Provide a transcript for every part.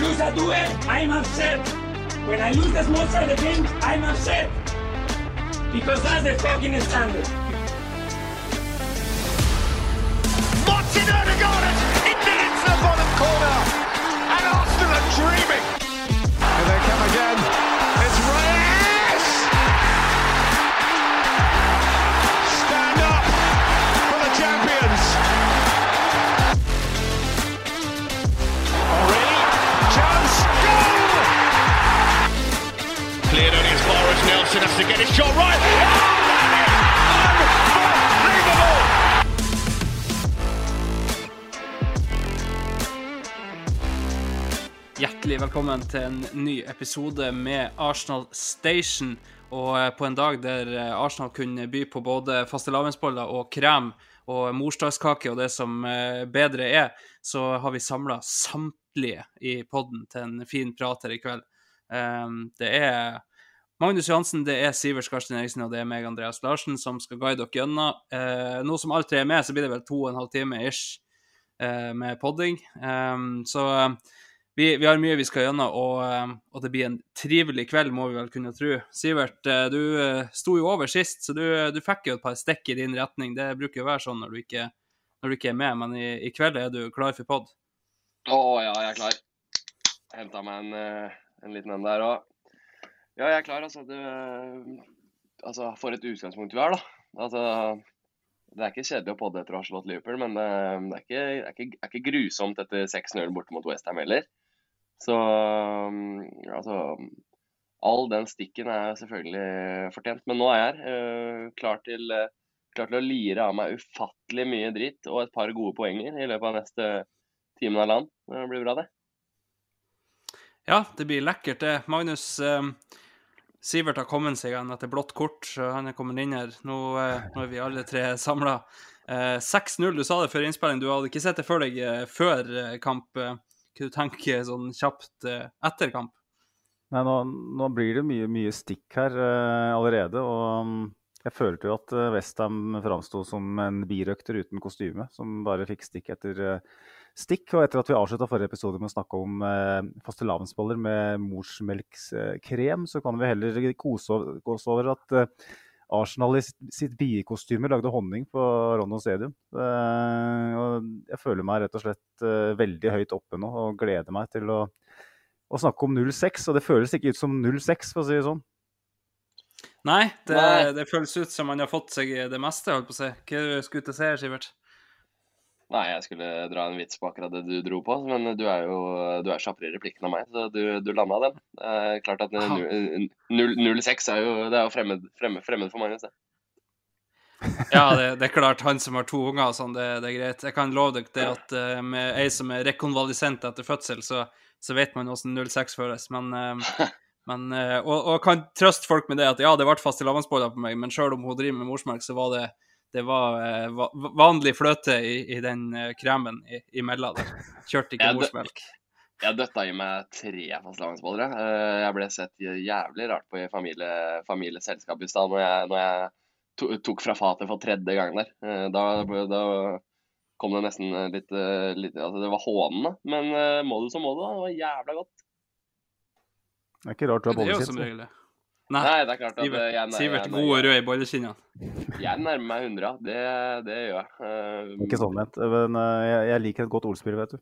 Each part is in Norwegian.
lose a duel, I'm upset. When I lose the small side game, I'm upset. Because that's the fucking standard. Martin Odegaard it into the bottom corner. And Arsenal are dreaming. As has to get his shot right. Hjertelig velkommen til en ny episode med Arsenal Station. Og eh, på en dag der eh, Arsenal kunne by på både fastelavnsboller og krem og morsdagskake og det som eh, bedre er, så har vi samla samtlige i podden til en fin prat her i kveld. Um, Det er Magnus Johansen, det er Sivert Karsten Eriksen og det er meg, Andreas Larsen, som skal guide dere gjennom. Eh, nå som alle tre er med, så blir det vel to og en halv time ish eh, med podding. Um, så eh, vi, vi har mye vi skal gjennom, og, eh, og det blir en trivelig kveld, må vi vel kunne tro. Sivert, du sto jo over sist, så du, du fikk jo et par stikk i din retning. Det bruker jo å være sånn når du ikke, når du ikke er med, men i, i kveld er du klar for pod. Å ja, jeg er klar. Henta meg en, en liten en der òg. Ja, jeg er klar, altså. Du, eh, altså, for et utgangspunkt vi har, da. Altså, det er ikke kjedelig å podde etter å ha slått Liverpool, men det, det, er, ikke, det, er, ikke, det er ikke grusomt etter 6-0 borte mot Westham heller. Så mm, altså All den stikken er selvfølgelig fortjent. Men nå er jeg her, eh, klar, til, eh, klar til å lire av meg ufattelig mye dritt og et par gode poenger i løpet av neste time av land. Det blir bra, det. Ja, det blir lekkert, det. Magnus eh, Sivert har kommet seg igjen etter blått kort, så han er kommet inn her. Nå, eh, nå er vi alle tre samla. Eh, 6-0, du sa det før innspilling. Du hadde ikke sett det deg eh, før eh, kamp. Eh, Hva du tenker sånn kjapt eh, etter kamp? Nei, nå, nå blir det mye, mye stikk her eh, allerede. Og mm, jeg følte jo at uh, Westham framsto som en birøkter uten kostyme, som bare fikk stikk etter eh, stikk. Og etter at vi avslutta forrige episode med å snakke om eh, fastelavnsboller med morsmelkskrem, så kan vi heller kose oss over at eh, Arsenal i sitt, biekostyme lagde honning på Rondo Stadium. Eh, og jeg føler meg rett og slett eh, veldig høyt oppe nå og gleder meg til å å snakke om 06, og det føles ikke ut som 06, for å si det sånn. Nei, det, Nei. det føles ut som han har fått seg det meste, holdt på å si. Hva skulle til å si Sivert? Nei, jeg skulle dra en vits på akkurat det du dro på, men du er jo du er kjappere i replikken enn meg, så du, du landa den. Er klart at Aha. nu- nu- 06 er jo, det er jo fremmed, fremmed, fremmed for mange. Så. Ja, det, det er klart, han som har to unger og sånn, det, det er greit. Jeg kan love dere det at eh, med ei som er rekonvalisent etter fødsel, så, så vet man hvordan 06 føles. Men, eh, men eh, og, og kan trøste folk med det at ja, det ble fastelavnsboller på meg, men sjøl om hun driver med morsmelk, så var det det var eh, va- vanlig fløte i, i den eh, kremen i, imellom der. Kjørte ikke morsmelk. Jeg døtta i meg tre fastlandsbollere. jeg. Eh, ble sett jævlig rart på i familie, familieselskap i stad når jeg, når jeg to, tok fra fatet for tredje gang der. Eh, Da, da kom det nesten litt, litt Altså, det var hånende, men må du så må du, da. Det var jævla godt. Det er ikke rart du har Det Nei, Nei, det er klart at eh, Sivert, jeg, Sivert jeg, god og rød i bolleskinnene. jeg nærmer meg 100. Det, det gjør jeg. Uh, Ikke sånn ment, men uh, jeg, jeg liker et godt ordspill, vet du.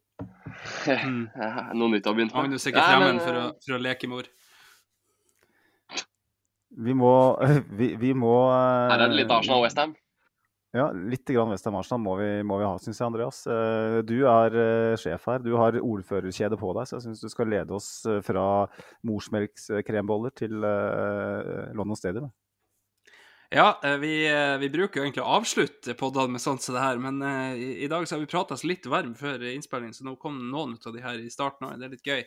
Mm. Noe nytt å begynne med. Magnus er ikke fremmed men, for å, for å leke mor. Vi må, vi, vi må uh, Her er det litt Arsenal Westham. Ja, litt grann Westham Arsenal må vi, må vi ha, syns jeg, Andreas. Eh, Du er eh, sjef her. Du har ordførerkjede på deg, så jeg syns du skal lede oss eh, fra morsmelkskremboller til London Stadium. Ja, vi, vi, bruker jo egentlig å avslutte podene med sånt som det her, men i, dag så har vi prata oss litt varm før innspilling, så nå kom noen av de her i starten òg. Det er litt gøy.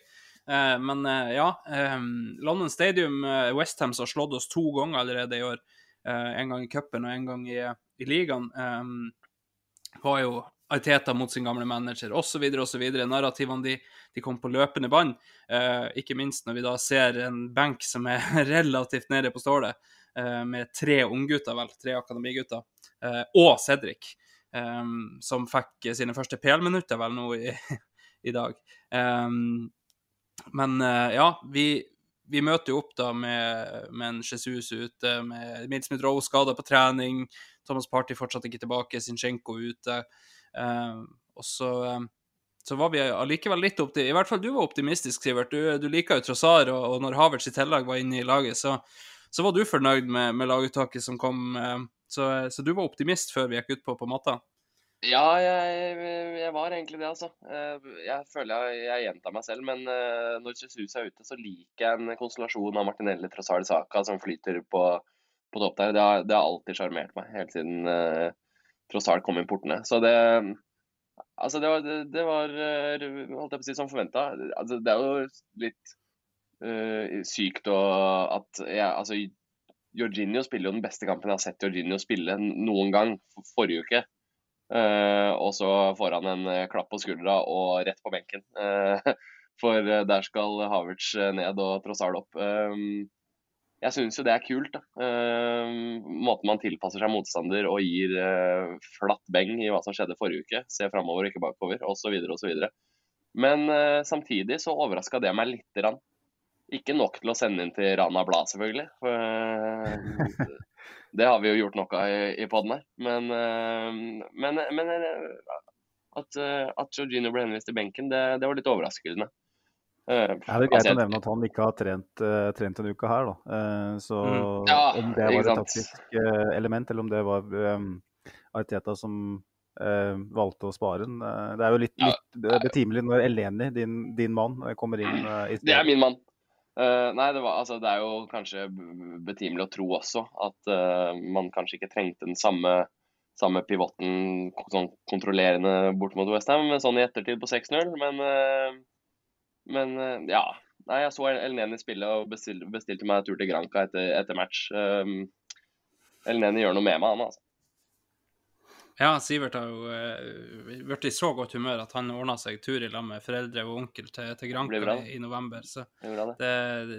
Men ja, um, London Stadium, Westhams Westham har slått oss to ganger allerede i år. en gang i cupen og en gang i, i ligaen. Um, var jo Arteta mot sin gamle manager, osv., osv. Narrativene de, de kom på løpende bånd. ikke minst når vi da ser en benk som er relativt nede på stålet. uh, med tre unggutter, vel, tre akademigutter, uh, og Cedric, um, som fikk sine første PL-minutter vel nå i, i dag. men ja, vi, vi møter jo opp da med, med en Jesus ute, med Midsmith Rowe skada på trening, Thomas Party fortsatt ikke tilbake, Zinchenko ute. og så så var vi allikevel litt opti... I hvert fall du var optimistisk, Sivert. Du, du liker jo Trossar, og, og når Havertz i tillegg var inne i laget, så, så var du fornøyd med, med laguttaket som kom. Uh, så, så, du var optimist før vi gikk ut på, matta? Ja, jeg, jeg, var egentlig det, altså. Jeg føler jeg, jeg gjentar meg selv, men når Jesus er ute, så liker jeg en konstellasjon av Martinelli Trossard Saka som flyter på, på topp der. Det har, det har alltid sjarmert meg, helt siden uh, Trossard kom inn portene. Så det Altså, det var, det, det var holdt jeg på å si, som forventa. Altså, det er jo litt uh, sykt å at jeg, altså, Jorginho spiller jo den beste kampen jeg har sett Jorginho spille noen gang, forrige uke. Uh, og så får han en klapp på skuldra og rett på benken. Uh, for der skal Havertz ned og Trossard opp. Jeg syns jo det er kult. da. måten man tilpasser seg motstander og gir flatt beng i hva som skjedde forrige uke. Se framover, ikke bakover, osv. osv. Men samtidig så overraska det meg lite grann. Ikke nok til å sende inn til Rana Blad, selvfølgelig. For, det har vi jo gjort noe av i, i poden her. Men, men, men at, at Jorginho ble henvist til benken, det, det, var litt overraskende. Ja, det er greit altså, å nevne at han ikke har trent, uh, trent en uke her. Da. Uh, så mm. ja, om det var et taktisk uh, element, eller om det var um, Arteta som valgte å spare den Det er jo litt, litt betimelig når Eleni, din, din mann, kommer inn i stedet. Det er min mann. Uh, nei, det, var, altså, det, er jo kanskje betimelig å tro også at uh, man kanskje ikke trengte den samme, samme pivoten sånn kontrollerende bort mot Westham, sånn i ettertid på 6-0. Men, uh, men ja. Nei, jeg så Elneni spille og bestilte, bestilte meg tur til Granca etter, etter match. Um, Elneni gjør noe med meg, han altså. Ja, Sivert har jo uh, i så godt humør at han ordna seg tur i lag med foreldre og onkel til, til Granca i, november. Så det,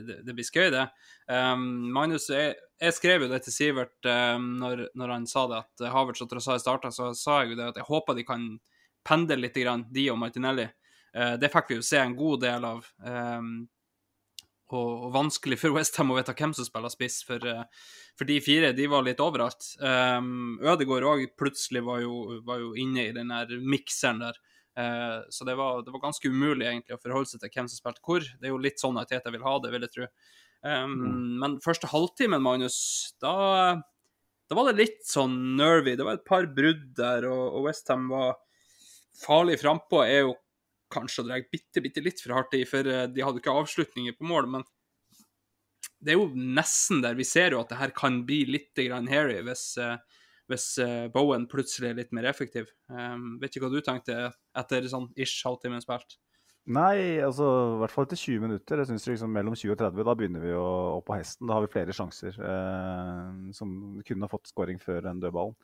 det, det, blir skøy, det. Um, Magnus, jeg, jeg, skrev jo det til Sivert um, når, når, han sa det, at Havertz og Trossard starta, så sa jeg jo det at jeg håper de kan pendle litt, grann, de og Martinelli. Uh, det fikk vi jo se en god del av. Um, og, vanskelig for Westham å vite hvem som spiller spiss, for, uh, for, de fire de var litt overalt. Um, Ødegaard òg plutselig var jo, var jo, inne i den der mikseren der. Uh, så det var, det var, ganske umulig egentlig å forholde seg til hvem som spilte hvor. Det er jo litt sånn at jeg vil ha det, vil jeg tro. Um, mm. Men første halvtimen, Magnus, da, da, var det litt sånn nervy. Det var et par brudd der, og, og Westham var farlig frampå. Er jo kanskje å dra bitte, bitte litt for hardt i, for eh, de hadde ikke avslutninger på mål. Men det er jo nesten der. Vi ser jo at det her kan bli litt hairy hvis, eh, hvis eh, Bowen plutselig er litt mer effektiv. Um, vet ikke hva du tenkte etter sånn ish halvtime spilt? Nei, altså i hvert fall etter 20 minutter. Jeg synes liksom Mellom 20 og 30 da begynner vi å opp på hesten. Da har vi flere sjanser eh, som kunne ha fått scoring før den dødballen.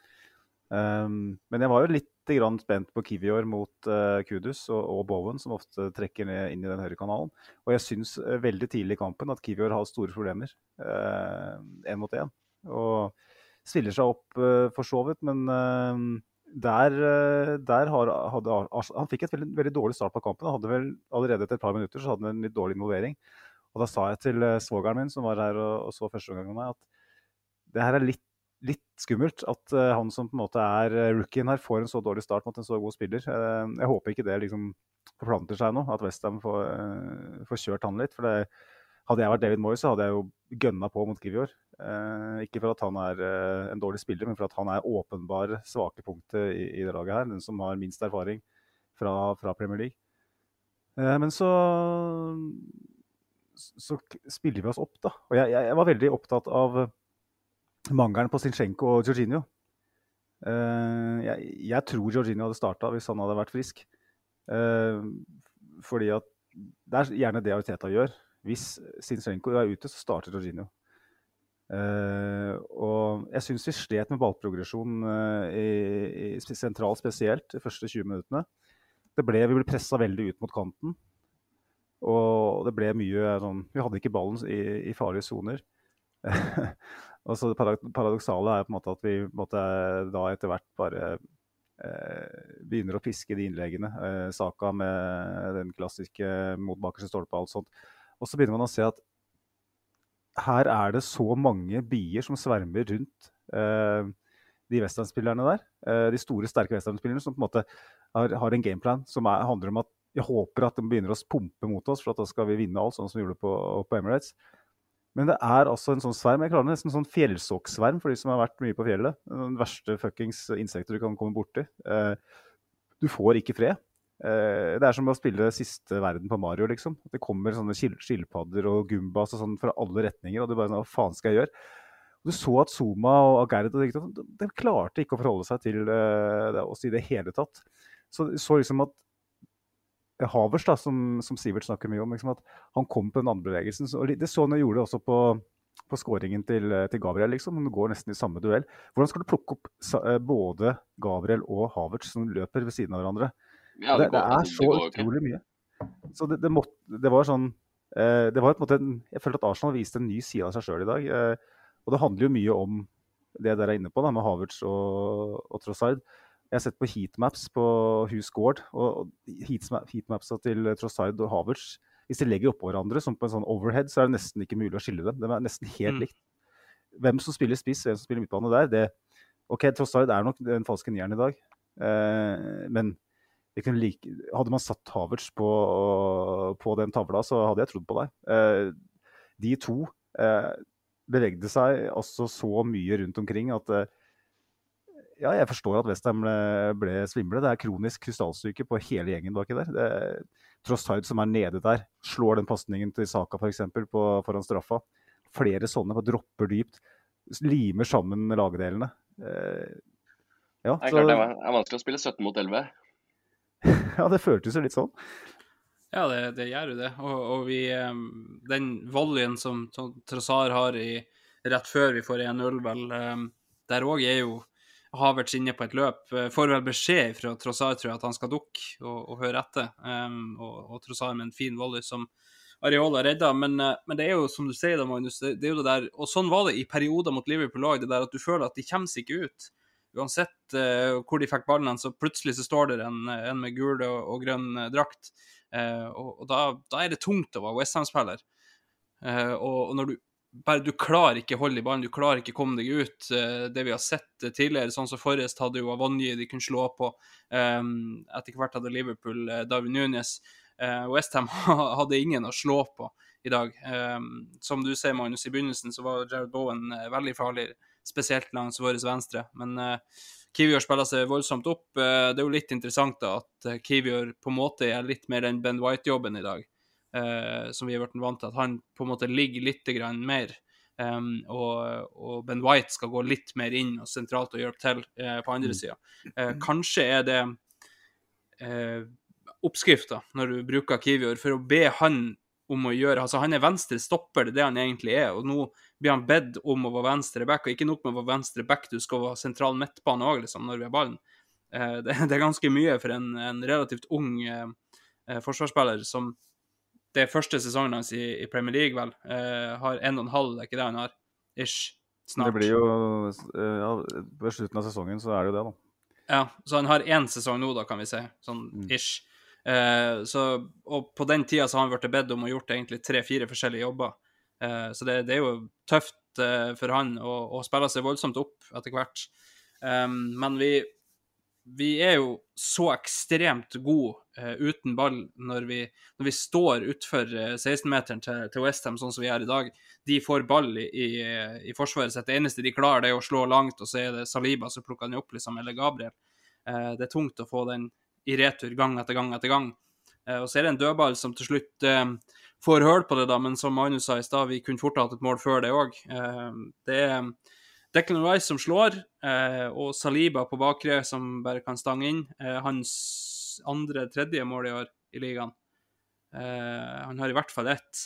Um, men jeg var jo litt spent på Kivior mot uh, Kudus og, og, Bowen, som ofte trekker ned inn i den høyre kanalen. Og jeg syns uh, veldig tidlig i kampen at Kivior har store problemer én uh, mot én. Og stiller seg opp for så vidt, men der, der har, hadde Han fikk et veldig, veldig, dårlig start på kampen. Han hadde vel Allerede etter et par minutter så hadde han en litt dårlig involvering. Og da sa jeg til svogeren min, som var her og, og så første omgang med meg, at det her er litt litt skummelt at uh, han som på en måte er uh, rookien her, får en så dårlig start mot en så god spiller. Uh, jeg håper ikke det liksom forplanter seg nå, at Westham får, får kjørt han litt. for det, Hadde jeg vært David Moyes, så hadde jeg jo gønna på mot Kivior. ikke for at han er en dårlig spiller, men for at han er åpenbare svake punktet i, i, det laget her. Den som har minst erfaring fra, fra Premier League. men så så spiller vi oss opp, da. Og jeg, jeg var veldig opptatt av mangelen på Zinchenko og Jorginho. Eh, jeg, jeg, tror Jorginho hadde starta hvis han hadde vært frisk. Eh, fordi at det er gjerne det Ariteta gjør. Hvis Zinchenko er ute, så starter Jorginho. Uh, og jeg syns vi slet med ballprogresjon i, i sentralt spesielt de første 20 minuttene. Ble, vi ble pressa veldig ut mot kanten. Og det ble mye sånn Vi hadde ikke ballen i, i farlige soner. og så Det paradoksale er på en måte at vi måtte da etter hvert bare eh, begynner å piske de innleggene. Eh, Saka med den klassiske mot bakerste stolpe og alt sånt. Og så begynner man å se at her er det så mange bier som svermer rundt eh, de westernspillerne der. Eh, de store, sterke westernspillerne som på en måte har, har en gameplan som er, handler om at jeg håper at de begynner å pumpe mot oss, for da skal vi vinne alt, sånn som vi gjorde på, på Emirates. Men det er altså en sånn sverm. Jeg klarer nesten en sånn fjellsokksverm for de som har vært mye på fjellet. Den verste fuckings insekter du kan komme borti. Eh, du får ikke fred. Eh, det er som å spille siste verden på Mario, liksom. Det kommer sånne skilpadder og gumbas og sånn fra alle retninger, og du bare sånn Hva faen skal jeg gjøre? Du så at Zuma og Agerd de, klarte ikke å forholde seg til uh, oss i det hele tatt. Så, så liksom at Havers, da, som, som Sivert snakker mye om, liksom at han kom på den andre bevegelsen. Så, det så han gjorde også på, på skåringen til, til, Gabriel, liksom. Han går nesten i samme duell. Hvordan skal du plukke opp uh, både Gabriel og Havertz som løper ved siden av hverandre? Ja, det, det, er så utrolig mye. Så det, det, måtte, det var sånn eh, det var på en måte en, Jeg følte at Arsenal viste en ny side av seg sjøl i dag. Eh, og det handler jo mye om det dere er inne på, da, med Havertz og, og Trossard. Jeg har sett på heatmaps på Hus Gård, og heatmapsa til Trossard og Havertz Hvis de legger oppå hverandre som på en sånn overhead, så er det nesten ikke mulig å skille dem. De er nesten helt mm. likt. Hvem som spiller spiss, hvem som spiller midtbane der, det OK, Trossard er nok den falske nieren i dag, eh, men like, hadde man satt Havertz på, på, den tavla, så hadde jeg trodd på deg. Eh, de to eh, bevegde seg altså så mye rundt omkring at eh, ja, jeg forstår at Westham ble, ble svimle. Det er kronisk krystallsyke på hele gjengen baki der. Det, Trossard som er nede der, slår den pasningen til Saka f.eks. For foran straffa. Flere sånne, bare dropper dypt. Limer sammen lagdelene. Eh, ja, det er klart det er vanskelig å spille 17 mot 11. ja, det føltes jo litt sånn. Ja, det, det gjør jo det. Og, og vi, den volleyen som Trossar har i, rett før vi får 1-0, vel, der òg er jo Havertz inne på et løp. Eh, får vel beskjed fra Trossar, tror jeg, at han skal dukke og, og høre etter. Um, og, og Trossar med en fin volley som Areola redda. Men, eh, men, det er jo som du sier, da, Magnus, det, det, er jo det der Og sånn var det i perioder mot Liverpool-lag, det der at du føler at de kommer seg ikke ut uansett uh, hvor de fikk ballen, så plutselig så står det en, en med gul og, og grønn uh, drakt. Uh, og, og da, da, er det tungt å være Westham-spiller. Og, og, når du bare du klarer ikke holde i ballen, du klarer ikke komme deg ut. det vi har sett tidligere, sånn som Forrest hadde jo Avonje de kunne slå på. Um, etter hvert hadde Liverpool David Nunes. Uh, Westham hadde ingen å slå på i dag. Um, som du ser, Magnus, i begynnelsen så var Jared Bowen veldig farlig spesielt langs vår venstre. Men Kiwior spiller seg voldsomt opp. Det er jo litt interessant da, at Kiwior på en måte er litt mer den Ben White-jobben i dag, uh, som vi har vært vant til. At han på en måte ligger litt grann mer. Um, og, og, Ben White skal gå litt mer inn og sentralt og hjelpe til på andre sida. Eh, kanskje er det eh, oppskrifta når du bruker Kiwior, for å be han om å gjøre Altså, han er venstre stopper, det er det han egentlig er. Og nå blir han bedt om å være venstre back, og ikke nok med å være venstre back, du skal være sentral midtbane òg, liksom, når vi har ballen. Eh, det, det, er ganske mye for en, en relativt ung eh, eh, forsvarsspiller som det er første sesongen hans i, i Premier League, vel. Uh, har en og en halv, er ikke det han har? Ish. Snart. Det blir jo eh, ja, Ved slutten av sesongen så er det jo det, da. Ja, så han har én sesong nå, da, kan vi si. Sånn mm. ish. Uh, så, og på den tida så har han blitt bedt om å gjort egentlig tre-fire forskjellige jobber. Uh, så det, det, er jo tøft uh, for han å, å, spille seg voldsomt opp etter hvert. Um, men vi, vi er jo så ekstremt gode uh, uten ball når vi, når vi står utfor uh, 16-meteren til, til Westham, sånn som vi er i dag. De får ball i, i, i forsvaret sitt. Det eneste de klarer, det er å slå langt, og så er det Saliba som plukker den opp, liksom, eller Gabriel. Uh, det er tungt å få den i retur gang etter gang etter gang. Og så er det en dødball som til slutt får høl på det, da, men som Magnus sa i stad, vi kunne fort hatt et mål før det òg. Det er Declan Rice som slår, eh, og Saliba på bakre som bare kan stange inn. Eh, hans andre-tredje mål i år i ligaen. Eh, han har i hvert fall ett.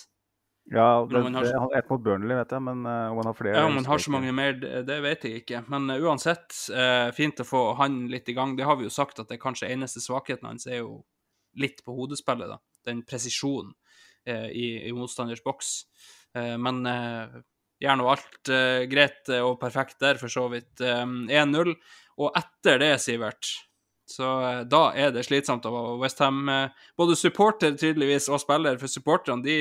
Ja, det, han har- det, ett mot Burnley, vet jeg, men eh, om han har flere Ja, Om han har så mange mer, det vet jeg ikke. Men uh, uansett, uh, fint å få han litt i gang. Det har vi jo sagt at det kanskje eneste svakheten hans er jo litt på hodespillet, da. Den presisjonen uh, i, i motstanders boks. Men gjør nå alt eh, greit eh, og perfekt der, for så vidt. Eh, 1-0. Og etter det, Sivert, så eh, da er det slitsomt være Westham. Eh, både supporter tydeligvis og spiller, for supporterne de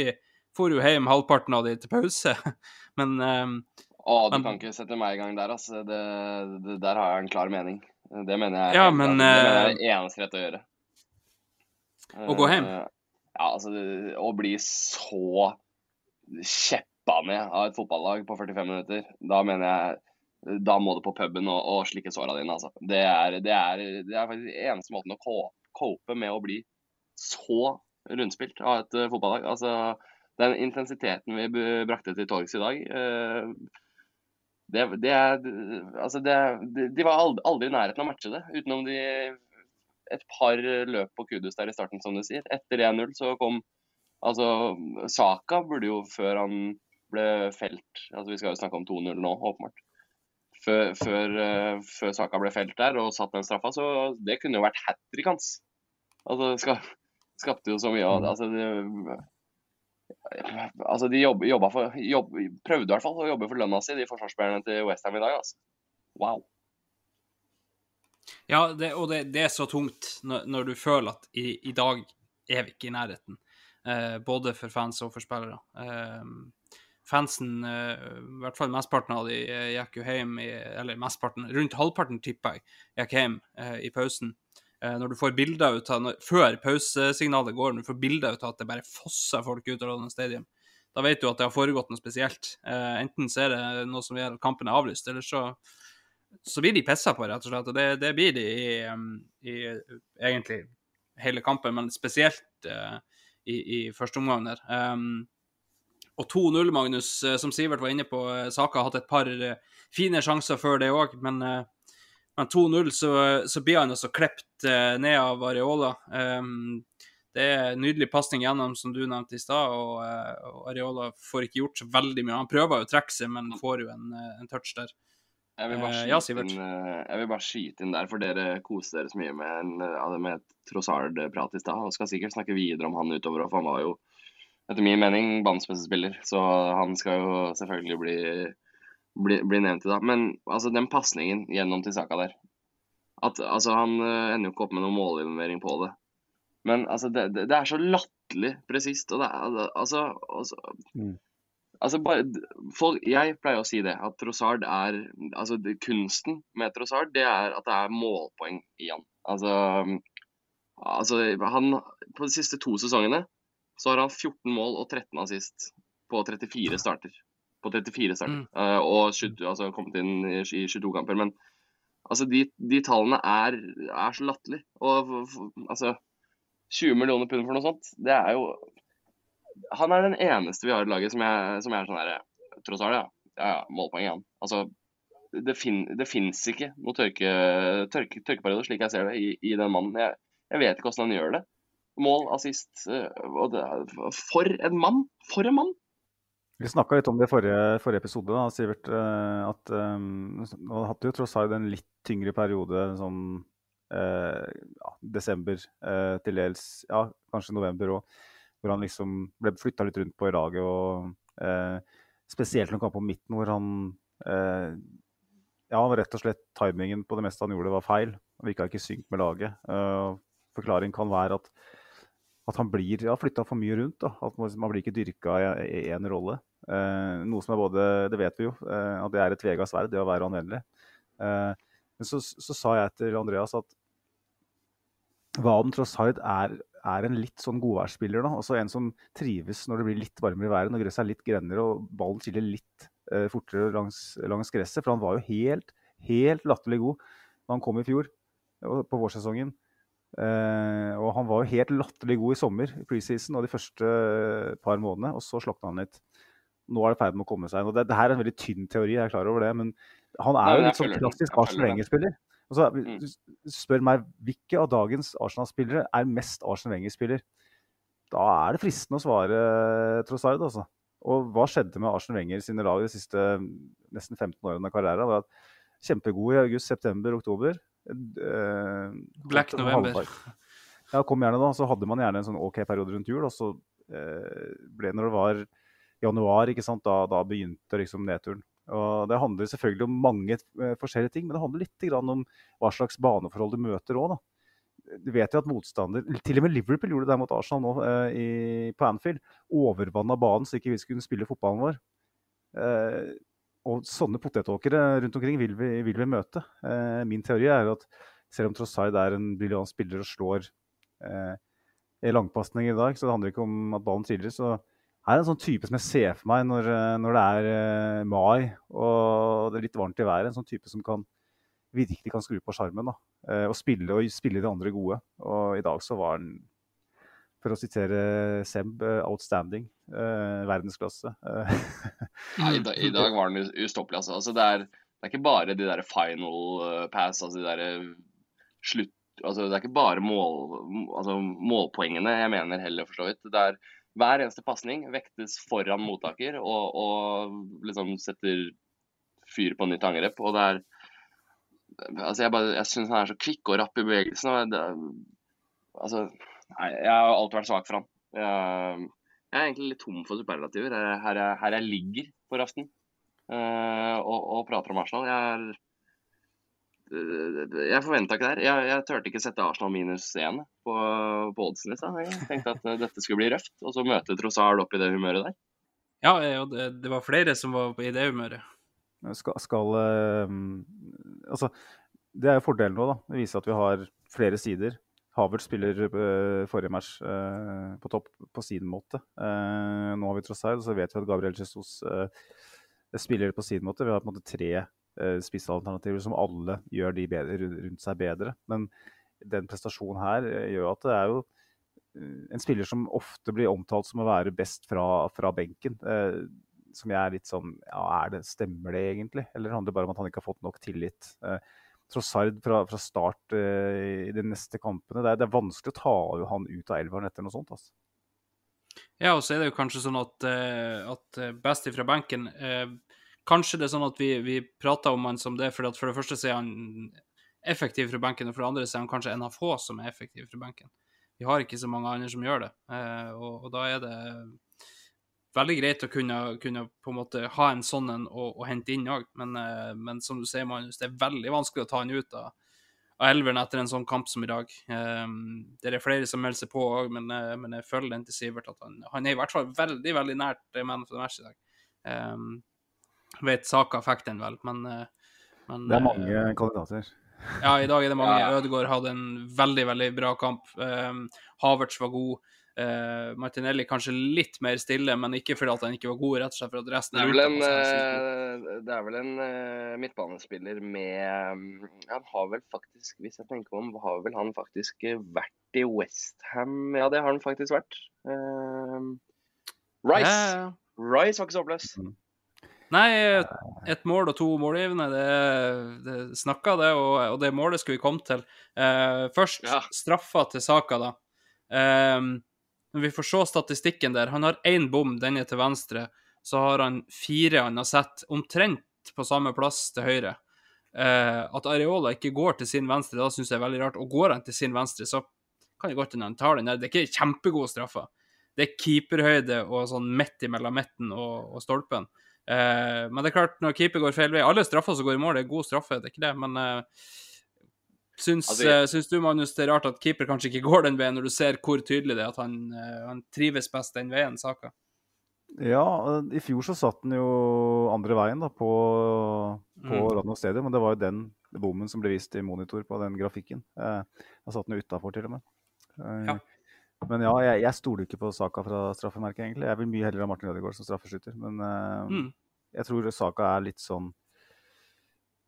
får jo hjem halvparten av de til pause. Men eh, Å, du Men- kan ikke sette meg i gang der, altså. Det, det, der har jeg en klar mening. Det mener jeg, Ja, men, det, det er eh, det eneste rett å gjøre. Å gå hjem? Eh, Ja, altså Å bli så kjeppa ned av et fotballag på 45 minutter, da mener jeg Da må du på puben og, og slikke såra dine, altså. Det er, det er, det er faktisk eneste måten å co- cope med å bli så rundspilt av et eh, fotballag. Altså, den intensiteten vi brakte til torgs i dag eh, det, det er Altså, de var aldri, aldri i nærheten av å matche det, utenom de et par løp på kudus der i starten, som du sier. Etter 1-0 så kom Altså, Saka burde jo, før han ble felt Altså, vi skal jo snakke om 2-0 nå, åpenbart. Før, før, eh, før Saka ble felt der og satt den straffa, så det kunne jo vært hat trick hans. Altså, det ska, skapte jo så mye av det. Altså, det, altså de jobb, jobba for, jobb, prøvde i hvert fall å jobbe for lønna si, de forsvarsspillerne til Westham i dag. altså. Wow. Ja, det, og det, det er så tungt når, når du føler at i, i dag er vi ikke i nærheten. Eh, både for fans og for spillere. Eh, fansen, eh, i hvert fall mesteparten av de, eh, gikk jo hjem i Eller mesteparten, rundt halvparten, tipper jeg, gikk hjem eh, i pausen. Eh, når du får bilder ut av når, Før pausesignalet går, når du får bilder ut av at det bare fosser folk ut av London Stadium, da vet du at det har foregått noe spesielt. Eh, enten så er det noe som gjør at kampen er avlyst, eller så så blir de pissa på, rett og slett. Og det, det blir de i, um, i egentlig hele kampen, men spesielt eh, i, i første omgang der. Um, og 2-0, Magnus, eh, som Sivert var inne på, eh, Saka har hatt et par eh, fine sjanser før det òg, men, men 2-0 så, så blir han også klept ned av Areola. Um, det er en nydelig pasning gjennom, som du nevnte i stad, og, og Areola får ikke gjort så veldig mye. Han prøver jo å trekke seg, men får jo en, en touch der. Jeg vil, ja, inn, jeg vil bare skyte inn der, for dere koser dere så mye med, en, med Trossard-prat i stad. Og skal sikkert snakke videre om han utover, for han var jo etter min mening banens beste spiller. Så han skal jo selvfølgelig bli, bli, bli nevnt i dag. Men altså, den pasningen gjennom til Saka der at, altså, Han eh, ender jo ikke opp med noen målinvolvering på det. Men altså, det, det, det er så latterlig presist. Og det er altså, altså Mm. Altså bare, folk, jeg pleier å si det, at Trossard er altså det, Kunsten med Trossard det er at det er målpoeng i han. Altså, altså han, På de siste to sesongene så har han 14 mål og 13 assist på 34 starter. På 34 starter. Mm. Uh, og 20, altså, kommet inn i, i 22 kamper. Men altså, de, de tallene er, er så latterlige. Og altså 20 millioner pund for noe sånt, det er jo Han er den eneste vi har i laget som er, som er sånn herre Tross alt, ja. ja, ja målpoeng igjen. Altså, det, fin, det fins ikke noe tørke, tørke, tørkeperiode, slik jeg ser det, i, i den mannen. Jeg, jeg vet ikke hvordan han gjør det. Mål, assist eh, For en mann! For en mann! Vi snakka litt om det i forrige, forrige episode, da, Sivert. eh, At um, Man hadde jo tross alt en litt tyngre periode sånn eh, ja, desember eh, til dels, ja, kanskje november òg, hvor han liksom ble flytta litt rundt på i laget. og eh, Spesielt når han kom på midten, hvor han Ja, rett og slett timingen på det meste han gjorde, var feil. Han virka ikke i synk med laget. Uh, Forklaringen kan være at at han blir ja, flytta for mye rundt. Da. At man, man blir ikke dyrka i én rolle. Eh, noe som er både Det vet vi jo, eh, at det er et tvega sverd, det å være anvendelig. Eh, men så, så sa jeg til Andreas at Vaden Trossard er, er en litt sånn godværsspiller. da, altså En som trives når det blir litt varmere i været, når gresset er litt grønnere og ballen skiller litt eh, fortere langs, langs gresset. For han var jo helt, helt latterlig god da han kom i fjor, på vårsesongen. Eh, og han var jo helt latterlig god i sommer, i preseason, og de første eh, par månedene. Og så slokna han litt. Nå er det i ferd med å komme seg. Og det, det her er en veldig tynn teori, jeg er klar over det. Men Han er Nei, jo litt sånn klassisk Jeg følger Arsenal den. Wenger-spiller. Altså, Mm. spør meg hvilke av dagens Arsenal-spillere er mest Arsenal Wenger-spiller, da er det fristende å svare Trossard, altså. Og hva skjedde med Arsenal Wenger sine lag de siste nesten 15 årene av karrieren? var at Kjempegod i august, september, oktober. Eh, Black November. Halvpark. Ja, kom gjerne da. Så hadde man gjerne en sånn OK periode rundt jul, og så eh, ble når det var januar, ikke sant, da, da begynte liksom nedturen. Og Det handler selvfølgelig om mange eh, forskjellige ting, men det handler litt grann om hva slags baneforhold du møter òg. Du vet jo at motstander Til og med Liverpool gjorde det der mot Arsenal nå eh, i, på Anfield. Overvanna banen så ikke vi skulle spille fotballen vår. Eh, og sånne potetåkere rundt omkring vil vi, vil vi møte. Eh, min teori er at selv om Trossard er en briljant spiller og slår eh, langpasninger i dag, så det handler ikke om at ballen triller. så er det en sånn type som jeg ser for meg når, eh, når det er eh, mai og det er litt varmt i været. En sånn type som kan virkelig kan skru på sjarmen eh, og spille, og spille de andre gode. Og i dag så var han, for å sitere Seb, eh, outstanding. Eh, verdensklasse. Nei, Ja, i, da, I dag var den ustoppelig, altså. altså det, er, det er ikke bare de der final uh, pass, altså de der uh, slutt altså Det er ikke bare mål, altså målpoengene jeg mener heller, for så vidt. Det er hver eneste pasning vektes foran mottaker og, og liksom setter fyr på nytt angrep. Og det er Altså, jeg, bare- jeg syns han er så kvikk og rapp i bevegelsen. og det- Altså Nei, jeg har alltid vært svak for han. Jeg, jeg er egentlig litt tom for superlativer. Her, her, jeg- her jeg ligger for aften eh, og, og prater om Arsenal. Jeg er eh, jeg forventa ikke det her. Jeg, jeg turte ikke sette Arsenal minus én på, på oddsen. Jeg tenkte at eh, dette skulle bli røft, og så møte Trossard opp i det humøret der. Ja, og det, det var flere som var i det humøret. skal, skal Altså, det er jo fordelen nå, da. Det viser at vi har flere sider. Havert spiller uh, forrige match uh, på topp på sin måte. Uh, nå har vi Trossard, og så vet vi at Gabriel Jesus spiller på sin måte. Vi har på en måte tre spissalternativer som alle gjør de bedre, rundt seg bedre. Men den prestasjonen her gjør at det er jo en spiller som ofte blir omtalt som å være best fra, fra benken. Som jeg er litt sånn Ja, er det, stemmer det egentlig? Eller handler det bare om at han ikke har fått nok tillit? Eh, Trossard fra, fra start eh, i de neste kampene. Det er, det er vanskelig å ta han ut av elveren etter noe sånt. Altså. Ja, og så er det jo kanskje sånn at, eh, at eh, best ifra benken eh, Kanskje det er sånn at vi, vi prater om han som det, for for det første så er han effektiv fra benken, og for det andre så er han kanskje en av få som er effektiv fra benken. Vi har ikke så mange andre som gjør det, eh, og, og da er det veldig greit å kunne, kunne på en måte ha en sånn en og hente inn òg, men, eh, men som du sier, Magnus, det er veldig vanskelig å ta han ut av av elveren etter en sånn kamp som i dag. Um, det er flere som melder seg på òg, men, eh, men jeg føler den til Sivert at han, han er i hvert fall veldig veldig nært eh, man of the match i dag. Um, vet Saka fikk den vel, men, men Det er mange kandidater. Ja, i dag er det mange. Ja. Ødegaard hadde en veldig, veldig bra kamp. Um, Havertz var god. Uh, Martinelli kanskje litt mer stille, men ikke fordi at han ikke var god, rett og slett for at resten Det er vel en, god. eh, det er vel en uh, midtbanespiller med um, Han har vel faktisk, hvis jeg tenker om, har vel han faktisk eh, vært i Westham Ja, det har han faktisk vært. Eh, Rice. Ja. Rice var ikke så håpløs. Nei, et mål og to målgivende, det, det snakka det, og, og det målet skulle vi komme til. Eh, først Ja. straffa til Saka, da. Um, når vi får se statistikken der, han har én bom, den er til venstre. Så har han fire han har sett omtrent på samme plass til høyre. Eh, at Areola ikke går til sin venstre, da syns jeg er veldig rart. Og går han til sin venstre, så kan det godt hende han tar den der. Det er ikke kjempegode straffer. Det er keeperhøyde og sånn midt imellom midten og, og stolpen. Eh, men det er klart, når keeper går feil vei Alle straffer som går i mål, det er god straffe, det er ikke det, men eh, syns, Altså, jeg- eh, syns du, Magnus, det er rart at keeper kanskje ikke går den veien, når du ser hvor tydelig det er at han, eh, han trives best den veien, Saka? Ja, i fjor så satt han jo andre veien da, på, på Mm. Radnor Stadium. Og det var jo den bommen som ble vist i monitor på den grafikken. Eh, da satt han jo utafor, til og med. Eh, Ja. Men ja, jeg, jeg stoler ikke på Saka fra straffemerket, egentlig. Jeg vil mye heller ha Martin Ødegaard som straffeskytter. Men eh, Mm. jeg tror Saka er litt sånn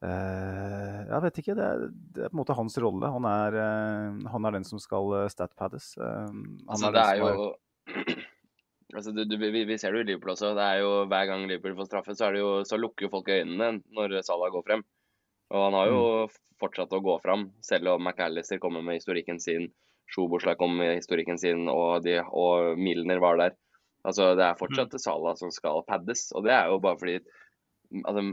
Jeg vet ikke. Det er, det er på en måte hans rolle. Han er, eh, han er den som skal eh, statpaddes. Eh, Altså, er det er som jo altså, du, du, vi, vi ser det jo i Liverpool også. Det er jo Hver gang Liverpool får straffe, så, er det jo, så lukker jo folk øynene når Salah går frem. Og han har jo fortsatt å gå frem, selv om McAllister kommer med historikken sin. Sjoboslai kom med historikken sin, og, de, og Milner var der. Altså, Det er fortsatt Salah som skal paddes, og det er jo bare fordi altså,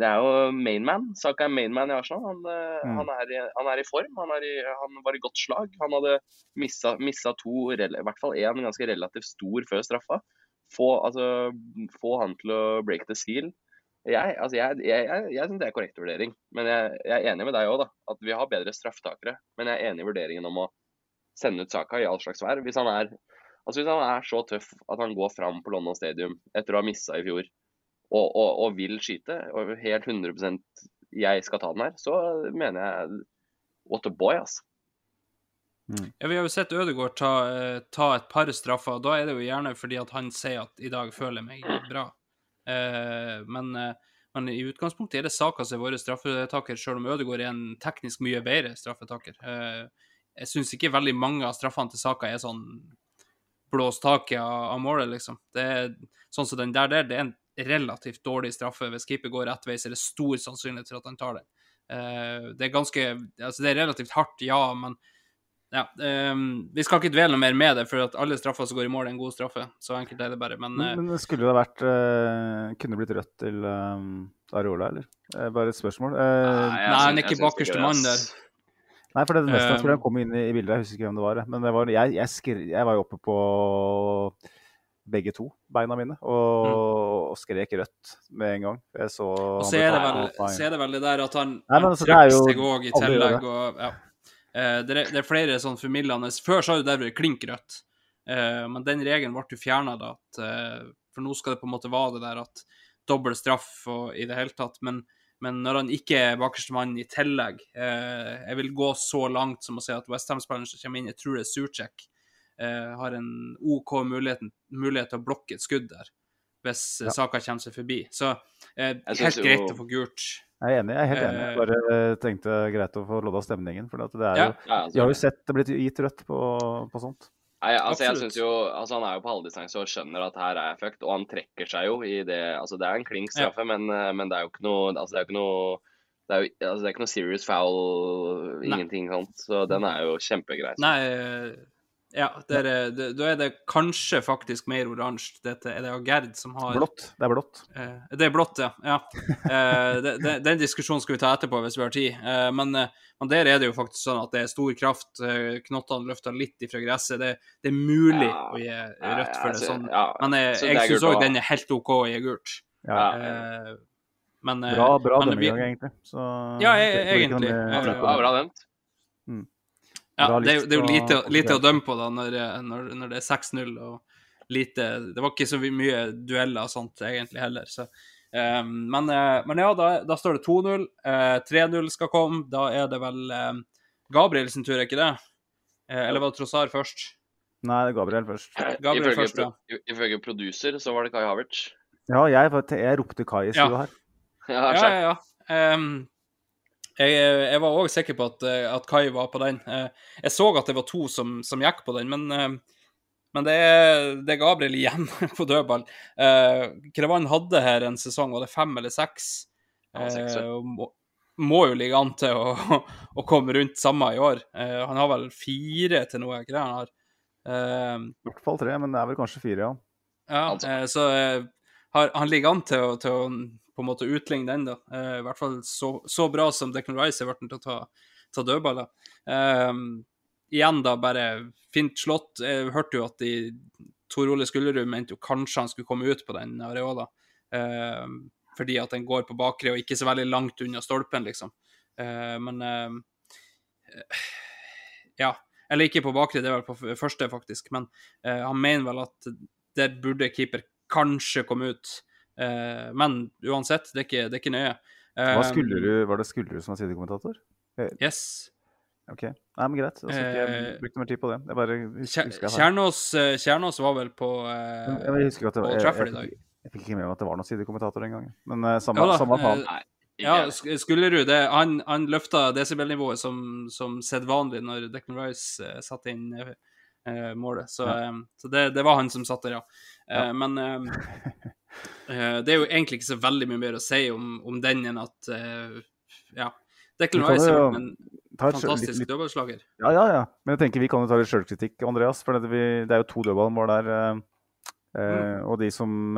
Det er jo mainman. Saka er mainman i Arsenal. Han, eh, Mm. han, er, han er i form. Han, er i, han var i godt slag. Han hadde missa, missa to, i hvert fall én ganske relativt stor før straffa. Få, altså, få han til å break the seal. Jeg, altså, jeg, jeg, jeg, syns det er korrekt vurdering. Men jeg, er enig med deg òg, at vi har bedre straffetakere. Men jeg er enig i vurderingen om å sende ut Saka i all slags vær. Hvis han er Altså Hvis han er så tøff at han går fram på London Stadium etter å ha missa i fjor, og, og, og vil skyte, og helt 100% jeg skal ta den her, så mener jeg what a boy, altså. Ja, Vi har jo sett Ødegaard ta, eh, ta et par straffer, og da er det jo gjerne fordi at han sier at 'i dag føler jeg meg bra'. Eh, men, eh, men i utgangspunktet er det Saka som er vår straffetaker, selv om Ødegaard er en teknisk mye bedre straffetaker. Eh, jeg syns ikke veldig mange av straffene til Saka er sånn blåst taket av, av målet, liksom. Det er sånn som den der, der, det er en relativt dårlig straffe. Hvis keeper går rett vei, så er det stor sannsynlighet for at han tar den. Eh, det er ganske Altså, det er relativt hardt, ja, men ja, um, Vi skal ikke dvele noe mer med det, for at alle straffer som går i mål, er en god straffe. Så enkelt er det bare. Men eh, Men, men skulle det ha vært uh, Kunne det blitt rødt til um, Areola, eller? Uh, bare et spørsmål. Eh, Nei, han er ikke bakerste mann der. Nei, for det neste jeg tror jeg kom inn i, i bildet. Jeg husker ikke hvem det var. Men det var, jeg, jeg, skri, jeg var jo oppe på begge to beina mine og, og skrek rødt med en gang. Jeg så Mm. Og så er, vel, så er det vel det der at han, Nei, men altså, jo- seg òg i tillegg. Og, ja. Eh, det, er, det er flere sånn formildende Før så har det vært klink rødt, Eh, men den regelen ble jo fjerna da. At, eh, for nå skal det på en måte være det der at dobbel straff og i det hele tatt. Men, men når han ikke er bakerste mann i tillegg eh, Jeg vil gå så langt som å si at Westham-spilleren som kommer inn, jeg tror det er Surcek, eh, har en OK mulighet, mulighet til å blokke et skudd der. Hvis Ja. saka kommer seg forbi. Så eh, helt greit jo- å få gult. Jeg er enig. jeg er helt enig. Jeg Eh, bare eh, tenkte greit å få lodda stemningen. For det er jo, Ja, altså, vi har jo sett det blitt gitt rødt på, på sånt. Nei, altså, jeg synes jo, altså, Han er jo på halvdistanse og skjønner at her er jeg fucked, og han trekker seg jo i det altså Det er en klink straffe, men, eh, men det er jo ikke noe altså, det er jo ikke noe det er, jo, altså, det er ikke noe serious foul, Nei. ingenting sånt. Så den er jo kjempegrei. Nei, eh, ja, det er, det, da er det kanskje faktisk mer oransje. Dette er det Gerd som har Blått. Det er blått. Eh, det er blått, ja. ja. Eh, det, det, den diskusjonen skal vi ta etterpå hvis vi har tid. Eh, men, eh, men der er det jo faktisk sånn at det er stor kraft. Eh, knottene løfter litt ifra gresset. Det, det er mulig Ja. å gi Ja, rødt for det sånn. ja, Men jeg, så jeg syns òg den er helt OK å gi gult. Eh, men eh, Bra, bra men det denne gangen, egentlig. Så, Ja, jeg- det- det blir bra, egentlig. noe mer Ja, det. er det er jo lite, lite å dømme på da, når, eh, når, når det er 6-0 og lite Det var ikke så mye dueller og sånt egentlig heller, så um, men, eh, men ja, da, da står det 2-0. Eh, 3-0 skal komme. Da er det vel eh, Gabriel tur, er ikke det? Eh, eller var det Trossar først? Nei, det er Gabriel først. Gabriel Ifølge, først, ja. ifølge producer så var det Kai Havertz. Ja, jeg, jeg ropte Kai i Ja. her. Ja, Ja, ja, ja. Ehm, jeg, jeg var òg sikker på at, eh, at Kai var på den. Eh, jeg så at det var to som, som gikk på den, men, eh, men det, er, det er Gabriel igjen på dødball. Krevan hadde her en sesong, var det fem eller seks? Ja. Eh, må, må jo ligge an til å, å komme rundt samme i år. Eh, han har vel fire til noe, ikke det han har? Ehm, I hvert fall tre, men det er vel kanskje fire, ja. ja, eh, så eh, har, han ligger an til å, til å på en måte utligne den, da. Eh, I hvert fall så, så bra som Declan Rice er blitt til å ta, ta dødballer. Eh, igjen, da, bare fint slått. Jeg hørte jo at de, Tor Ole Skullerud mente jo kanskje han skulle komme ut på den areola. Eh, fordi at den går på bakre og ikke så veldig langt unna stolpen, liksom. Eh, men eh, Ja. Eller ikke på bakre, det er vel på første, faktisk. Men eh, han mener vel at der burde keeper kanskje komme ut. Eh, men uansett, det er ikke, det er ikke nøye. Eh, Hva skulle du, var det Skullerud som var sidekommentator? Yes. Ok, Nei, men greit. Jeg skal ikke Eh, bruke mer tid på det. Jeg bare hus- husker jeg. Kjernås, eh, Kjernås var vel på eh, Jeg husker at det var, på jeg, Trafford i dag. jeg, jeg fikk ikke med meg at det var noen sidekommentator engang. Men eh, samme, Ja da, samme faen. eh, Nei, Ja, Skullerud, det, han, han løfta desibelnivået som, som sedvanlig når Declan Rice uh, satte inn eh, eh, målet. Så, eh, så det, det, var han som satt der, ja. Eh, men eh, eh, det er jo egentlig ikke så veldig mye mer å si om, om den enn at ja. Declan Vi Rice er en fantastisk litt- litt- dødballslager. Ja, ja, ja. Men jeg tenker vi kan jo ta litt sjølkritikk, Andreas. For det, vi, det er jo to dødballmål der. Eh, og de som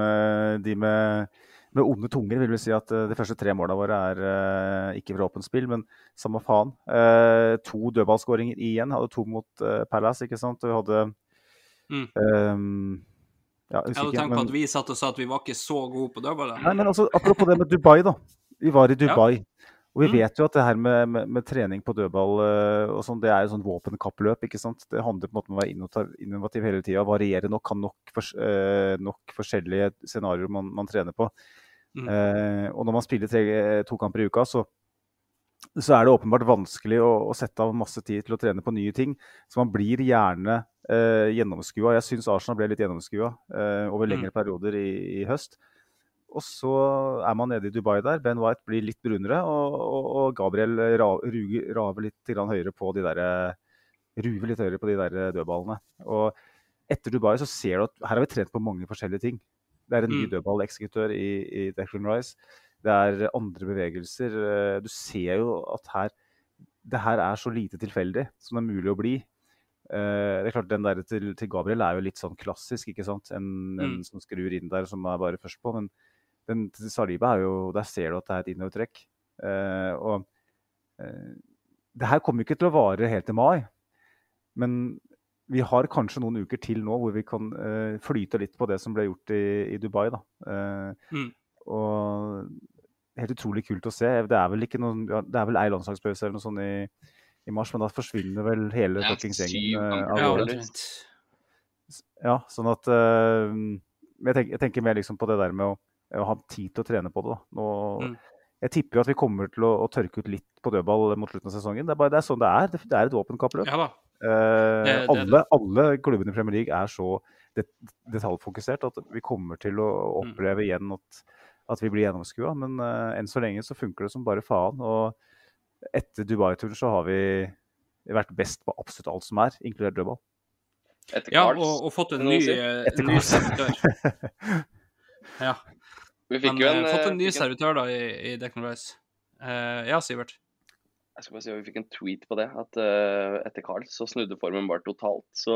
De med, med onde tunger vil vel si at de første tre måla våre er uh, ikke fra åpent spill, men samme faen. Uh, to dødballskåringer igjen. Hadde to mot uh, Palace, ikke sant. Og vi hadde Mm. ehm, ja, jeg Jeg hadde tenkt på at vi satt og sa at vi var ikke så gode på dødball. Nei, men altså, Apropos det med Dubai, da. Vi var i Dubai. Og vi Mm. vet jo at det her med, med, med trening på dødball eh, og sånn, det er jo sånn våpenkappløp. ikke sant? Det handler på en måte om å være innovativ hele tida. Variere nok, ha nok, for, eh, nok forskjellige scenarioer man, man trener på. Mm. Eh, og når man spiller tre, to kamper i uka, så, så er det åpenbart vanskelig å, å sette av masse tid til å trene på nye ting. Så man blir gjerne eh, gjennomskua. Jeg syns Arsenal ble litt gjennomskua eh, over lengre perioder i, i høst. Og så er man nede i Dubai der. Ben White blir litt brunere, og, og, og Gabriel ra, ruger, raver litt høyere på de der, ruver litt høyere på de der dødballene. Og etter Dubai så ser du at her har vi trent på mange forskjellige ting. Det er en ny Mm. dødballeksekutør i, i Declan Rice. Det er andre bevegelser. Eh, Du ser jo at her det her er så lite tilfeldig som det er mulig å bli. Eh, det er klart Den der til, til Gabriel er jo litt sånn klassisk, ikke sant? En, en Mm. som skrur inn der, som er bare først på. Men den til Saliba er jo Der ser du at det er et innovertrekk. Eh, og eh, det her kommer ikke til å vare helt til mai. Men vi har kanskje noen uker til nå hvor vi kan uh, flyte litt på det som ble gjort i, i Dubai. da. Uh, Mm. Og helt utrolig kult å se. Det er vel ikke noen, ja, det er vel ei landslagspause eller noe sånt i, i mars, men da forsvinner vel hele fuckings gjengen. eh, av omtrent. Ja, sånn at uh, jeg, tenker, jeg tenker mer liksom på det der med å, å ha tid til å trene på det. Nå, Mm. Jeg tipper jo at vi kommer til å, å tørke ut litt på dødball mot slutten av sesongen. Det er, bare, det er sånn det er. Det, det er et våpenkappløp. Ja. Eh, er alle, alle klubbene i Premier League er så det, detaljfokusert at vi kommer til å Mm. oppleve igjen at, at vi blir gjennomskua. Men uh, enn så lenge så funker det som bare faen. Og etter Dubai-turen så har vi vært best på absolutt alt som er, inkludert dødball. Etter Ja, og, og fått en ny, si? eh, Etter ny servitør. Ja. Vi fikk Men jo en... en, fått eh, en ny servitør da i, i Declan Rice. Uh, ja, Sivert. jeg skal bare si at vi fikk en tweet på det, at uh, etter Carl så snudde formen bare totalt. Så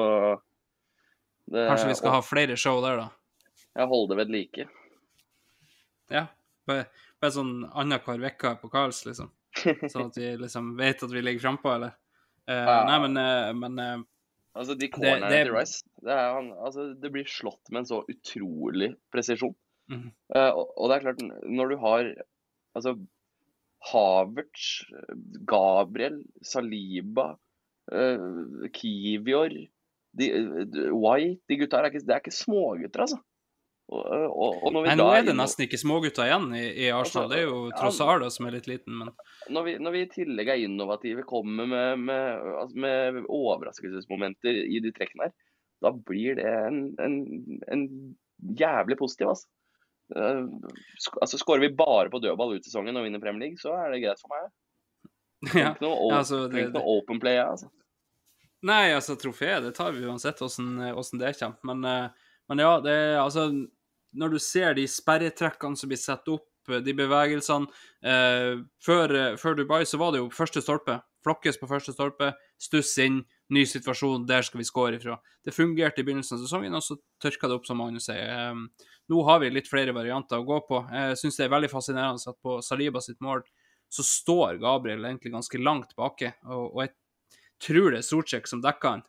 det, Kanskje vi skal ha flere show der, da. Jeg holder det ved like. Ja. Bare, bare sånn annenhver uke på Karls, liksom. Sånn at vi liksom vet at vi ligger frampå, eller? Uh, Ja. Nei, men, uh, men uh, Altså, de cornerne det- til Rice det, er, han, altså, det blir slått med en så utrolig presisjon. Eh, og, og det er klart, når du har altså Havertz, Gabriel, Saliba, Kivior de- White De gutta her er ikke, det er ikke smågutter, altså. Og, og, Nei, nå er det nesten ikke smågutter igjen i, i Arsenal. Altså, Det er jo ja. Trossard da, som er litt liten, men når vi, når vi i tillegg er innovative, kommer med, med, altså med overraskelsesmomenter i de trekkene her, da blir det en, en, en jævlig positiv, altså. Eh, altså Skårer vi bare på dødball ut sesongen og vinner Premier League, så er det greit for meg. ja. Ikke noe, altså, det- ikke noe open play, altså. Nei, altså, trofeet, det tar vi uansett åssen det kommer. Men, eh, men ja, det er altså Når du ser de sperretrekkene som blir satt opp, de bevegelsene eh, før, eh, før Dubai så var det jo første stolpe. Flokkes på første stolpe, stuss inn, ny situasjon, der skal vi score ifra. Det fungerte i begynnelsen av sesongen, og så tørka det opp, som Magnus sier. Eh, nå har vi litt flere varianter å gå på. Jeg syns det er veldig fascinerende at på Saliba sitt mål så står Gabriel egentlig ganske langt baki, og, og jeg tror det er Sortsjek som dekker han.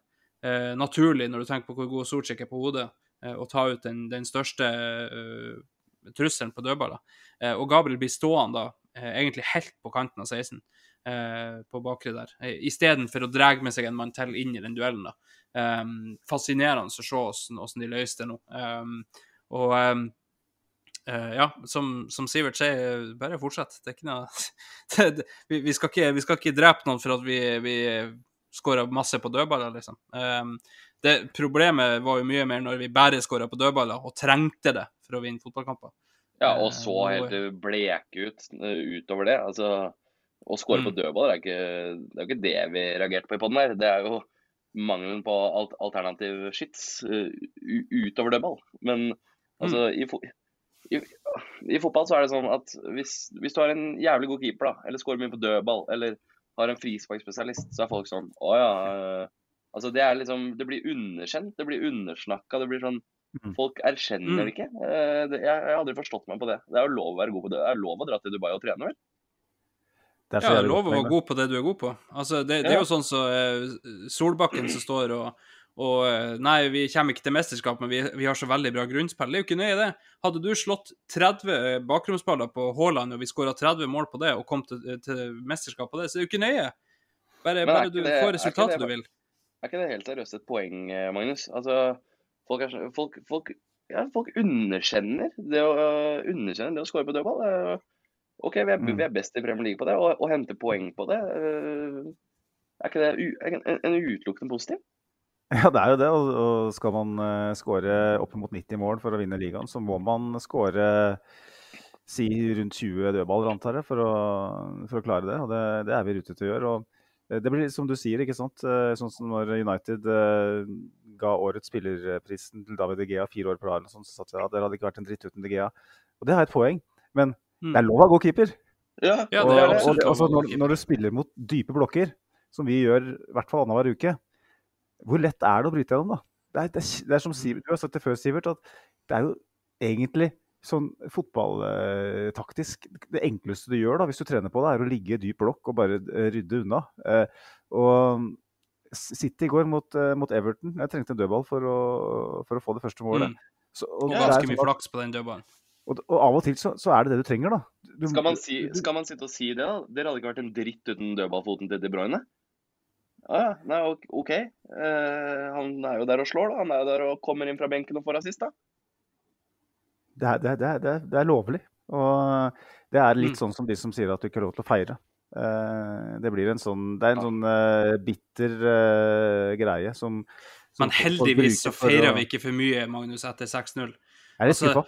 Eh, naturlig, når du tenker på hvor god Sortsjek er på hodet, eh, å ta ut den, den største eh, trusselen på dødballer. Eh, og Gabriel blir stående da, eh, egentlig helt på kanten av 16, eh, på bakre der, eh, istedenfor å dra med seg en mann til inn i den duellen. da. Eh, fascinerende å se hvordan, hvordan de løste det nå. Eh, og eh, eh, ja, som, som Sivert sier, bare fortsett. Det er ikke noe vi, vi, skal ikke, vi skal ikke drepe noen for at vi, vi skåra masse på dødballer, liksom. Um, det, problemet var jo mye mer når vi bare skåra på dødballer og trengte det for å vinne fotballkamper. Ja, og Eh, så helt eh, bleke ut eh, utover det. Altså, å skåre Mm. på dødballer er ikke det er jo ikke det vi reagerte på i poden her. Det er jo mangelen på alt, alternativ skyts eh, utover dødball. Men altså, i, fo i, i fotball så er det sånn at hvis, hvis du har en jævlig god keeper, da, eller skårer mye på dødball, eller har en frisparkspesialist, så er folk sånn Å ja. eh, Altså, det er liksom Det blir underkjent, det blir undersnakka, det blir sånn Mm. Folk erkjenner Mm. det ikke. Eh, jeg, jeg har aldri forstått meg på det. Det er jo lov å være god på det. Det er lov å dra til Dubai og trene, vel? Det er Ja, det er lov å være god på det du er god på. Altså, det, det er jo sånn som så, Solbakken som står og, og eh, Nei, vi kommer ikke til mesterskap, men vi, vi har så veldig bra grunnspill. Det er jo ikke nøye, det. Hadde du slått 30 bakromsballer på Haaland, og vi skåra 30 mål på det, og kom til, til mesterskap på det, så det er jo ikke nøye. Bare, bare ikke du det- får resultatet det- du vil. Er ikke det helt seriøst et poeng, eh, Magnus? Altså, folk, er, folk, folk, ja, folk underkjenner det å, uh, underkjenner det å skåre på dødball. Uh, OK, vi er, Mm. vi er best i Premier League på det, og, og henter poeng på det. Uh, er ikke det u, en, en utelukkende positiv? Ja, det er jo det. Og, og skal man uh, skåre oppimot 90 mål for å vinne ligaen, så må man skåre si rundt 20 dødballer, antar jeg, for å, for å klare det. Og det, det er vi i rute til å gjøre. Og eh, det blir som du sier, ikke sant. Eh, Sånn som når United eh, ga årets spillerprisen til David De Gea fire år på rad, sånn, så satt jeg at det hadde ikke vært en dritt uten De Gea. Og det har et poeng. Men Mm. det er lov å ha god keeper. Ja, Ja, og, det er og, det- altså, når, når du spiller mot dype blokker, som vi gjør i hvert fall annenhver uke, hvor lett er det å bryte gjennom, da? Det er, det er, det er som Sivert, Du har sagt det før, Sivert, at det er jo egentlig sånn fotballtaktisk Det enkleste du gjør da, hvis du trener på det, er å ligge i dyp blokk og bare eh, rydde unna. Eh, og City i går mot, eh, mot Everton. Jeg trengte en dødball for å, for å få det første målet. Mm. Så, Og og, det er ganske sånn mye flaks på den dødballen. og, og av og til så, så er det det du trenger, da. Du, Skal man, si, skal man sitte og si det, da? Dere hadde ikke vært en dritt uten dødballfoten til De Bruyne? Ja, ja. Nei, ok-. Eh, han er jo der og slår, da. Han er jo der og kommer inn fra benken og får assist, da. det er, det, er, det, er, det, er, lovlig. Og det er litt Mm. sånn som de som sier at du ikke har lov til å feire. Uh, det blir en sånn Det er en sånn uh, bitter greie som, som Men heldigvis så feirer å- vi ikke for mye, Magnus, etter 6-0. Jeg er litt altså- skuffa.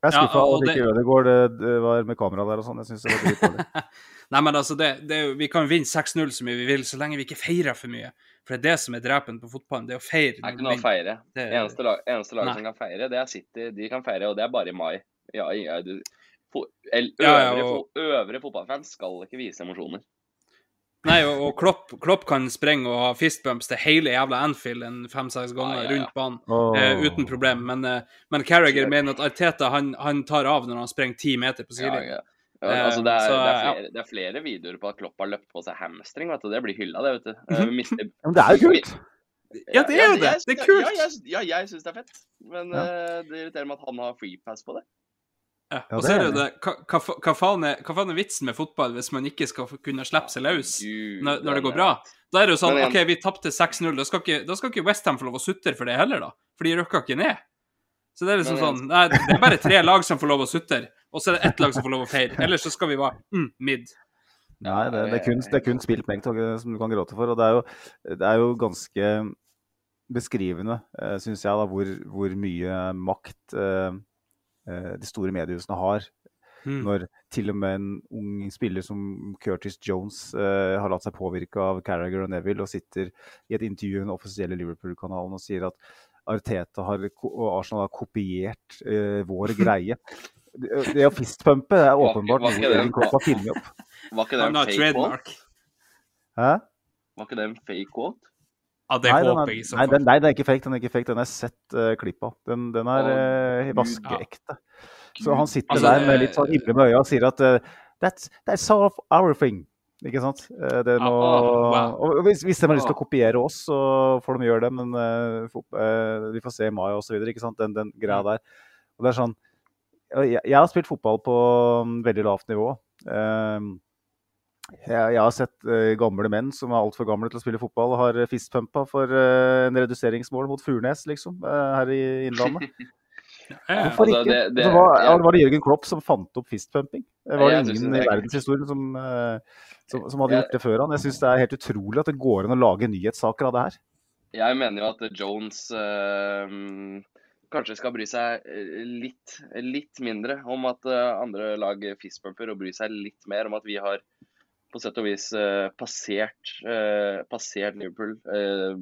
Jeg er Ja, skuffa over at det- ikke Ødegaard det, det var med kamera der og sånn. Jeg syns det var dritdårlig. Nei, men altså, det, det er vi kan vinne 6-0 så mye vi vil, så lenge vi ikke feirer for mye. For det er det som er drepen på fotballen, det er å feire. Det er ikke noe å feire. Det- Eneste lag, eneste lag som kan feire, det er City. De kan feire, og det er bare i mai. Ja, ja, du, for, el, Ja, ja, og- øvre fotballfans skal ikke vise emosjoner. Nei, og, og Klopp, Klopp kan sprenge og ha fistbumps til hele jævla Anfield en fem-seks ganger ah, ja, ja. rundt banen. oh. uh, uten problem. Men, uh, men Carragher mener at Arteta han, han tar av når han sprenger ti meter på Ja, sidelinjen. ja. Ja, Eh, altså det, er, så, det, er ja. flere, det er flere videoer på at Klopp har løpt på seg hamstring. Vet du. Det blir hylla, det. vet du. Mhm. Eh, mister, Men det er jo kult! Ja, det er jo det. Det er kult. Ja, jeg, ja, jeg syns det er fett. Men Ja. eh, det irriterer meg at han har free pass på det. Ja, og så er det jo det hva, hva, faen er, hva faen er vitsen med fotball hvis man ikke skal kunne slippe seg løs når, når det går bra? Da er det jo sånn OK, vi tapte 6-0. Da skal ikke, da skal ikke Westham få lov å sutre for det heller, da. For de røkka ikke ned. Så det er liksom sånn Nei, det er bare tre lag som får lov å sutre, og så er det ett lag som får lov å feire. Ellers så skal vi være mm, mid. Nei, det, det, er kun, det er kun spilt Togge, som du kan gråte for. Og det er jo, det er jo ganske beskrivende, uh, syns jeg, da, hvor, hvor mye makt eh, eh, de store mediehusene har. Mm. Når til og med en ung spiller som Curtis Jones eh, har latt seg påvirke av Carragher og Neville og sitter i et intervju i den offisielle Liverpool-kanalen og sier at Arteta har, og Arsenal har kopiert eh, vår greie. Det, det å fistpumpe er åpenbart noe Jürgen Klopp har funnet opp. Var ikke det en fake quote? trademark. Hæ? Var ikke det en fake quote? Ja, det Nei, den håper er, jeg nei, den, nei, den er ikke fake. Den er ikke fake, den har jeg sett uh, klipp av. Den, den er eh, Gud. vaskeekte. Så han sitter Altså, der med litt sånn himle med øya og sier at uh, that's, that's of our thing. Ikke sant? Eh, det må, wow. og hvis, hvis de har lyst til å kopiere oss, så får de gjøre det. Men uh, eh, vi får se i mai osv. Den, den greia der. Og det er sånn jeg, jeg har spilt fotball på mm, veldig lavt nivå. Eh, jeg, har sett eh, gamle menn som er altfor gamle til å spille fotball, og har fistpumpa for eh, en reduseringsmål mot Furnes, liksom, eh, her i Innlandet. Hvorfor ikke? Altså, det- det- altså, var, var det Jørgen Klopp som fant opp fistpumping? Eh, Var det ingen det i er verdenshistorien som, eh, som, som hadde Jeg- gjort det før han? Jeg syns det er helt utrolig at det går an å lage nyhetssaker av det her. Jeg mener jo at Jones øh, kanskje skal bry seg eh, litt, litt mindre om at eh, andre lag fistpumper, og bry seg litt mer om at vi har på sett og vis eh, passert, eh, passert Liverpool. Eh,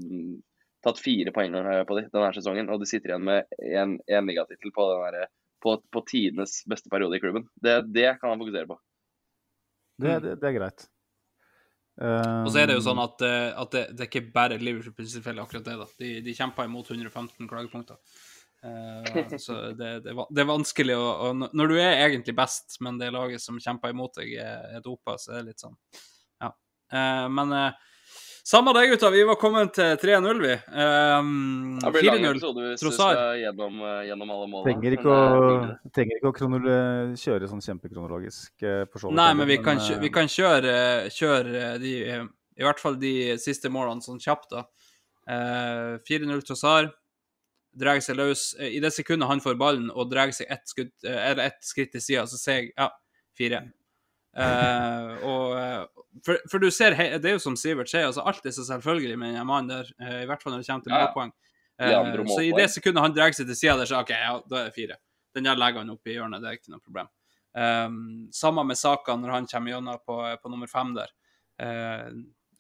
tatt fire poeng på dem denne sesongen, og de sitter igjen med én ligatittel på, den på, på tidenes beste periode i klubben. Det, det kan han fokusere på. Det, det, det er greit. Og så er det jo sånn at, at det, det, er ikke bare Liverpool tilfelle akkurat det. da. De, de kjemper imot 115 klagepunkter. Uh, så det, det, det, er vanskelig å, å, Når du er egentlig best, men det laget som kjemper imot deg, er, er dopa, så er det litt sånn Ja. Uh, men uh, samme det, gutta. Vi var kommet til 3-0, vi. Um, 4-0. Trossar. Gjennom, gjennom alle målene. Trenger ikke å, trenger ikke å kjøre sånn kjempekronologisk. For så. Nei, men vi kan, kjøre, vi kan kjøre, kjøre, de, i hvert fall de siste målene sånn kjapt, da. 4-0 Trossar. Drar seg løs. I det sekundet han får ballen og drar seg ett, skudd, ett skritt til sida, så ser jeg ja, fire. Uh, og, eh, for, for, du ser, det er jo som Sivert sier, altså alt er så selvfølgelig med den mannen der, uh, i hvert fall når det kommer til målpoeng. Uh, så i det sekundet han drar seg til sida der, så OK, ja, da er det fire. Den der legger han opp i hjørnet, det er ikke noe problem. Um, samme med Saka når han kommer gjennom på, på, nummer fem der.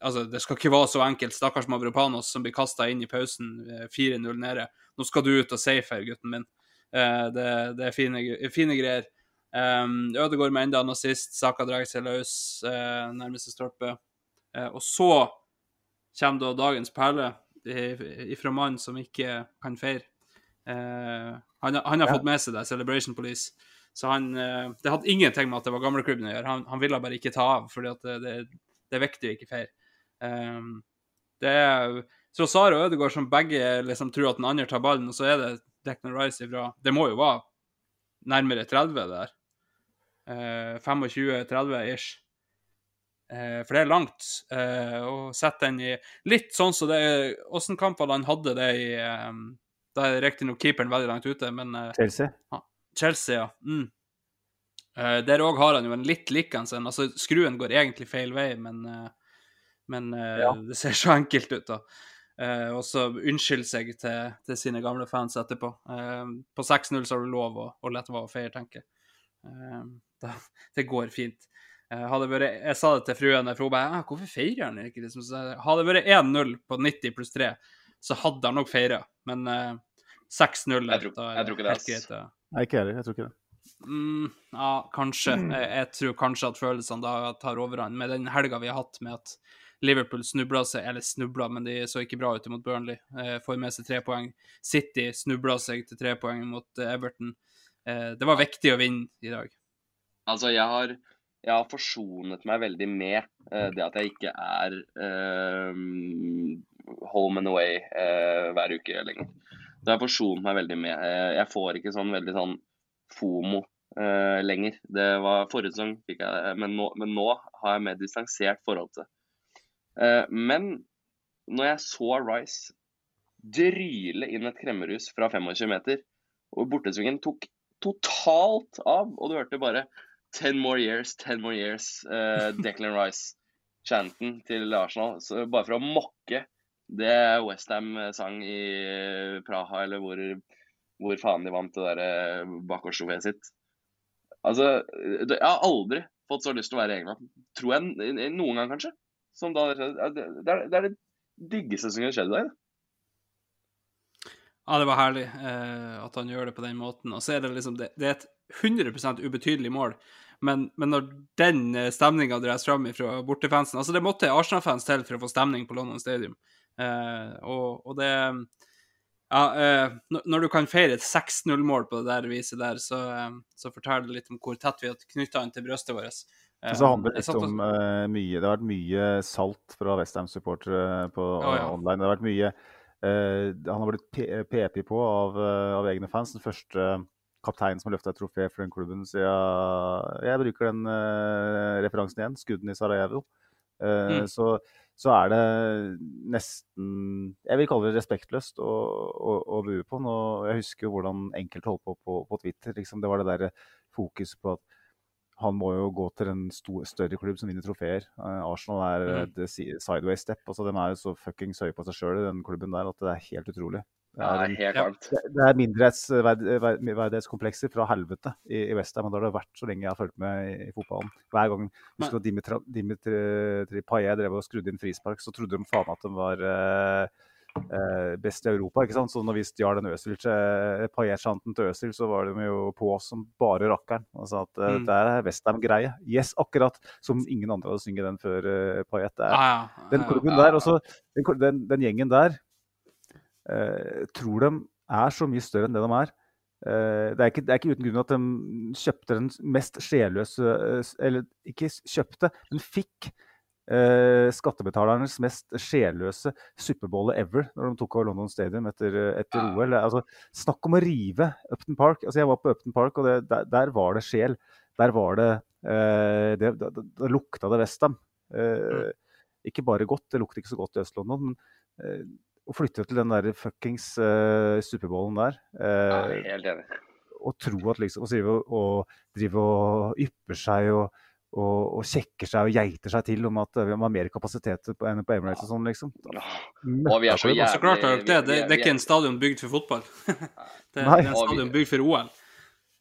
Altså, det skal ikke være så enkelt. Stakkars Mavropanos som blir kasta inn i pausen, 4-0 nede. Nå skal du ut og safe her, gutten min. det, det er fine, fine greier. Um, Ødegaard med enda nazist. Saka drar seg løs, uh, nærmeste stolpe. Uh, og så kommer da dagens perle ifra mannen som ikke kan feire. Han, han, har ja. fått med seg det, Celebration Police. Så han Det hadde ingenting med at det var gamleklubben å gjøre. Han, han ville bare ikke ta av, fordi det, det, det er viktig å ikke feire. Um, det er Trossar og Ødegaard som begge liksom tror at den andre tar ballen, og så er det Declan Rice ifra Det må jo være nærmere 30 der. 25-30 ish. Uh, for det er langt. og sette den i Litt sånn som så det Åssen kamper han hadde det i Da er riktignok keeperen veldig langt ute, men Chelsea? Chelsea, ja. Mm. der òg har han jo en litt likende en. Altså, skruen går egentlig feil vei, men, men ja. det ser så enkelt ut, da. Uh, og så unnskylde seg til, til, sine gamle fans etterpå. Uh, på 6-0 så har du lov å, å lette være å feire, tenker jeg. Uh, det går fint. Eh, hadde vært, jeg sa det til fruen, for hun bare 'Hvorfor feirer han ikke?' Liksom. hadde det vært 1-0 på 90 pluss 3, så hadde han nok feira. Men uh, 6-0 Jeg, tror, jeg tror ikke det. Helt. Nei, ikke heller. Jeg tror ikke det. Mm, ja, kanskje. Mm. Jeg, jeg, tror kanskje at følelsene da tar overhånd. Med den helga vi har hatt med at Liverpool snubla seg, eller snubla, men de så ikke bra ut mot Burnley. Eh, får med seg tre poeng. City snubla seg til tre poeng mot eh, Everton. Eh, det var viktig å vinne i dag. Altså, jeg har, jeg har forsonet meg veldig med det at jeg ikke er eh, home and away eh, hver uke lenger. Det har forsonet meg veldig med. jeg får ikke sånn veldig sånn fomo lenger. Det var Forrige sesong men men nå har jeg mer distansert forhold til det. Men når jeg så Rice dryle inn et kremmerhus fra 25 meter, og bortesvingen tok totalt av, og du hørte bare 'ten more years, ten more years', uh, Declan Rice-chanten til Arsenal. Så bare for å mokke det Westham sang i Praha, eller hvor, hvor faen de vant det derre eh, bakgårdstrofeet sitt. Altså, jeg har aldri fått så lyst til å være i England. Tror jeg noen gang, kanskje. Som da, det, er, det er det diggeste som kunne skjedd i dag. Ja, det var herlig eh, at han gjør det på den måten. Og så er det liksom det, det er et 100% ubetydelig mål. Men, men når den eh, stemninga dras fram fra bortefansen Altså, det måtte Arsenal-fans til for å få stemning på London Stadium. Eh, og, og, det Ja, eh, når du kan feire et 6-0-mål på det der viset der, så, eh, så forteller det litt om hvor tett vi har knytta han til brystet vårt. Eh, så handler det litt om uh, mye Det har vært mye salt fra Westham-supportere på oh, ja. online. Det har vært mye uh, Han har blitt PP på av, av egne fans. Den første kaptein som har løfta et trofé for den klubben siden Jeg bruker den referansen igjen, skudden i Sarajevo. Mm. så, så, er det nesten Jeg vil kalle det respektløst å, å, å bue på. Nå, jeg husker jo hvordan enkelte holdt på på, på Twitter. Liksom, det var det der fokus på at han må jo gå til en stor, større klubb som vinner trofeer. Uh, Arsenal er mm. et sideways step. altså De er jo så fuckings høye på seg sjøl i den klubben der at det er helt utrolig. Det er, det er helt det det er mindreverdighetskomplekser fra helvete i, i Westham. Og det har det vært så lenge jeg har fulgt med i, i fotballen. Hver gang husker du Dimitri, Dimitri Payet drev og skrudde inn frispark, så trodde de faen at de var eh, eh, best i Europa. ikke sant? Så når vi stjal den Øzil, eh, til Øzil, så var de jo på oss som bare rakkeren. Og sa at eh, Mm. det er Westham-greie. Yes, akkurat som ingen andre hadde synget den før eh. Er, Ah, ja. den klubben der, også, den, den, den gjengen der, eh, tror de er så mye større enn det de er. Eh, det, er ikke, det er ikke uten grunn at de kjøpte den mest sjelløse Eller ikke kjøpte, men fikk eh, skattebetalernes mest sjelløse suppebolle ever når de tok over London Stadium etter, etter Ja. OL. Altså, snakk om å rive Upton Park. Altså, jeg var på Upton Park, og det, der, der var det sjel. Der var det eh, det, det, det, lukta det Westham. Eh, Ikke bare godt, det lukter ikke så godt i Øst-London, men eh, å flytte til den der fuckings eh, superbowlen der Ja, eh, helt enig. og tro at liksom å drive og, og, drive og ypper seg og, og, og kjekker seg og geiter seg til om at vi har mer kapasitet på, enn på Emirates og sånn, liksom. Og vi er så altså. Så klart har jævlig dere det. Det, det er ikke en stadion bygd for fotball. det, det er en stadion bygd for OL.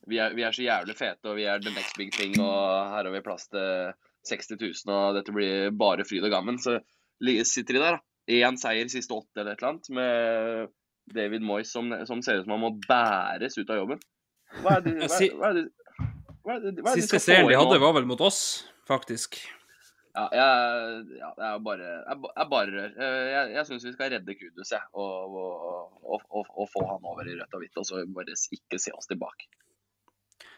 vi er, vi er så jævlig fete, og vi er the next big thing, og her har vi plass til 60 000, og dette blir bare fryd og gammen. Så sitter de der, da. Én seier siste åtte eller et eller annet, med David Moyes som, som ser ut som han må bæres ut av jobben. Hva er det, hva, hva er det, hva det, hva det Siste serien de hadde, var vel mot oss, faktisk. Ja, jeg, ja, jeg er bare, jeg, jeg bare rør. Eh, Jeg, jeg syns vi skal redde Kudus, jeg. Og, og, og, og, få han over i rødt og hvitt, og så bare ikke se oss tilbake.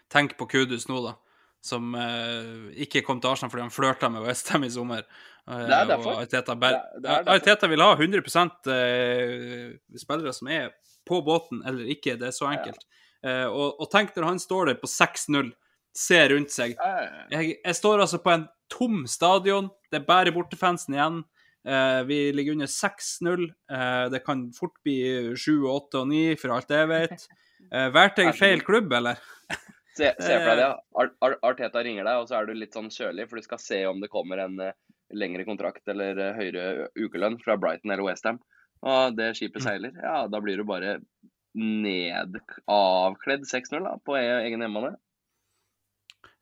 Tenk på Kudus nå, da. Som eh, ikke kom til Arsenal fordi han flørta med Westham i sommer. Eh, Det er derfor. Ariteta, Det er- det er derfor. Arteta vil ha 100 eh, spillere som er på båten eller ikke. Det er så enkelt. Eh, og, og tenk når han står der på 6-0, ser rundt seg. Eh, Jeg, jeg står altså på en tom stadion. Det er bare bortefansen igjen. Eh, vi ligger under 6-0. Eh, det kan fort bli 7, 8 og 9, for alt jeg vet. Uh, Valgte jeg feil klubb, eller? Se, se for deg det. Ar Ar Arteta ringer deg, og så er du litt sånn kjølig, for du skal se om det kommer en eh, lengre kontrakt eller eh, høyere ukelønn fra Brighton eller Westham. Og det skipet seiler, ja, da blir du bare ned avkledd 6-0 da, på e egen hjemmebane.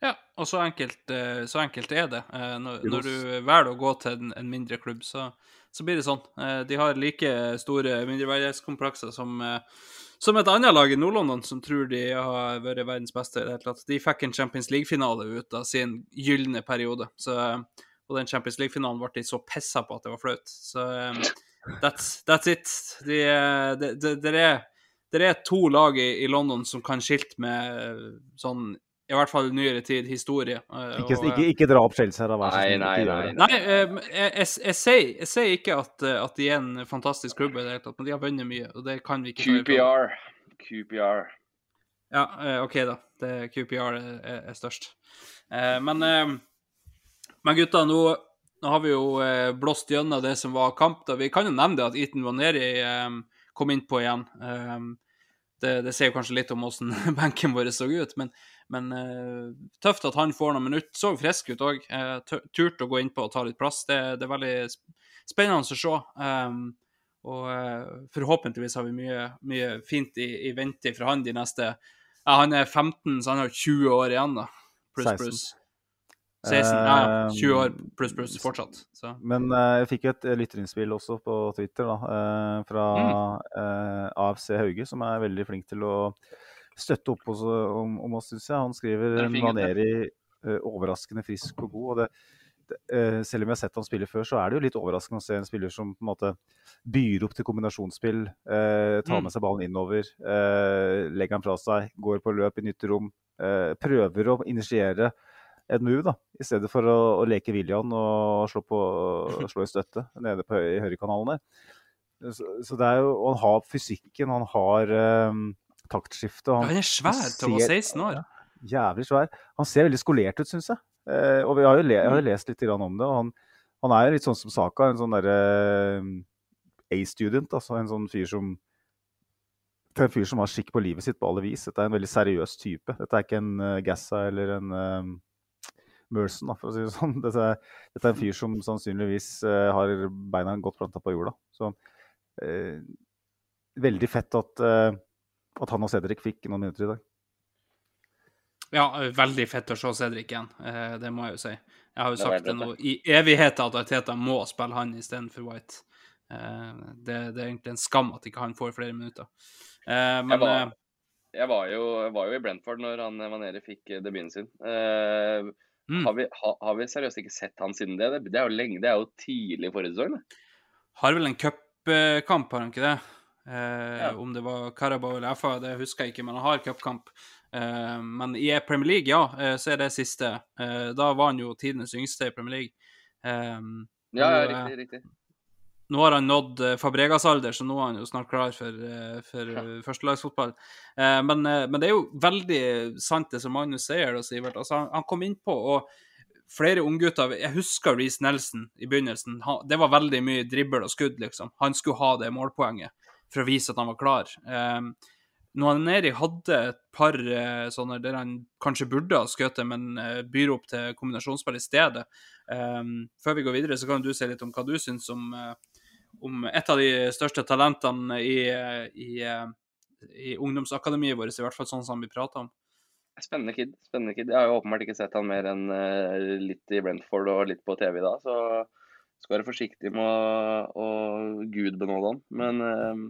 Ja, og så enkelt, eh, så enkelt er det. Eh, Når, når du velger å gå til en, en mindre klubb, så, så blir det sånn. Eh, De har like store mindreverdighetskomplekser som, som et annet lag i Nord-London som tror de har vært verdens beste i det hele tatt. De fikk en Champions League-finale ut av sin gylne periode. Så, og den Champions League-finalen ble de så pissa på at det var flaut. Så that's, that's it. De, de, det det- det er, det er to lag i, i London som kan skilte med sånn i hvert fall nyere tid, historie. eh, Ikke, og, ikke, ikke dra opp Chelsea her, da. Nei, nei, nei. Nei, eh, jeg, jeg, jeg, sier, jeg sier ikke at, eh, at de er en fantastisk klubb, men de har vunnet mye, og det kan vi ikke. QPR. QPR. Ja, eh, OK, da. Det, QPR er, er, størst. Eh, men, eh, men gutta, nå, nå har vi jo eh, blåst gjennom det som var kamp. da. Vi kan jo nevne det at Eton Vaneri kom kom innpå igjen. Eh, det, det sier kanskje litt om hvordan benken vår så ut, men, men eh, tøft at han får noen minutter. Så frisk ut òg. Uh, Turte å gå innpå og ta litt plass. Det, det er veldig spennende å se. Um, og eh, forhåpentligvis har vi mye, mye fint i, i vente fra han de neste ja, Han er 15, så han har 20 år igjen, da. Pluss, 16. pluss. 16, ja, ja. 20 år Eh, pluss, pluss fortsatt. Så. Men eh, jeg fikk et uh, lytterinnspill også på Twitter da, eh, fra eh, AFC Hauge, som er veldig flink til å støtte opp oss, om, om oss, syns jeg. Han skriver Maneri er eh, overraskende frisk og god. og det, det, eh, selv om jeg har sett han spille før, så er det jo litt overraskende å se en spiller som på en måte byr opp til kombinasjonsspill, eh, tar Mm. med seg ballen innover, eh, legger den fra seg, går på løp i nytt rom, eh, prøver å initiere en move, da, i stedet for å, å leke William og slå, på, slå i støtte nede på, i høyrekanalene. Så, så det er jo, han har fysikken, han har um, taktskiftet. Han, Ja, han er svær være 16 år. Jævlig svær. Han ser veldig skolert ut, syns jeg. Eh, og vi har le, jeg har jo lest litt om det. og han, han er jo litt sånn som Saka, en sånn derre um, A-student. altså En sånn fyr som en fyr som har skikk på livet sitt på alle vis. Dette er en veldig seriøs type. Dette er ikke en uh, Gassa eller en um, Merson, for å si det sånn. Dette dette er en fyr som sannsynligvis uh, har beina godt planta på jorda. Så uh, veldig fett at, eh, at han og Cedric fikk noen minutter i dag. Ja, veldig fett å se Cedric igjen, eh, det må jeg jo si. Jeg har jo sagt det det nå i evigheter at Teta må spille han istedenfor White. Eh, det, det er egentlig en skam at ikke han får flere minutter. Eh, men jeg, var, eh, jeg var, jo, jeg var jo i Brentford når han Vaneri fikk eh, debuten sin. Mm, har, vi, ha, har vi seriøst ikke sett han siden det? Det, det er jo lenge, det er jo tidlig forrige sesong. har vel en cupkamp, har han ikke det? Eh, Ja. Om det var Carabao eller FA, det husker jeg ikke, men han har cupkamp. Eh, men i Premier League, ja, eh, så er det siste. Eh, da var han jo tidenes yngste i Premier League. Eh, Ja, ja, riktig. riktig. Nå har han nådd eh, Fabregas-alder, så nå er han jo snart klar for, eh, for ja. førstelagsfotball. Eh, men, eh, men det er jo veldig sant det som Magnus sier, Sivert. Altså, han, han kom innpå, og flere unggutter Jeg husker Reece Nelson i begynnelsen. Han, det var veldig mye dribbel og skudd, liksom. Han skulle ha det målpoenget for å vise at han var klar. Når Neri hadde et par sånne der han kanskje burde ha skutt, men byr opp til kombinasjonsspill i stedet. Um, før vi går videre, så kan du si litt om hva du syns om, om et av de største talentene i, i, eh, i ungdomsakademiet vårt, i hvert fall sånn som vi prater om. Spennende kid. spennende kid. Jeg har jo åpenbart ikke sett han mer enn eh, litt i Brentford og litt på TV da, så skal være forsiktig med å, å gudbenåde han. Men eh,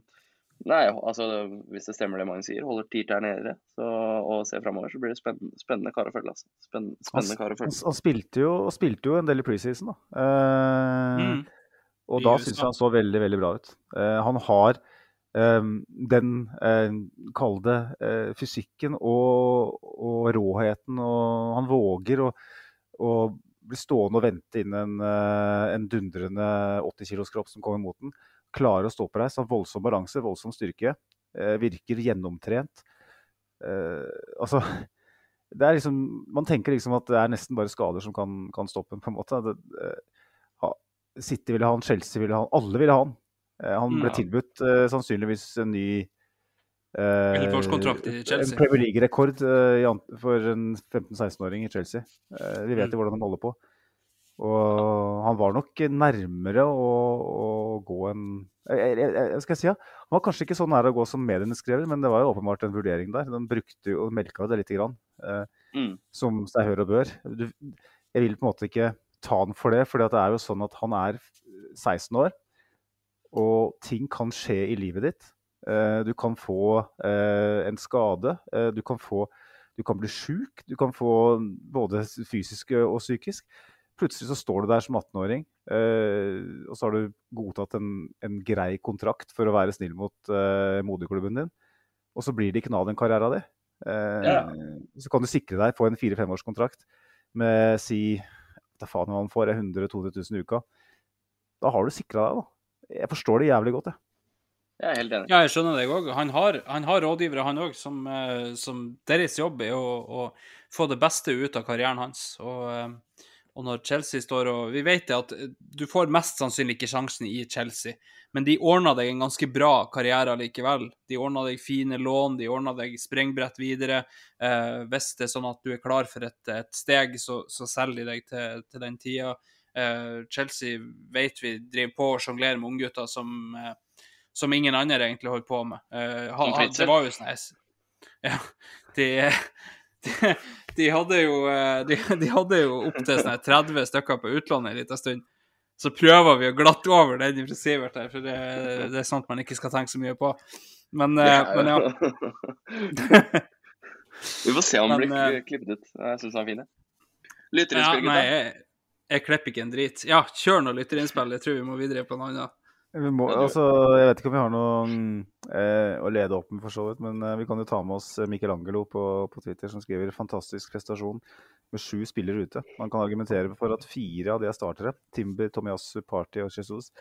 nei, altså hvis det stemmer det man sier, holder Tirter nede så, og ser framover, så blir det spennende, spennende kar å følge. Altså. Spennende, spennende kar å Han, følge. han spilte, jo, spilte jo en del i preseason, da. Uh, Mm. Og da syns jeg han så veldig, veldig bra ut. Eh, han har eh, den, uh, kall det, eh, fysikken og, og råheten, og han våger å, å bli stående og vente inn en, eh, en dundrende 80 kilos kropp som kommer mot den. Klarer å stå på reis, har voldsom balanse, voldsom styrke. eh, virker gjennomtrent. Eh, altså det er liksom, Man tenker liksom at det er nesten bare skader som kan, kan stoppe en, på en måte. Det, eh, City ville ha han, Chelsea ville ha han, alle ville ha han. Eh, han ble Ja. tilbudt uh, sannsynligvis en ny uh. En Premier League-rekord uh, for en 15-16-åring i Chelsea. Vi vet Mm. jo hvordan han holder på. Og han var nok nærmere å, å gå en jeg, jeg, jeg, skal jeg si, ja. Han var kanskje ikke så nær å gå som mediene skrev, men det var jo åpenbart en vurdering der. Den brukte jo og melka det lite grann, Mm. som seg hør og bør. Du, jeg vil på en måte ikke ta han for det, for det er jo sånn at han er 16 år, og ting kan skje i livet ditt. Eh, du kan få eh, en skade, eh, du kan få du kan bli sjuk, du kan få både fysisk og psykisk. Plutselig så står du der som 18-åring, eh, og så har du godtatt en, en grei kontrakt for å være snill mot moderklubben din, og så blir det ikke noe av den karrieren din. Eh, Ja. Så kan du sikre deg på en fire-femårskontrakt med si da faen hva han får, 100 000-200 000 i uka. Da har du sikra deg, da. Jeg forstår det jævlig godt, jeg. Jeg er helt enig. Ja, jeg skjønner deg òg. Han, har- han har rådgivere, han òg, som, eh, som deres jobb er å, å få det beste ut av karrieren hans. Og, eh, og når Chelsea står og Vi vet det at eh, du får mest sannsynlig ikke sjansen i Chelsea, men de ordna deg en ganske bra karriere likevel. De ordna deg fine lån, de ordna deg sprengbrett videre. Eh, hvis det er sånn at du er klar for et, et steg, så, så selger de deg til, til den tida. Eh, Chelsea vet vi driver på og sjonglerer med unggutter som eh, som ingen andre egentlig holdt på med. Eh, ha, Som ha, det var jo sånn jeg Ja, de, de, de hadde jo eh, de, de hadde jo opptil sånn her 30 stykker på utlån en liten stund. Så prøver vi å glatte over den fra Sivert her, for det, det er sånt man ikke skal tenke så mye på. Men, ja. men ja. Vi får se om den blir eh, klippet ut. Jeg syns den er fin. jeg. ja Lytterinnspill, nei, gutta. jeg, jeg klipper ikke en drit. Ja, kjør noe lytterinnspill. Jeg tror vi må videre på noe annet. Vi må, altså, jeg vet ikke om vi har noe eh, å lede opp med, for så vidt, men eh, vi kan jo ta med oss Michelangelo Mikkel Angelo på, på Twitter, som skriver 'fantastisk prestasjon med sju spillere ute'. Man kan argumentere for at fire av de er startere. Timber, Tomiyasu, Party og Jesus.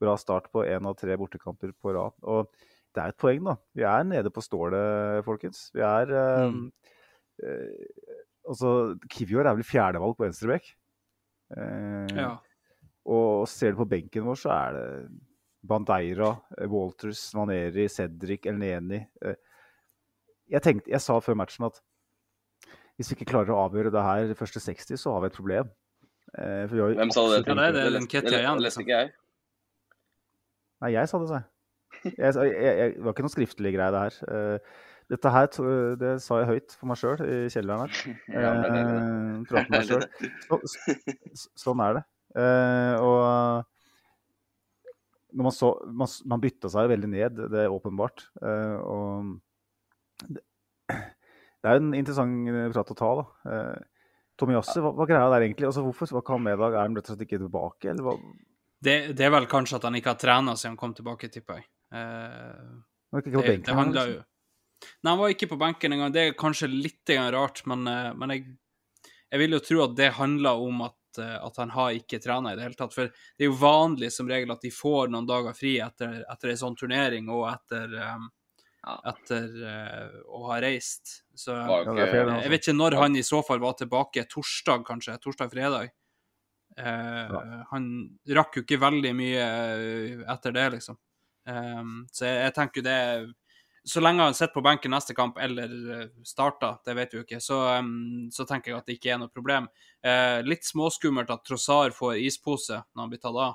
Bra start på én av tre bortekamper på rad. Og det er et poeng, da. Vi er nede på stålet, folkens. Vi er eh, Mm. eh, Altså, Kivior er vel fjerdevalg på venstrebekk. Eh, Ja. og ser du på benken vår, så er det Bandeira, eh, Walters, Maneri, Cedric, Elneni. eh. Jeg, tenkte, jeg sa før matchen at hvis vi ikke klarer å avgjøre det her de første 60, så har vi et problem. Eh, for vi har Hvem sa det? Ja, det er ikke- det leste- det leste liksom. ikke jeg. Nei, jeg sa det, sa jeg. Jeg, jeg, jeg, det var ikke noe skriftlig greie, det her. Eh, Dette her det sa jeg høyt for meg sjøl i kjelleren her. Ja, det er det. Eh, meg selv. Så, så, sånn er det. Eh, og når man så Man, man bytta seg veldig ned, det er åpenbart. Uh, og det, det er en interessant eh, prat å ta, da. Tommy Tomiyasu, hva, hva greia der egentlig? Altså, hvorfor var ikke han med i dag? Er han rett og slett ikke tilbake, eller hva? Det, det er vel kanskje at han ikke har trena siden han kom tilbake, tipper jeg. Uh, Han ikke på det, benken det handla liksom. jo Nei, han var ikke på benken engang. Det er kanskje litt rart, men, eh, men jeg, jeg vil jo tro at det handler om at, eh, at han har ikke trena i det hele tatt. For det er jo vanlig som regel at de får noen dager fri etter, etter en sånn turnering og etter, um, Ja. etter uh, å ha reist. Så er ikke jeg vet ikke når han i så fall var tilbake. Torsdag, kanskje? Torsdag-fredag. Uh, Han rakk jo ikke veldig mye eh, etter det, liksom. Um, så jeg, jeg tenker det Så lenge han sitter på benken neste kamp eller eh, starter, det vet vi jo ikke, så, så tenker jeg at det ikke er noe problem. Eh, litt småskummelt at Trossar får ispose når han blir tatt av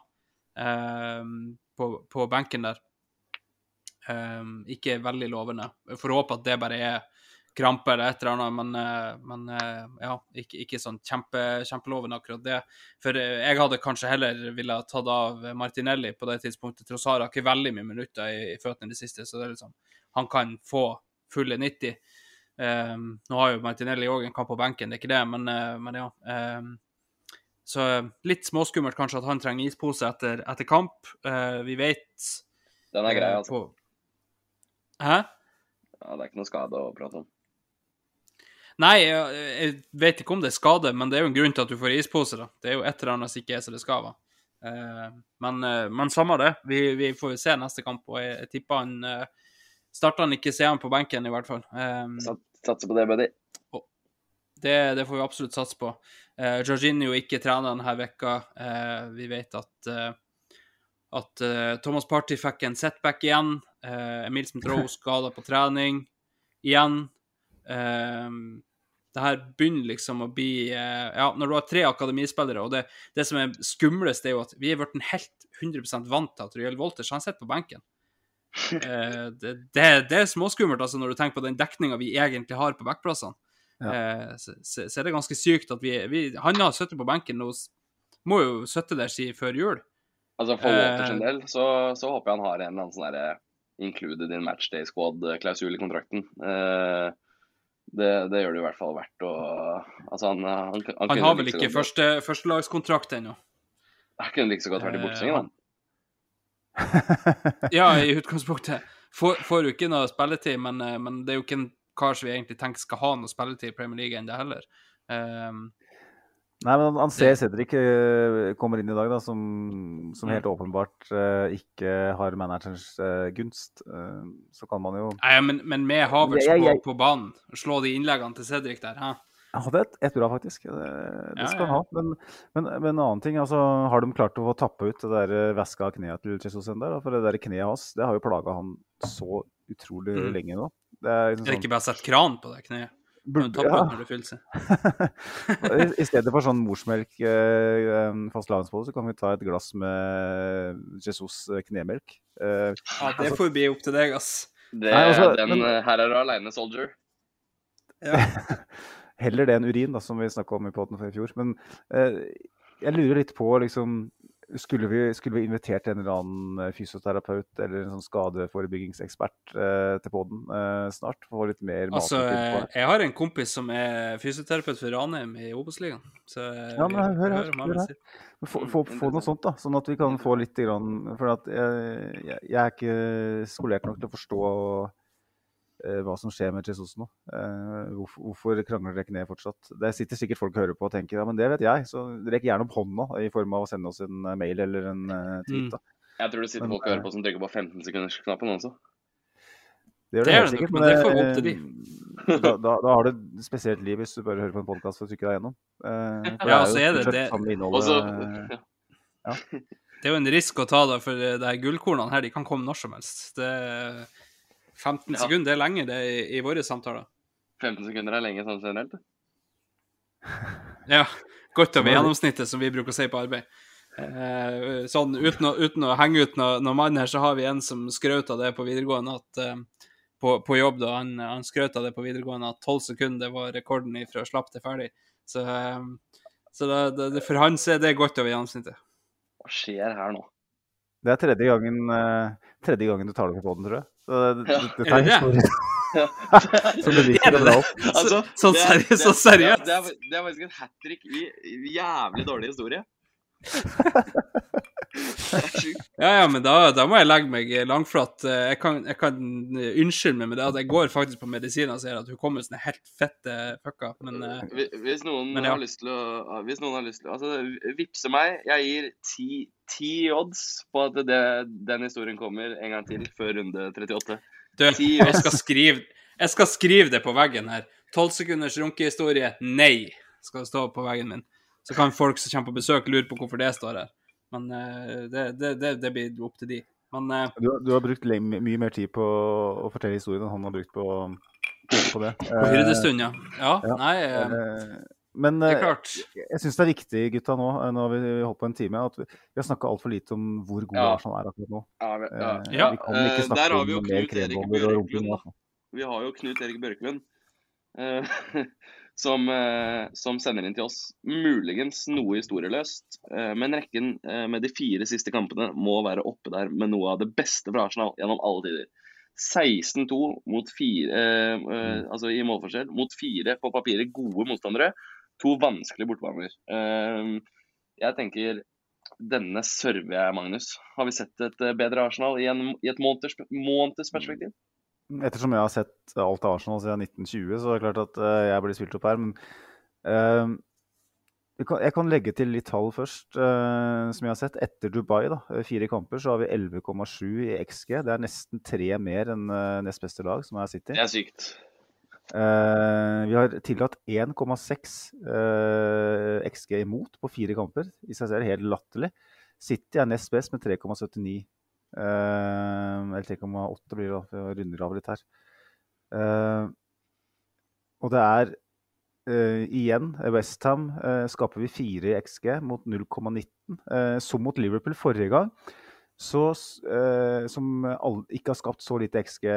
eh, på, på benken der. Um, ikke veldig lovende. Får håpe at det bare er krampe eller et eller annet, men, eh, men eh, ja, ikke, ikke sånn kjempe, kjempeloven akkurat det. For eh, jeg hadde kanskje heller ville ha tatt av Martinelli på det tidspunktet. Trossard har ikke veldig mye minutter i, i føttene i det siste, så det liksom, han kan få fulle 90. Um, nå har jo Martinelli òg en kamp på benken, det er ikke det, men, men ja. Um, så litt småskummelt kanskje at han trenger ispose etter, etter kamp. Uh, vi vet Den er grei, altså. på- Hæ? Ja, det er ikke noe skade å prate om. Nei, jeg, jeg vet ikke om det er skade, men det er jo en grunn til at du får ispose. da. Det er jo et eller annet som ikke er som det skal være. Eh, men, eh, men samme det. Vi, vi får se neste kamp, og jeg, jeg tipper han uh, Starter han ikke CM på benken, i hvert fall. Eh, Sat- Satser på det, buddy. det, det får vi absolutt satse på. Uh, Jorginho ikke trener denne vekka. Eh, vi vet at, eh, at eh, Thomas Party fikk en setback igjen. Emil Smith-Roe skada på trening igjen. Eh, det her begynner liksom å bli eh, Ja, når du har tre akademispillere, og det, det som er skumlest, er jo at vi er blitt helt 100% vant til at Riel Wolters han sitter på benken. Eh, det, det, det er småskummelt altså, når du tenker på den dekninga vi egentlig har på backplassene. Eh, så, så, er det ganske sykt at vi, vi Han har sittet på benken og må jo sitte der siden før jul. Altså For Eh, Walters sin del så, så håper jeg han har en eller annen sånn derre included in matchday squad-klausul i kontrakten. Eh, det, det gjør det i hvert fall verdt å Altså, han, han, han, Han har vel ikke godt- første, førstelagskontrakt ennå. Han kunne like så godt vært i Eh, boksingen, han-. Ja, i utgangspunktet. Får, får jo ikke noe spilletid, men, eh, men det er jo ikke en kar som vi egentlig tenker skal ha noe spilletid i Premier League enn det heller. Um, Nei, men han- ser Cedric eh, kommer inn i dag, da, som, som helt åpenbart uh, ikke har managerens uh, gunst. Uh, så kan man jo nei, men, men med Havertz Jeg- jeg- på, på banen, slå de innleggene til Cedric der, hæ? Jeg hadde et, et bra, faktisk. Det, det skal han ja. ha. Men, men, men en annen ting, altså, har de klart å få tappa ut det der eh, væska av kneet til Jesus ennå? For det der kneet hans det har jo plaga han så utrolig Mm. lenge nå. Det er liksom det ikke bare å sette kran på det kneet? Burde, ja. når det fyller seg? I, I stedet for sånn morsmelk eh, fastelavnsbolle, så kan vi ta et glass med Jesus eh, knemelk. Eh, Ja, det får bli opp til deg, ass. Det, Nei, altså, den, men- eh, her er du aleine, soldier. heller det enn urin, da, som vi snakka om i poden for i fjor. Men eh, jeg lurer litt på liksom skulle vi, skulle vi invitert en eller annen eh, fysioterapeut eller en sånn skadeforebyggingsekspert eh, til poden eh, snart? For å få litt mer Altså, matmotiv på eh, jeg har en kompis som er fysioterapeut for Ranheim i Obos-ligaen. Eh, Ja, men hør, hør, hør, hør her. Få, få, få noe sånt, da, sånn at vi kan få litt grann, For at jeg, jeg, er ikke skolert nok til å forstå hva som skjer med Jesus nå. Eh, hvorfor, hvorfor krangler dere ikke ned fortsatt? Det sitter sikkert folk og hører på og tenker ja, men det vet jeg. Så rekk gjerne opp hånda i form av å sende oss en eh, mail eller en eh, tweet. Mm. da. Jeg tror det sitter Men, folk og hører på som trykker på 15-sekundersknappen også. Det gjør Det det er helt sikkert. men det får vi opp til til Da, da, da har du et spesielt liv hvis du bare hører på en podkast for å trykke deg gjennom. Eh, Ja, så er det det. samme Og så innholdet, ja. Det er jo en risk å ta, da, for de her gullkornene her de kan komme når som helst. Det 15 Ja. sekunder det er lenge det er i, i våre samtaler. 15 sekunder er lenge sånn generelt. det. Ja. Godt over gjennomsnittet, som vi bruker å si på arbeid. Eh, sånn uten å, uten å henge ut noen noe mann her, så har vi en som skrøt av det på videregående at eh, på, på jobb, da. Han, han skrøt av det på videregående at tolv sekunder var rekorden fra slapp til ferdig. Så, eh, så det, det, det, for han så er det godt over gjennomsnittet. Hva skjer her nå? Det er tredje gangen, eh, tredje gangen du tar det på poden, tror jeg. Så det, det, dette er Er det historie Ja. som beviser det bra opp. Altså, sånn det er- seriøst, det- sånn seriøst. Det, det, er- det er faktisk en hat trick i jævlig dårlig historie. Ja, ja, men da, da må jeg legge meg langflat. Eh, Jeg kan, jeg kan unnskylde meg med det at jeg går faktisk på medisiner og ser at hukommelsen er helt fette fucka, men eh, Hvis noen Men ja. har lyst til å Hvis noen har lyst til å Altså, vippse meg. Jeg gir ti, ti odds på at det, den historien kommer en gang til før runde 38. du, jeg skal skrive Jeg skal skrive det på veggen her. Tolv sekunders runkehistorie, nei, skal det stå på veggen min. Så kan folk som kommer på besøk, lure på hvorfor det står her. Men eh, det, det, det, det blir opp til de. Men eh, Du, du har brukt mye mer tid på å fortelle historien enn han har brukt på, på det. på hyrdestund, ja. Ja, ja. nei eh, Eh, Men Det er eh, klart. jeg syns det er viktig, gutta, nå, eh, nå har vi holdt på en time, at vi, vi har snakka altfor lite om hvor god Ja. Arsenal er akkurat nå. Ja, vi, ja. Eh, Ja. Vi kan ikke Eh, snakke der har vi jo Knut Erik Bjørklund, rumpemat. Vi har jo Knut Erik Bjørklund eh, som, eh, som sender inn til oss muligens noe historieløst. Eh, men rekken eh, med de fire siste kampene må være oppe der med noe av det beste fra Arsenal gjennom alle tider. 16-2 mot fire, eh, eh, altså i målforskjell mot fire på papiret gode motstandere. To vanskelige bortebaner. Eh, jeg tenker denne server jeg, Magnus. Har vi sett et eh, bedre Arsenal i, en, i et måneders, måneders perspektiv? Ettersom jeg har sett alt av Arsenal siden 1920, så er det klart at eh, jeg blir spilt opp her. Men eh, kan, jeg kan legge til litt tall først, eh, som jeg har sett. Etter Dubai, da, eh, fire kamper, så har vi 11,7 i XG. Det er nesten tre mer enn eh, nest beste lag, som er City. Det er sykt. Eh, vi har tillatt 1,6 eh, XG imot på fire kamper. I seg selv helt latterlig. City er nest best med 3,79. Eh, eller 3,8 blir det, jeg runder av litt her. Og det er Uh, igjen Westham uh, skaper vi 4 i XG mot 0,19. Uh, som mot Liverpool forrige gang, så, eh, som all, ikke har skapt så lite XG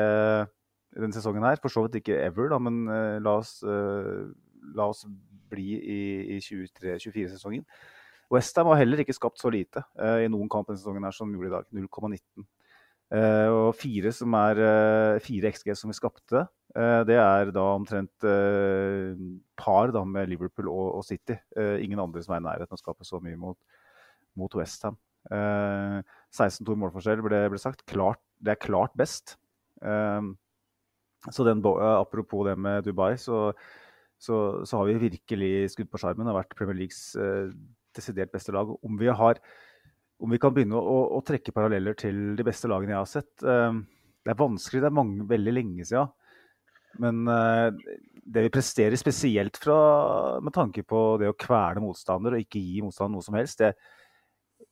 denne sesongen her. For så vidt ikke ever, da, men uh, la, oss, uh, la oss bli i, i 23-24-sesongen. Westham har heller ikke skapt så lite uh, i noen kamp denne sesongen her som de gjorde i dag. 0,19. Eh, og fire, som er, fire XG som vi skapte, det er da omtrent par da, med Liverpool og, og City. Ingen andre som er i nærheten av å skape så mye mot, mot Westham. Uh, 16-2 målforskjell ble, ble sagt. Klart, det er klart best. Eh, så den, eh, apropos det med Dubai, så, så, så har vi virkelig skudd på skjermen. Det har vært Premier Leagues eh, desidert beste lag. Om vi, har, om vi kan begynne å, å trekke paralleller til de beste lagene jeg har sett eh, Det er vanskelig, det er mange, veldig lenge siden. Men eh, det vi presterer spesielt fra, med tanke på det å kvele motstander og ikke gi motstander noe som helst, det,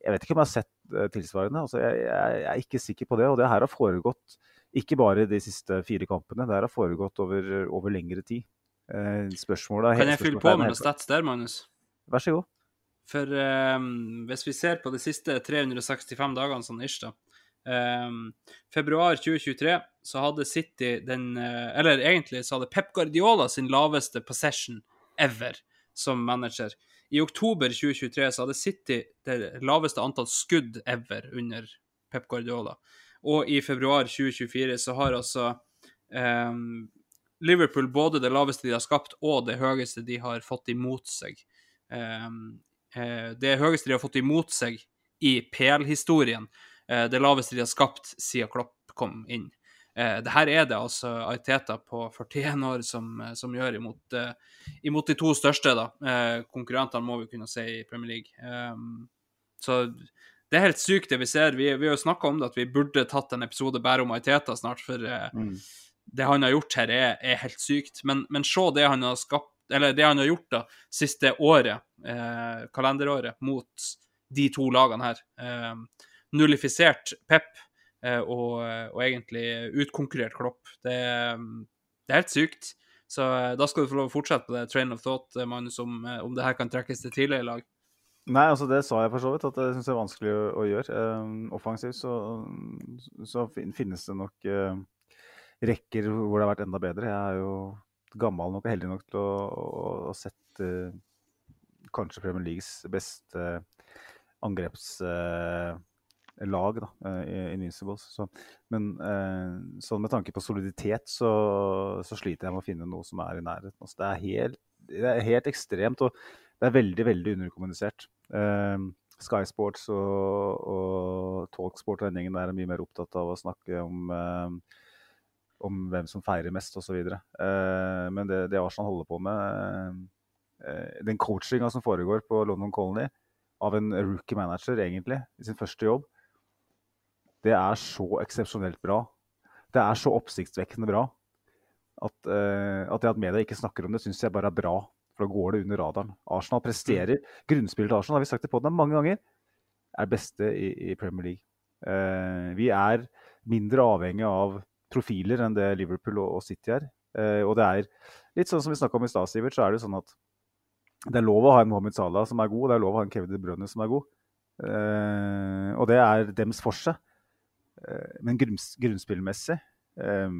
jeg vet ikke om jeg har sett eh, tilsvarende. Altså, jeg, jeg, jeg er ikke sikker på det. Og det her har foregått ikke bare de siste fire kampene, det har foregått over, over lengre tid. Eh, spørsmålet er kan jeg fylle på med noen stats der, Magnus? Vær så god. For ehm, hvis vi ser på de siste 365 dagene sånn ish, da. ehm, februar 2023 så hadde City den eh, Eller egentlig så hadde Pep Guardiola sin laveste possession ever som manager. I oktober 2023 så hadde City det laveste antall skudd ever under Pep Guardiola. Og i februar 2024 så har altså um, Liverpool både det laveste de har skapt, og det høyeste de har fått imot seg. Um, det høyeste de har fått imot seg i PL-historien. Eh, det laveste de har skapt siden Klopp kom inn. Eh, det her er det altså Aiteta på 41 år som, som gjør imot, imot de to største da. Konkurrentene, må vi kunne si, i Premier League. Ehm, så det er helt sykt, det vi ser. Vi, vi har jo snakka om det, at vi burde tatt en episode bare om Aiteta snart. for eh, det han har gjort her, er, er helt sykt. Men, men se det han har skapt, eller det han har gjort da, siste året, eh, kalenderåret, mot de to lagene her. Eh, nullifisert Pep eh, og, og egentlig utkonkurrert Klopp. Det, det er helt sykt. Så eh, da skal du få lov å fortsette på det train of thought, eh, Magnus, om, om det her kan trekkes til tidligere lag. Nei, altså det sa jeg for så vidt, at det syns jeg er vanskelig å, å gjøre. Um, offensivt så, så finnes det nok eh, rekker hvor det har vært enda bedre. Jeg er jo gammel nok og heldig nok til å ha sett eh, kanskje Premier Leagues beste angrepslag, da, eh, i Invincibles. Så, men eh, sånn med tanke på soliditet, så, så sliter jeg med å finne noe som er i nærheten. Altså, det, er helt, det er helt ekstremt, og det er veldig, veldig underkommunisert. Eh, Sky Sports og, og Talksport og der er mye mer opptatt av å snakke om eh, om hvem som feirer mest osv. Eh, men det, det Arsenal holder på med, eh, den coachinga som foregår på London Colony av en rookie manager egentlig, i sin første jobb, det er så eksepsjonelt bra. Det er så oppsiktsvekkende bra at, eh, at det at media ikke snakker om det, syns jeg bare er bra. For da går det under radaren. Arsenal presterer. Grunnspillet til Arsenal, har vi sagt det på den mange ganger, er beste i, i Premier League. Eh, vi er mindre avhengig av profiler enn det Liverpool og, og City er. Eh, og det er litt sånn som vi snakka om i stad, Sivert, så er det sånn at det er lov å ha en Mohammed Salah som er god, og det er lov å ha en Kevin De Bruyne som er god. Eh, og det er dems forse. Eh, men grunns, grunnspillmessig eh,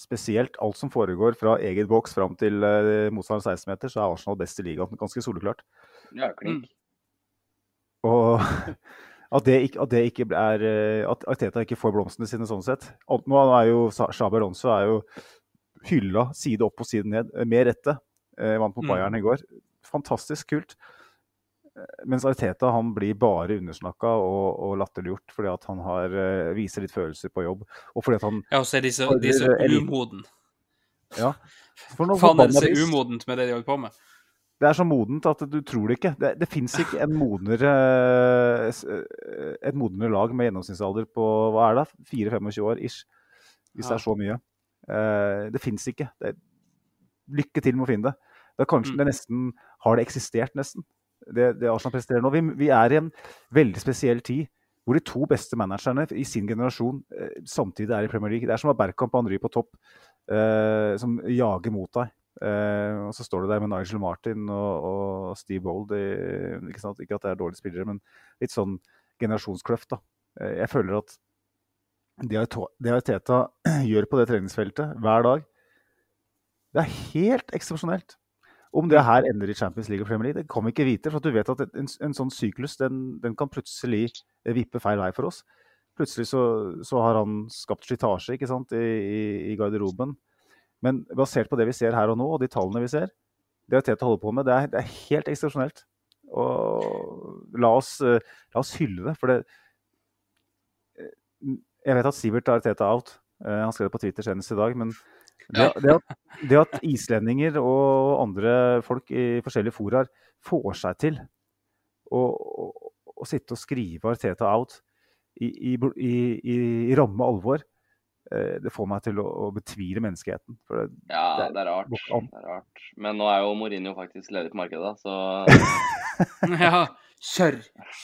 Spesielt alt som foregår fra eget boks fram til eh, motstanders 16-meter, så er Arsenal best i ligaen. Ganske soleklart. Ja, klink. Og at det ikke, at det ikke er eh, At Arteta ikke får blomstene sine sånn sett. Nå er jo Xabi Alonso er jo hylla side opp og side ned, eh, med rette. Eh, vant mot Mm. Bayern i går. Fantastisk kult. Eh, Mens Arteta han blir bare undersnakka og, og latterliggjort fordi at han har, eh, viser litt følelser på jobb. Og fordi at han Ja, og så er de så, de er så umoden. Ja. Faen er det så umodent med det de holder på med? Det er så modent at du tror det ikke. Det, det fins ikke en modnere, eh, et modnere lag med gjennomsnittsalder på hva er det, 4-25 år ish. Hvis det er så mye. Eh, det fins ikke. Det, lykke til med å finne det. Det er kanskje Mm. det nesten Har det eksistert, nesten? Det, det Arsenal presterer nå. Vi, vi er i en veldig spesiell tid hvor de to beste managerne i sin generasjon eh, samtidig er i Premier League. Det er som å ha Bergkamp og Henry på topp, eh, som jager mot deg. Eh, og så står du der med Nigel Martin og, og Steve Bold. Ikke, ikke at det er dårlige spillere, men litt sånn generasjonskløft. da. Eh, jeg føler at det Teta gjør på det treningsfeltet hver dag, det er helt eksepsjonelt. Om det her ender i Champions League og Premier League, det kan vi ikke vite. For at du vet at en, en sånn syklus den, den kan plutselig vippe feil vei for oss. Plutselig så, så har han skapt slitasje ikke sant, i, i, i garderoben. Men basert på det vi ser her og nå, og de tallene vi ser, det Arteta holder på med, det er, det er helt eksepsjonelt. Og la oss, eh, la oss hylle det. For det eh, Jeg vet at Sivert har Teta out. Eh, Han skrev det på Twitter senest i dag. Men det, Ja. det, at, det at islendinger og andre folk i forskjellige foraer får seg til å, å, å sitte og skrive Arteta out i, i, i, i ramme alvor, eh, det får meg til å, å betvile menneskeheten. For det, Ja, Det er- det er. Det er rart. Men nå er jo Mourinho faktisk ledig på markedet, så Ja, kjør,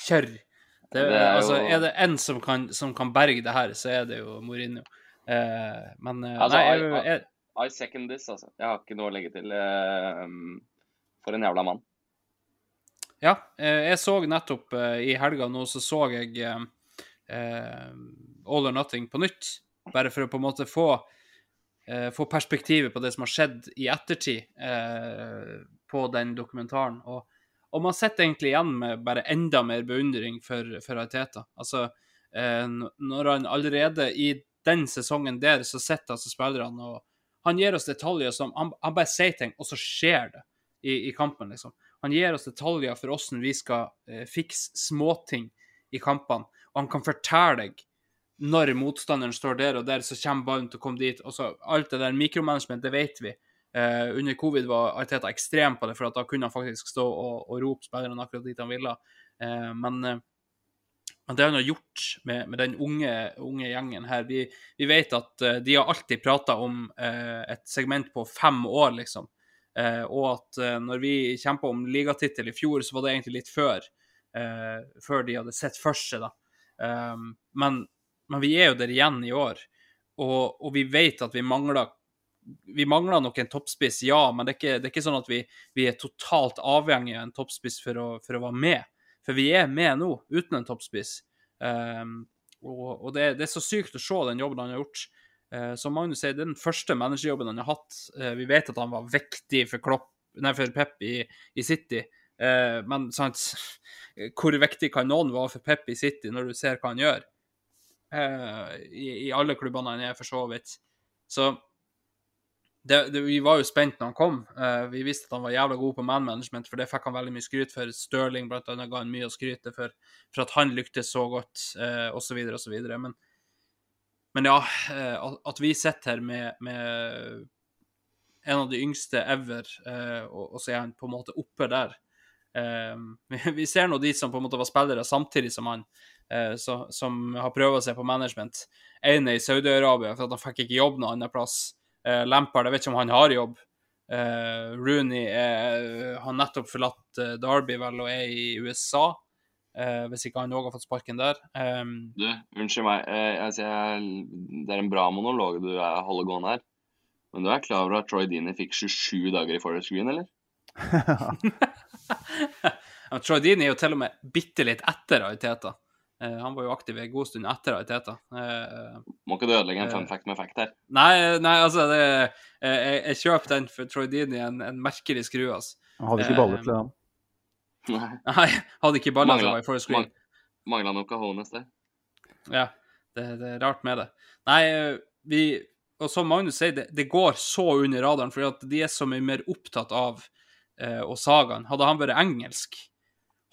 kjør. Det, Det er altså, jo- er det en som kan, som kan berge det her, så er det jo Mourinho. Eh, men uh, Altså, nei, I- jeg, jeg, I second this, altså. Jeg har ikke noe å legge til. Uh, For en jævla mann. Ja, jeg så nettopp i helga nå, så så jeg All or Nothing på nytt. Bare for å på en måte få, få perspektivet på det som har skjedd i ettertid på den dokumentaren. Og, og man sitter egentlig igjen med bare enda mer beundring for, for Arteta. Altså, når han allerede i den sesongen der, så sitter altså spillerne og han gir oss detaljer som Han, han bare sier ting, og så skjer det i, i kampen, liksom. Han gir oss detaljer for hvordan vi skal eh, fikse småting i kampene. Og han kan fortelle deg når motstanderen står der og der, så kommer ballen til å komme dit. Og så alt det der mikromanagement, det vet vi. Eh, under covid var Arteta ekstrem på det, for da kunne han faktisk stå og, og rope spillerne akkurat dit han ville. Eh, men, eh, det han har gjort med, med den unge, unge gjengen her Vi, vi vet at uh, de har alltid prata om uh, et segment på fem år, liksom. Uh, og at når vi kjempa om ligatittel i fjor, så var det egentlig litt før. før de hadde sett for seg, da. Men, men vi er jo der igjen i år. Og, og vi vet at vi mangler vi mangler nok en toppspiss, ja, men det er ikke, det er ikke sånn at vi, vi, er totalt avhengig av en toppspiss for å, for å, være med. For vi er med nå, uten en toppspiss. Um, og, og det, det, er så sykt å se den jobben han har gjort. Uh, som Magnus sier, det er den første managerjobben han har hatt. Uh, vi vet at han var viktig for, Klopp, nei, for Pep i, i City. Uh, men sant, hvor viktig kan noen være for Pep i City når du ser hva han gjør? I, I, alle klubbene han er, for så vidt. Så det, det, vi var jo spent når han kom. Uh, vi visste at han var jævla god på man management, for det fikk han veldig mye skryt for. Stirling blant annet ga han mye å skryte for, for at han lyktes så godt, uh, osv., osv. Men, men ja, uh, at vi sitter her med, med, en av de yngste ever, uh, og, og, så er han på en måte oppe der. vi ser nå de som på en måte var spillere samtidig som han, så, som har prøvd seg på management. En er i Saudi-Arabia for at han fikk ikke jobb noe annet plass. Uh, Lampard, jeg vet ikke om han har jobb. Eh, Rooney er, har nettopp forlatt uh, Derby vel og er i USA. hvis ikke han òg har fått sparken der. Um, du, unnskyld meg. Altså, jeg, det er en bra monolog du holder gående her. Men du er klar over at Troy Dini fikk 27 dager i forest green, eller? Troy Dini er jo til og med bitte litt etter Ariteta. Uh, han var jo aktiv en god stund etter Ariteta. Uh, Må ikke du ødelegge en fun fact med fact her? Nei, nei altså det, jeg, jeg kjøper den for Troy Dini, en, en merkelig skrue. Altså. Han hadde ikke baller til det, han. Nei. nei, hadde ikke baller til det forrige screen. Mangla noe cajones der. Ja, det, det, er rart med det. Nei, vi Og som Magnus sier, det, det går så under radaren, for at de er så mye mer opptatt av eh, og sagaen. Hadde han vært engelsk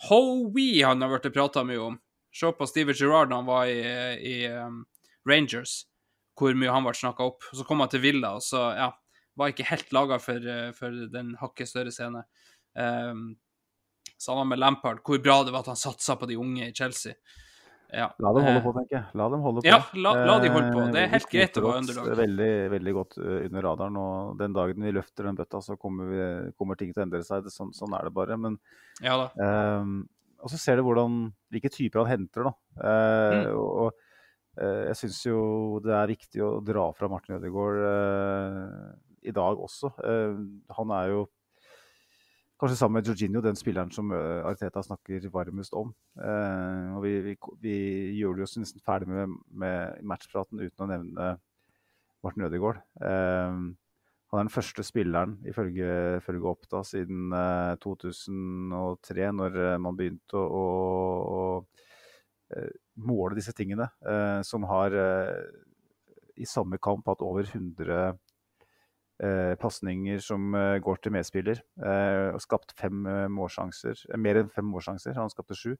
Howie han har blitt prata mye om. Se på Steve Gerrard da han var i, i um, Rangers, hvor mye han ble snakka opp. Så kom han til Villa, og så ja, var ikke helt laga for, uh, for, den hakket større scene. Um, Sammen med Lampard, hvor bra det var at han satsa på de unge i Chelsea. Ja. La dem holde på, tenker jeg. La dem holde på. Ja, la, la de holde på. Det er helt greit å være underlag. Veldig, veldig godt eh, under radaren. Og den dagen vi løfter den bøtta, så kommer, vi, kommer ting til å endre seg. Sånn, sånn, er det bare. Men ja, um, og så ser du hvordan, hvilke typer han henter. da. Eh, mm. og, eh, jeg syns jo det er viktig å dra fra Martin Ødegaard eh, i dag også. Eh, han er jo kanskje sammen med Jorginho den spilleren som Ariteta snakker varmest om. Eh, og vi, vi, vi, gjør det jo nesten ferdig med, med matchpraten uten å nevne Martin Ødegaard. Han er den første spilleren, ifølge, ifølge Oppda, siden uh, 2003, når uh, man begynte å, å, å uh, måle disse tingene, eh, som har i samme kamp hatt over 100 uh, pasninger som går til medspiller. og skapt fem målsjanser, mer enn fem målsjanser. Han skapte sju.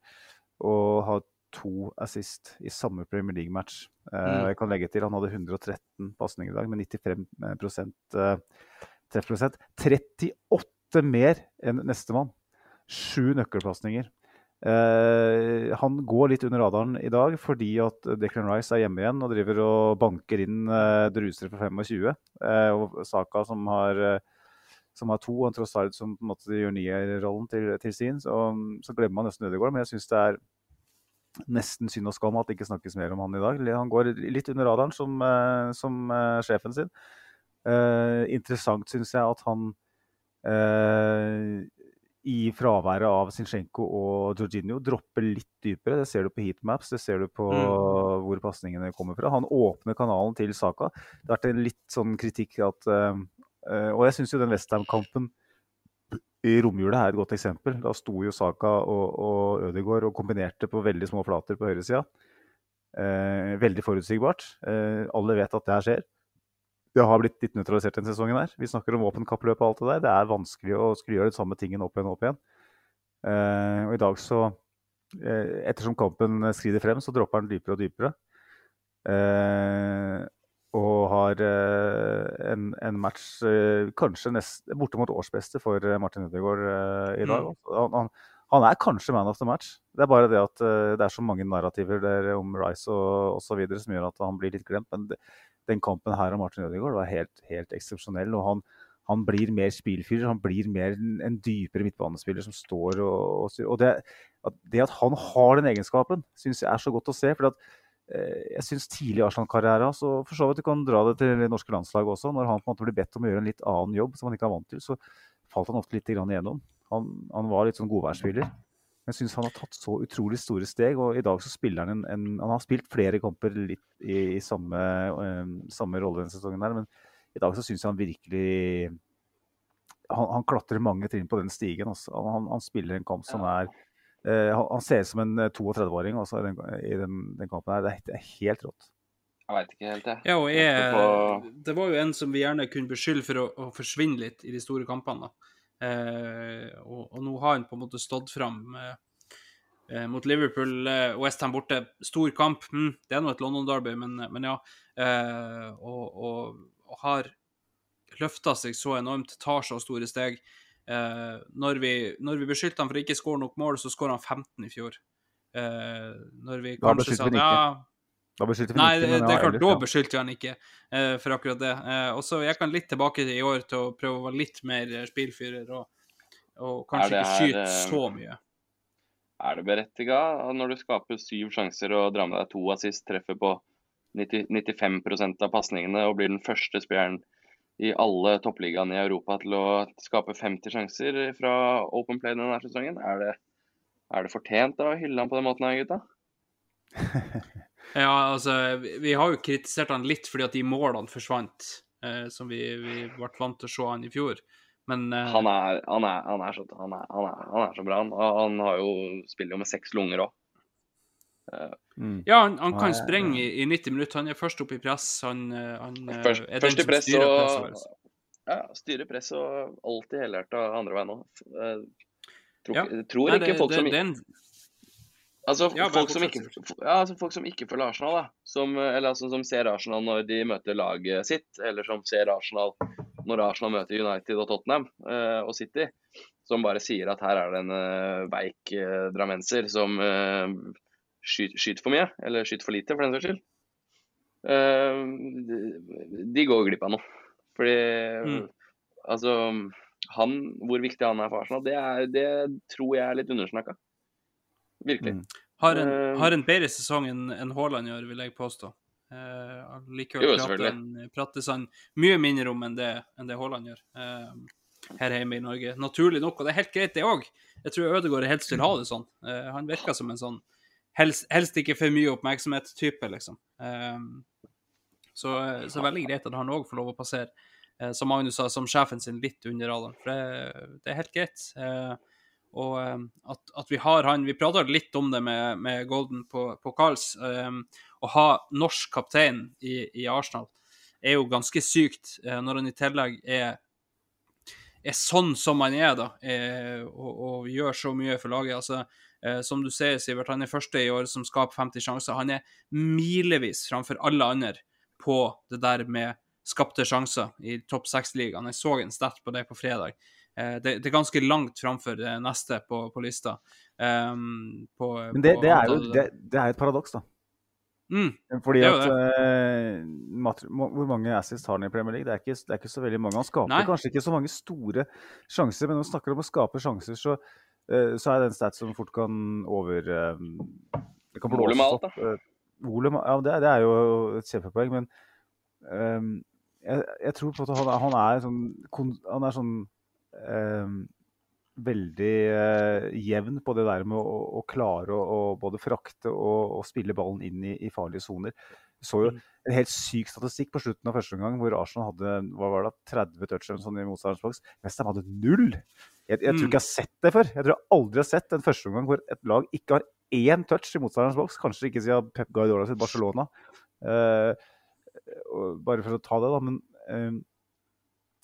Og har to assist i samme Premier League-match. Uh, mm. Jeg kan legge til han hadde 113 pasninger i dag med 95 uh, treffprosent. 38 mer enn nestemann. Sju nøkkelpasninger. Uh, han går litt under radaren i dag fordi at Declan Rice er hjemme igjen og driver og banker inn uh, drusere for 25. Uh, og Saka som har, som har to, og Trossard som på en måte gjør nierrollen til, til sin. Så, så glemmer man nesten Ødegaard. Men jeg syns det er nesten synd og skam at det ikke snakkes mer om han i dag. Han går litt under radaren som, eh, som uh, sjefen sin. Uh, interessant syns jeg at han uh, i fraværet av Zinchenko og Jorginho dropper litt dypere. Det ser du på heatmaps, det ser du på mm. hvor pasningene kommer fra. Han åpner kanalen til Saka. Det har vært en litt sånn kritikk at Og jeg syns jo den Westham-kampen i romjula er et godt eksempel. Da sto jo Saka og, og Ødegaard og kombinerte på veldig små flater på høyresida. Eh, veldig forutsigbart. Eh, alle vet at det her skjer. Det har blitt litt nøytralisert denne sesongen. her. Vi snakker om våpenkappløp og alt det der. Det er vanskelig å skulle gjøre den samme tingen opp igjen og opp igjen. Eh, og i dag så eh, Ettersom kampen skrider frem, så dropper den dypere og dypere. Eh, og har eh, en, en, match eh, kanskje nest, bortimot årsbeste for eh, Martin Ødegaard i dag. Mm. Han, han, han, er kanskje man of the match. Det er bare det at det er så mange narrativer der om Rice og osv. som gjør at han blir litt glemt. Men den kampen her av Martin Ødegaard var helt, helt eksepsjonell. og han, han blir mer spillfyrer, han blir mer en dypere midtbanespiller som står og, og, og det, at det, at han har den egenskapen, syns jeg er så godt å se. for at jeg syns tidlig i Arsenal-karrieren så for så vidt du kan dra det til det norske landslaget også. Når han på en måte blir bedt om å gjøre en litt annen jobb som han ikke er vant til, så falt han ofte litt grann igjennom. Han, han var litt sånn godværsspiller. Men jeg syns han har tatt så utrolig store steg, og i dag så spiller han en, en Han har spilt flere kamper litt i, i samme, um, samme rolle denne sesongen her, men i dag så syns jeg han virkelig han, han klatrer mange trinn på den stigen. Altså. Han, han, spiller en kamp som er eh, han, han ser ut som en 32-åring altså, i, den, i den, den kampen her. Det er, helt rått. Jeg veit ikke helt, jeg. Ja, og Jeg det var jo en som vi gjerne kunne beskylde for å, å forsvinne litt i de store kampene. da. Eh, og, og nå har han på en måte stått fram eh, eh, mot Liverpool. Eh, Westham borte, stor kamp. Mm, det er nå et London-derby, men, men ja. Eh, og, og, og har løfta seg så enormt, tar så store steg. Eh, når, vi, når vi beskyldte han for å ikke skåre nok mål, så skåra han 15 i fjor. Eh, når vi Da kanskje beskyldte sa ja, Da beskyldte vi Nei, ikke, det, det er klart, da beskyldte vi han ikke eh, for akkurat det. Eh, og så gikk han litt tilbake i år til å prøve å være litt mer eh, spillfyrer og, og kanskje her, ikke skyte eh, så mye. Er det berettiga når du skaper syv sjanser og drar med deg to assist, treffer på 90, 95% av pasningene og blir den første spilleren i alle toppligaene i Europa til å skape 50 sjanser fra Open Play denne sesongen? Er det, er det fortjent å hylle han på den måten her, gutta? Ja, altså, vi, har jo kritisert han litt fordi at de målene forsvant, eh, som vi, vi ble vant til å se han i fjor. Men eh, Han er, han er, han er, så, han er, han så bra, han. Han har jo, spiller jo med seks lunger òg. Mm. ja, han, han kan ja, sprenge i, i 90 minutter. Han er først opp i press. Han, eh, han eh, Først, er først den i som press styrer og presset ja, styrer press og alltid helhjerta andre veien òg. Tror, Ja. ikke- tror Nei, ikke det, folk det, som den... en Altså, Ja, folk, som ikke, ja, altså folk som ikke følger Arsenal, da. Som, eller altså, som ser Arsenal når de møter laget sitt, eller som ser Arsenal når Arsenal møter United og Tottenham eh, og City, som bare sier at her er det en uh, veik uh, drammenser som eh, skyter, skyter for mye, eller skyter for lite, for den saks skyld. Eh, de, går glipp av noe. Fordi Mm. altså han, Hvor viktig han er for Arsenal, det, er, det tror jeg er litt undersnakka. Virkelig. Mm. Har en, uh, har en bedre sesong enn en Haaland gjør, vil jeg påstå. Uh, han likevel prater, prates han mye mindre om enn det, enn det Haaland gjør uh, her hjemme i Norge. Naturlig nok, og det er helt greit, det òg. Jeg tror Ødegaard helst vil ha det sånn. Uh, han virker som en sånn helst, helst ikke for mye oppmerksomhet-type, liksom. Eh, så, så veldig greit at han òg får lov å passere, eh, som Magnus sa, som sjefen sin litt under radaren. For det, det er helt greit. Eh, og eh, at, at vi har han Vi prata litt om det med, med Golden på, på Carls. eh, å ha norsk kaptein i, i Arsenal er jo ganske sykt, eh, når han i tillegg er er sånn som han er, da, og, og gjør så mye for laget. altså Som du ser, Sivert, han er første i år som skaper 50 sjanser. Han er milevis framfor alle andre på det der med skapte sjanser i topp seks-ligaen. Jeg så en stat på det på fredag. Eh, det, det er ganske langt framfor det neste på, på lista. Um, på, Men det, det er jo det, er et paradoks, da. Mm, Fordi at uh, Hvor mange assists har han i Premier League? Det er ikke, det er ikke så veldig mange. Han skaper Nei. kanskje ikke så mange store sjanser, men når man snakker om å skape sjanser, så, eh, så er det en stat som fort kan over eh, Det kan alt, opp. Eh, Volum, ja, det, det er jo et kjempepoeng, men um, jeg, jeg tror på at han, er- han er sånn Han er sånn um, veldig uh, jevn på det der med å, å klare å, både frakte og, og spille ballen inn i, i farlige soner. Vi så jo Mm. en helt syk statistikk på slutten av første omgang, hvor Arsenal hadde hva var det, 30 touch sånn i motstanderens boks. Westham hadde null! Jeg, jeg tror Mm. ikke jeg har sett det før. Jeg tror jeg aldri har sett en første omgang hvor et lag ikke har én touch i motstanderens boks. Kanskje ikke siden Pep Guardiola sitt Barcelona. Uh, bare for å ta det, da. Men uh,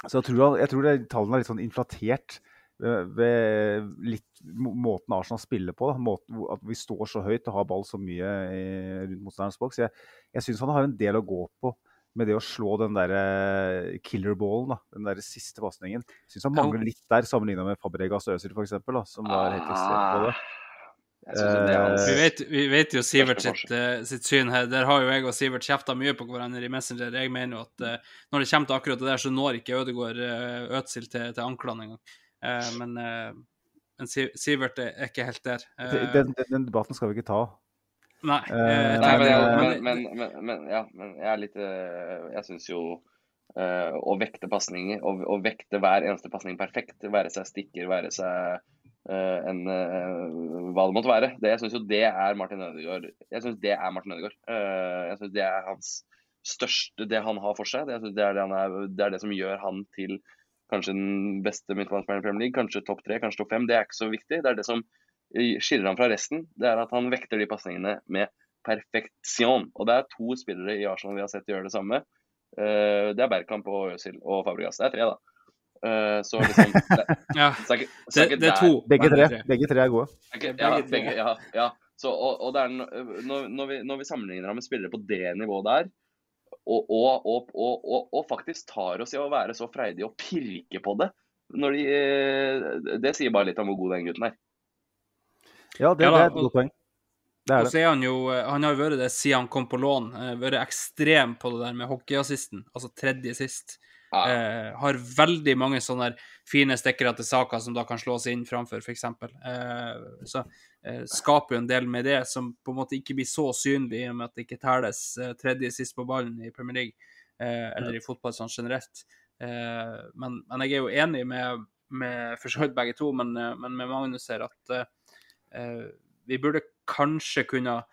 så jeg tror, jeg tror det, tallene er litt sånn inflatert eh, ved litt måten Arsenal spiller på. Måten, at vi står så høyt og har ball så mye i, rundt motstanderens boks. Jeg, jeg syns han har en del å gå på med det å slå den der killer-ballen, da. Den der siste pasningen. Syns han mangler litt der, sammenligna med Fabregas og Øzil f.eks., som var helt ekstremt på det. Hans Vi vet, vi vet jo Sivert sitt, uh, sitt syn her. Der har jo jeg og Sivert kjefta mye på hverandre i Messenger. Jeg mener jo at uh, når det kommer til akkurat det der, så når ikke Ødegaard uh, Øtzil til, til anklene engang. Eh, men eh, men Sivert er ikke helt der. Eh, Den, den, den debatten skal vi ikke ta. Nei. Eh, Nei, men, jeg, men- men, men, ja, men jeg er litt eh, Jeg syns jo Uh, å vekte pasninger, og, og vekte hver eneste pasning perfekt, være seg stikker, være seg uh, en uh, hva det måtte være, det, jeg syns jo det er Martin Ødegaard. Jeg synes det er Martin Ødegaard. Eh, jeg syns det er hans største Det han har for seg. Det, jeg det, er det, han er, det er det som gjør han til kanskje den beste midtbanespilleren i Premier League. Kanskje topp tre, kanskje topp fem. Det er ikke så viktig. Det er det som skiller ham fra resten. Det er at han vekter de pasningene med perfeksjon. Og det er to spillere i Arsenal vi har sett gjøre det samme. Eh, det er Bergkamp og Øzil og Fabregas. Det er tre, da. Eh, så liksom det, Ja, så er ikke, så er ikke det er to. Begge tre, begge tre er gode. Okay, ja, begge, ja, ja. Så, og, og det er når, når, vi, når vi sammenligner ham med spillere på det nivået der, og, og, og, og, og, og faktisk tar oss i å være så freidige og pirke på det når de, eh, Det sier bare litt om hvor god den gutten er. Ja, det, Ja da, det er et godt poeng. Det Og er det. så er han jo eh, Han har jo vært det siden han kom på lån. eh, Vært ekstrem på det der med hockeyassisten, altså tredje sist. Ja. Eh, har veldig mange sånne fine stikkere til saker som da kan slås inn framfor, f.eks. Eh, så eh, skaper jo en del med det som på en måte ikke blir så synlig, i og med at det ikke telles eh, tredje sist på ballen i Premier League, eh, eller i fotball sånn generelt. Eh, men, men jeg er jo enig med, med for så vidt begge to, men, men med Magnus her at vi burde kanskje kunne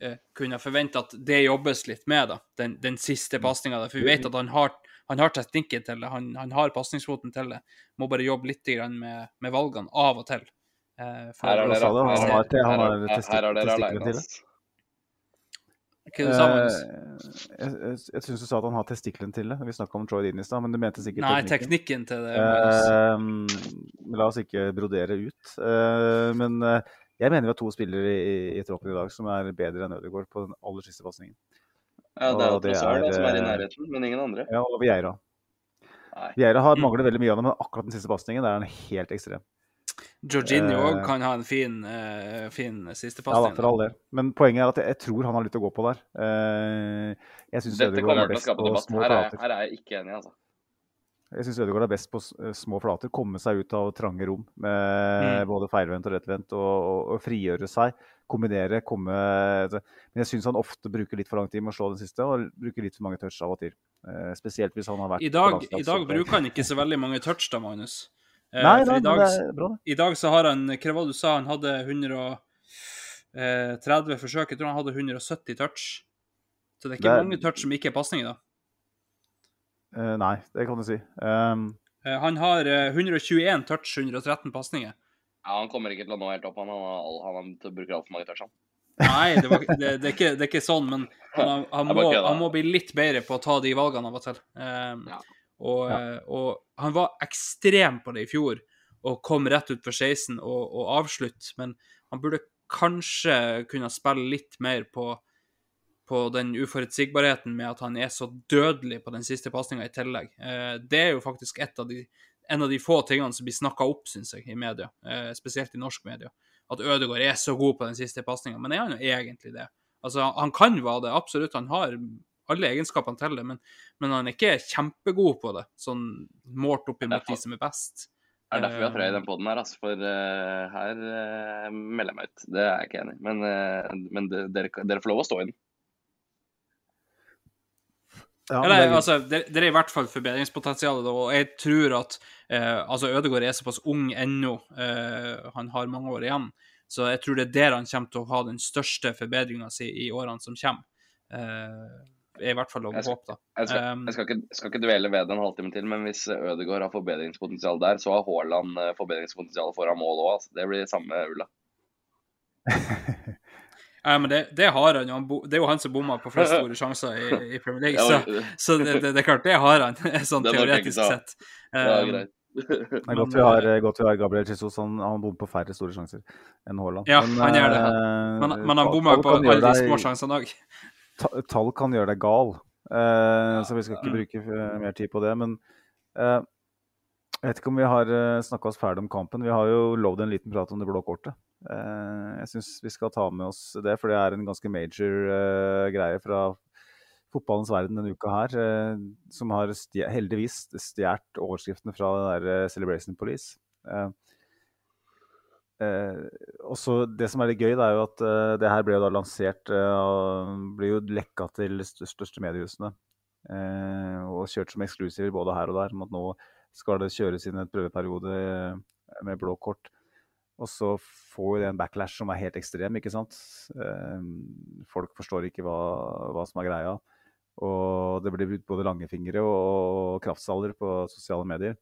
eh, kunne forvente at det jobbes litt med, da, den, den siste pasninga. For vi vet at han har, han har teknikken til det, han, han har pasningsfoten til det. Må bare jobbe litt med, med valgene av og til. Eh, Her er dere, har er- er dere alene. Hva sa, Eh, jeg jeg, syns du sa at han har testiklene til det. Vi snakka om Troy Dean i stad, men du mente sikkert Nei, teknikken. teknikken til det. Eh, la oss ikke brodere ut. Eh, men eh, jeg mener vi har to spillere i, i, i troppen i dag som er bedre enn Ødegaard på den aller siste pasningen. Ja, det er jo det Trossard er, som er i eh, nærheten, men ingen andre. Ja, og Vieira. Vieira har manglet mangler veldig mye av det, men akkurat den siste pasningen er han helt ekstrem. Jorginho eh, òg kan ha en fin, uh, fin siste Ja, pasning. for all del. Men poenget er at jeg, jeg tror han har litt å gå på der. Eh, jeg syns Ødegaard er å best på små Her er, her er jeg ikke enig, altså. Jeg syns Ødegaard er best på eh, små flater. Komme seg ut av trange rom med Mm. både feilvendt og rettvendt, og, og, og frigjøre seg. Kombinere, komme Men jeg syns han ofte bruker litt for lang tid med å slå den siste, og bruker litt for mange touch av og til. Eh, spesielt hvis han har vært I dag, I dag bruker han ikke så veldig mange touch, da, Magnus. Eh, Nei, nei, i dag, bra. I dag så har han Hva var det du sa? Han hadde 130 forsøk. Jeg tror han hadde 170 touch. Så det er ikke Det mange touch som ikke er pasninger, da. Eh, nei, det kan du si. Um, Eh, Han har eh, 121 touch, 113 pasninger. Ja, han kommer ikke til å nå helt opp. Han, han, han, bruker altfor mange touch, han. Nei, det, var, det, det, er ikke, det er ikke sånn, men han, han, han, må, han må bli litt bedre på å ta de valgene av og til. Um, Ja. og, Ja. eh, og han var ekstrem på det i fjor, og kom rett ut for 16 og, og avslutt, men han burde kanskje kunne spille litt mer på, på den uforutsigbarheten med at han er så dødelig på den siste pasninga i tillegg. Eh, det er jo faktisk av de, en av de få tingene som blir snakka opp, syns jeg, i media, eh, spesielt i norsk media at Ødegaard er så god på den siste pasninga, men er han jo egentlig det? Altså, han- kan være det, absolutt. Han har alle egenskapene til det, men, men han er ikke kjempegod på det, sånn målt opp imot de som er best. Det er derfor vi har tre i Eh, den poden her, altså. For uh, her uh, melder jeg meg ut. Det er jeg ikke enig i. Men, uh, men dere, dere får lov å stå i den. Ja, Eller, det er- altså, det, det er i hvert fall forbedringspotensial, og jeg tror at eh, altså Ødegaard er såpass ung ennå, eh, han har mange år igjen, så jeg tror det er der han kommer til å ha den største forbedringa si i årene som kommer. Eh, er i hvert fall lov å håpe, da. Jeg skal, Um, jeg skal, ikke, skal ikke dvele ved det en halvtime til, men hvis Ødegaard har forbedringspotensial der, så har Haaland eh, forbedringspotensial foran mål òg. Altså. Det blir samme ulla. Ja, men det, det har han jo. Han bo, det er jo han som bomma på flest store sjanser i, i Premier League, så, så det, det, det er klart, det har han, sånn teoretisk sett. Ja, Um, greit. Det er godt vi har, eh, godt vi har Gabriel Jesus. Han, han bommer på færre store sjanser enn Haaland. Ja, han gjør det. eh, Men, men han bomma på alle de små sjansene òg. Tall kan gjøre deg gal, eh, så vi skal ikke bruke mer tid på det. Men eh, jeg vet ikke om vi har uh, snakka oss ferdig om kampen. Vi har jo lovd en liten prat om det blå kortet. Eh, jeg syns vi skal ta med oss det, for det er en ganske major eh, greie fra fotballens verden denne uka her, eh, som har stjert, heldigvis stjålet overskriftene fra det der eh, Celebration Police. Eh, Eh, også Det som er litt gøy, det er jo at eh, det her ble jo da lansert eh, Ble jo lekka til de største mediehusene. Eh, og kjørt som eksklusiver både her og der. Om at nå skal det kjøres inn en prøveperiode eh, med blå kort. Og så får det en backlash som er helt ekstrem, ikke sant. Eh, folk forstår ikke hva, hva som er greia. Og det blir brukt både langfingre og, kraftsaler på sosiale medier.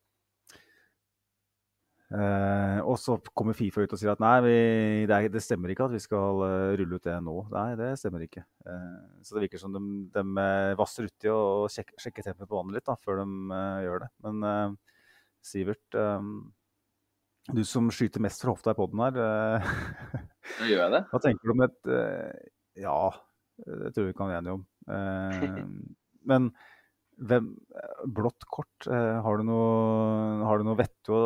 Eh, og så kommer Fifa ut og sier at nei, vi, det, er, det stemmer ikke at vi skal uh, rulle ut det nå. Nei, det stemmer ikke. Uh, så det virker som de, de vasser uti og sjek, sjekker tempoet på vannet litt da, før de gjør det. Men Sivert, du som skyter mest fra hofta i poden her, gjør jeg det. hva tenker du om et Ja, det tror jeg vi kan være enige om. Men hvem, blått kort, eh, har du noe, har du noe vettig å,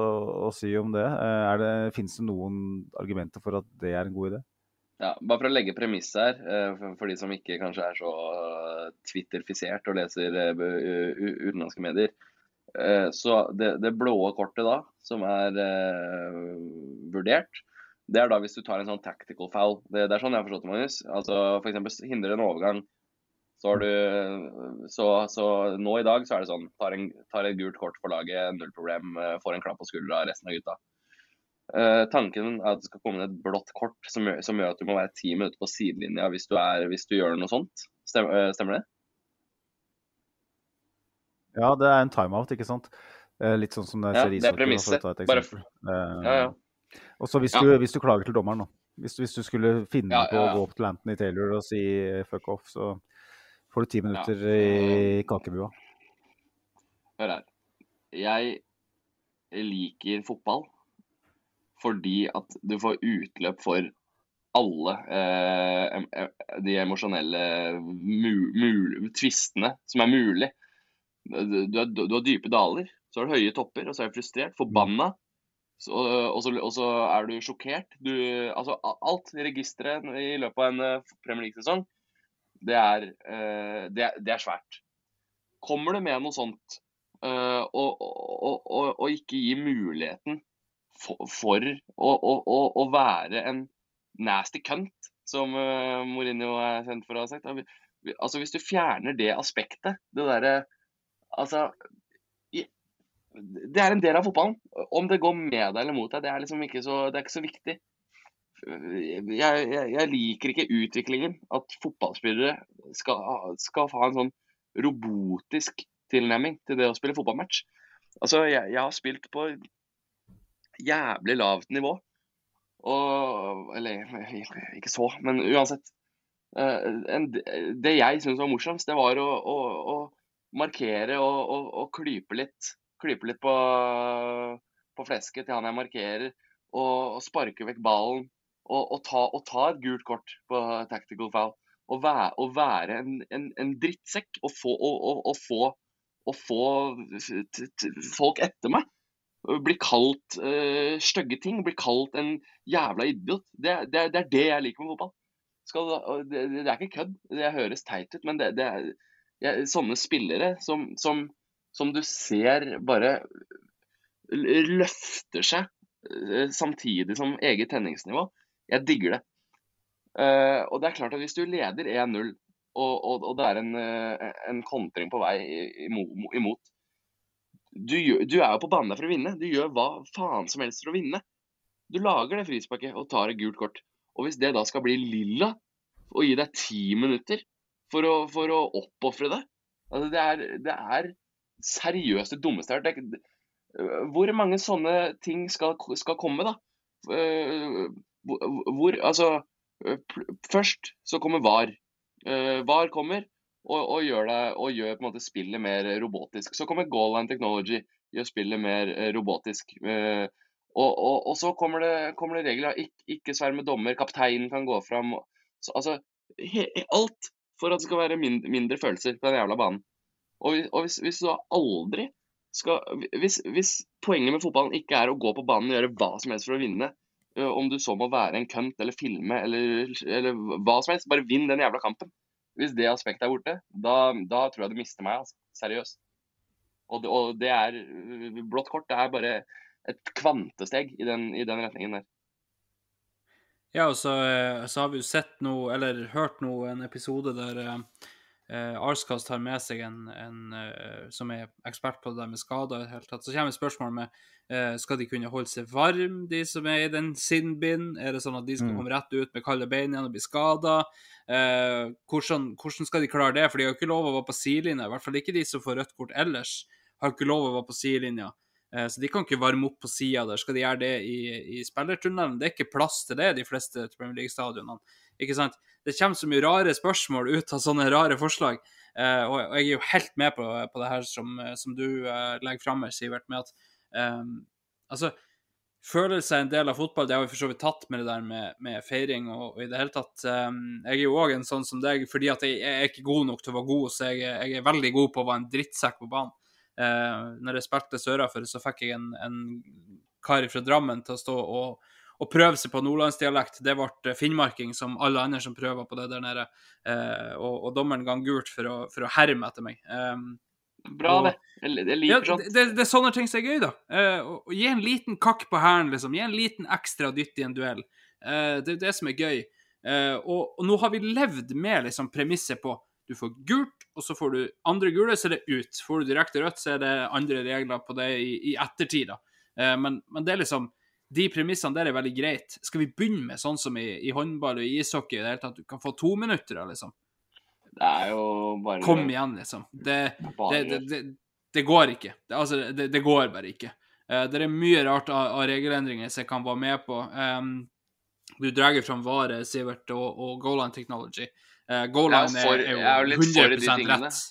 å si om det? Eh, er det Fins det noen argumenter for at det er en god idé? Ja, bare for å legge premiss her, eh, for, de som ikke kanskje er så twitterfisert og leser eh, utenlandske medier. Eh, Så det, det blå kortet da, som er eh, vurdert, det er da hvis du tar en sånn tactical foul. Det, det er sånn jeg har forstått det, Magnus. Altså f.eks. hindrer en overgang. Så du så, så nå i dag så er det sånn tar, en, tar et gult kort for laget, null problem, eh, får en klapp på skuldra av resten av gutta. Eh, tanken er at det skal komme inn et blått kort som gjør, som gjør at du må være ti minutter på sidelinja hvis du, er, hvis du gjør noe sånt. Stem, eh, stemmer det? Ja, det er en timeout, ikke sant? Eh, Litt sånn som det Ja, skjer i det er ishockey, for å premisset. Bare Ja, ja. Og så hvis, Ja. du, hvis du klager til dommeren, da. Hvis, hvis du skulle finne Ja, på ja, å gå opp til Anthony Taylor og si fuck off, så får du ti minutter i kakebua. Hør her. Jeg liker fotball fordi at du får utløp for alle eh, em- de emosjonelle tvistene som er mulig. Du, har- du har dype daler, så har du høye topper, og så er du frustrert, forbanna. Så, og, så, og så er du sjokkert. Du, altså, alt registeret i løpet av en eh, Premier League-sesong, det, er, eh, det, det er svært. Kommer det med noe sånt og, og, og, og ikke gi muligheten for, for å, være en nasty cunt, som eh, Mourinho er kjent for å ha sagt. Altså, hvis du fjerner det aspektet, det derre Altså Det er en del av fotballen. Om det går med deg eller mot deg, det er liksom ikke så, det er ikke så viktig. Jeg, jeg, jeg liker ikke utviklingen. At fotballspillere skal, skal ha en sånn robotisk tilnærming til det å spille fotballmatch. Altså, jeg, jeg har spilt på jævlig lavt nivå. Og Eller ikke så, men uansett. Eh, det jeg syns var morsomst, det var å, å, å markere og, og, og klype litt. Klype litt på, på flesket til han jeg markerer, og, og sparke vekk ballen. Og, og, ta, og ta et gult kort på tactical foul. Og være, og være en, en, en drittsekk og få, få, få t- t- folk etter meg. Bli kalt uh, stygge ting. Bli kalt en jævla idiot. Det, det, det er det jeg liker med fotball. Skal, det, det er ikke kødd. Det høres teit ut, men det, det er jeg, sånne spillere som, som, som du ser bare løfter seg eh, samtidig som eget tenningsnivå. Jeg digger det. Uh, og det er klart at hvis du leder 1-0, og, og, og det er en, eh, en kontring på vei imot du, du er jo på banen for å vinne. Du gjør hva faen som helst for å vinne. Du lager det frisparket og tar et gult kort. Og hvis det da skal bli lilla og gi deg ti minutter for å, for å oppofre det altså det, er, det er seriøst det dummeste jeg har hørt. Hvor mange sånne ting skal, skal komme, da? Hvor, Altså Først så kommer VAR. VAR kommer og, og, gjør det, og gjør måte spillet mer robotisk. Så kommer Goal Line Technology, gjør spillet mer robotisk. Og, og, så kommer det, kommer det regler. Ikke, Ikke, svær med dommer, kapteinen kan gå fram. Så, altså, he, alt for at det skal være mindre, mindre følelser på den jævla banen. Og, hvis- hvis, du da aldri skal hvis, hvis poenget med fotballen ikke er å gå på banen og gjøre hva som helst for å vinne, om du så må være en kønt eller filme eller, eller hva som helst, bare vinn den jævla kampen. Hvis det aspektet er borte, da, da tror jeg du mister meg, altså. Seriøst. Og og det er Blått kort det er bare et kvantesteg i den, i den retningen der. Ja, og så, eh, så har vi jo sett noe, eller hørt noe, en episode der eh, Arscast Arskast har med seg en, en eh, som er ekspert på det der med skader Helt tatt. Så kommer spørsmålet med eh, skal de kunne holde seg varme, de som er i den sinnbind? Er det sånn at de skal Mm. komme rett ut med kalde bein igjen og bli skada? Eh, hvordan, hvordan skal de klare det? For de har ikke lov å være på sidelinja, i hvert fall ikke de som får rødt kort ellers. Har ikke lov å være på sidelinja. Eh, Så de kan ikke varme opp på sida der. Skal de gjøre det i, i spillertunnelen? Det er ikke plass til det, de fleste Premier League-stadionene. Ikke sant? Det kommer så mye rare spørsmål ut av sånne rare forslag. Eh, og og jeg er jo helt med på, på det her som, eh, som du eh, legger fram her, Sivert, med at eh, Altså, følelse er en del av fotball. Det har vi for så vidt tatt med det der med, med feiring og, og i det hele tatt. Um, jeg er jo òg en sånn som deg, fordi at jeg, jeg er ikke god nok til å være god, så jeg, jeg er veldig god på å være en drittsekk på banen. Uh, når jeg spilte Sørafor, så fikk jeg en, en kar fra Drammen til å stå og, og prøve seg på nordlandsdialekt. Det ble finnmarking, som alle andre som prøver på det der nede. Eh, og, og dommeren ga gult for å, for å herme etter meg. Um, Bra, Og- det. Jeg, sånt. ja, det, det, det er sånne ting som er gøy, da. Eh, å- å gi en liten kakk på hælen, liksom. Gi en liten ekstra dytt i en duell. Eh, det er det som er gøy. Eh, og, og nå har vi levd med liksom, premisset på du får gult, og så får du andre gule, så er det ut. Får du direkte rødt, så er det andre regler på det i, i ettertid. da. Eh, men, men det er liksom de premissene der er veldig greit. Skal vi begynne med sånn som i, i håndball og i ishockey, i det hele tatt, du kan få to minutter, liksom? Det er jo bare Kom igjen, liksom. Det, det, det, det, går ikke. Det, altså, det, går bare ikke. Uh, det er mye rart av, av regelendringer som jeg kan være med på. Um, du drar fram Vare, Sivert, og, og Goal Technology. Uh, Goal er er, er jo jo litt for de 100 tingene. rett.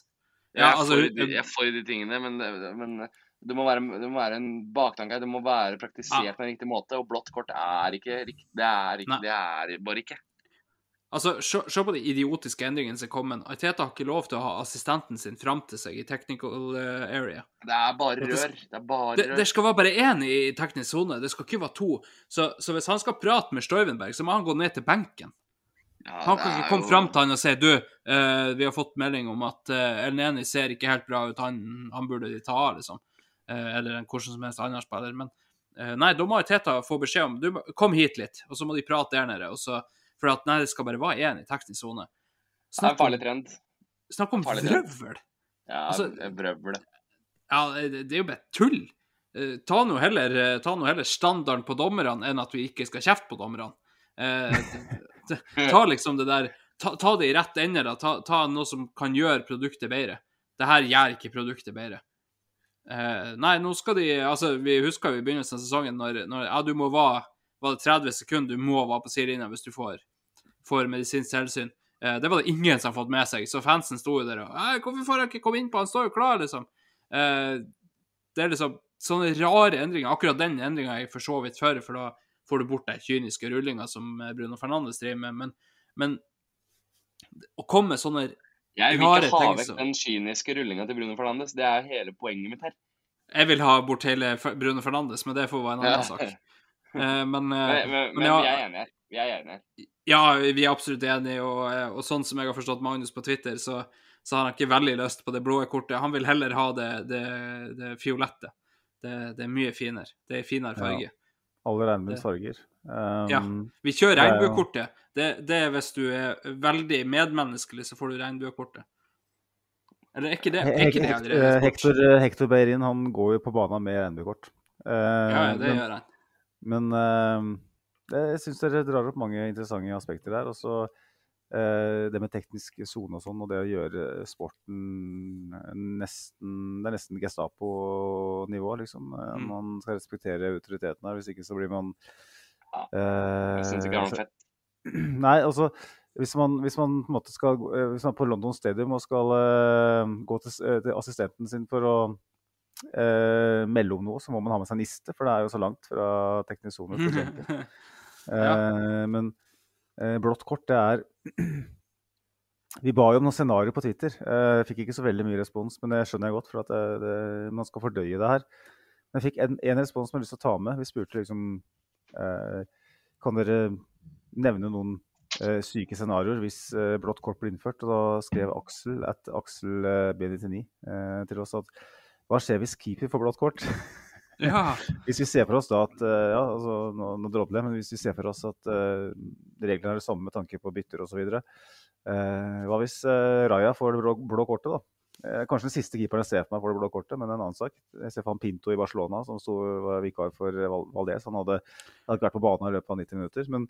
Jeg er, Ja, altså, for, de, jeg er for de tingene, men, men det, må være, det må være en baktanke. Det må være praktisert Ja. på en riktig måte. Og blått kort er ikke riktig. Det er ikke, det er bare ikke. Altså, se, se på de idiotiske endringene som kommer. Arteta har ikke lov til å ha assistenten sin fram til seg i technical eh, area. Det er bare rør. Det er bare rør. det skal være bare én i teknisk sone, det skal ikke være to. Så, så hvis han skal prate med Støyvenberg, så må han gå ned til benken. Ja, Han kan ikke komme jo- fram til han og si du, eh, vi har fått melding om at uh, Elneni ser ikke helt bra ut, han, han burde de ta av, liksom. Eh, eller en hvordan som helst annen spiller. Men eh, nei, da må Teta få beskjed om du, kom hit litt, og så må de prate der nede. Og så, for at nei, det skal bare være én i teknisk sone. Det er en Snakk farlig trend. snakk om vrøvl! Ja, Altså- vrøvl. Ja, det, det er jo bare tull. Eh, ta nå heller, heller standarden på dommerne enn at vi ikke skal kjefte på dommerne. Eh, ta liksom det der ta, ta det i rett ende, da. Ta, ta noe som kan gjøre produktet bedre. Det her gjør ikke produktet bedre. Eh, nei, nå skal de Altså, vi husker jo i begynnelsen av sesongen når, når ja, du må være Var det 30 sekunder du må være på sidelinja hvis du får, får medisinsk tilsyn? Eh, det var det ingen som har fått med seg, så fansen sto jo der og «Nei, 'Hvorfor får jeg ikke komme innpå? Han står jo klar', liksom. Eh, det er liksom sånne rare endringer. Akkurat den endringa er jeg for så vidt for, for da får du bort den kyniske rullinga som eh, Bruno Fernandes driver med. Men, men å komme sånne Jeg vil ikke ha vekk den kyniske rullinga til Bruno Fernandes. Det er hele poenget mitt her. Jeg vil ha bort hele Bruno Fernandes, men det får være en annen Ja. sak. Eh, men, eh, Men, men, men ja. vi er enige her. Vi er enige. Ja, vi er absolutt enige, og, eh, og sånn som jeg har forstått Magnus på Twitter, så, så har han ikke veldig lyst på det blå kortet. Han vil heller ha det, det, det fiolette. Det, det er mye finere. Det er finere Ja. Alle regnbuens Um, Ja. Vi kjører er regnbuekortet. Det, det er hvis du er veldig medmenneskelig, så får du regnbuekortet. Eller er ikke det, er ikke det allerede? eh? Hector, eh, Hector Beirin han går jo på banen med regnbuekort. Uh, Ja, det men gjør han. men eh, jeg syns dere drar opp mange interessante aspekter der. Og så det med teknisk sone og sånn, og det å gjøre sporten nesten Det er nesten Gestapo-nivå, liksom. Eh, Mm. Man skal respektere autoriteten her, hvis ikke så blir man Ja, eh, Jeg syns ikke det var noe fett. Nei, altså hvis man, hvis man på skal eh, Hvis man er på London Stadium og skal uh, gå til, eh, til assistenten sin for å uh, melde om noe, så må man ha med seg niste, for det er jo så langt fra teknisk sone ja. Eh, men eh, blått kort, det er Vi ba jo om noen scenarioer på Twitter. Jeg fikk ikke så veldig mye respons, men det skjønner jeg godt, for at det, det, man skal fordøye det her. Men jeg fikk en, respons som jeg har lyst til å ta med. Vi spurte liksom eh, Kan dere nevne noen eh, syke scenarioer hvis eh, blått kort blir innført? Og da skrev Aksel at Aksel eh, B99 eh, til oss at hva skjer hvis keeper får blått kort? Ja. Hvis vi ser for oss da at eh, ja, altså, nå, nå droppe det. Men hvis vi ser for oss at uh, reglene er det samme med tanke på bytter osv. Uh, hva hvis uh, Raja får det blå, blå kortet, da? Uh, kanskje den siste keeperen jeg ser for meg får det blå kortet, men en annen sak. Jeg ser for meg Pinto i Barcelona, som sto, var vikar for Val Valdez. Han hadde, hadde ikke vært på banen i løpet av 90 minutter. men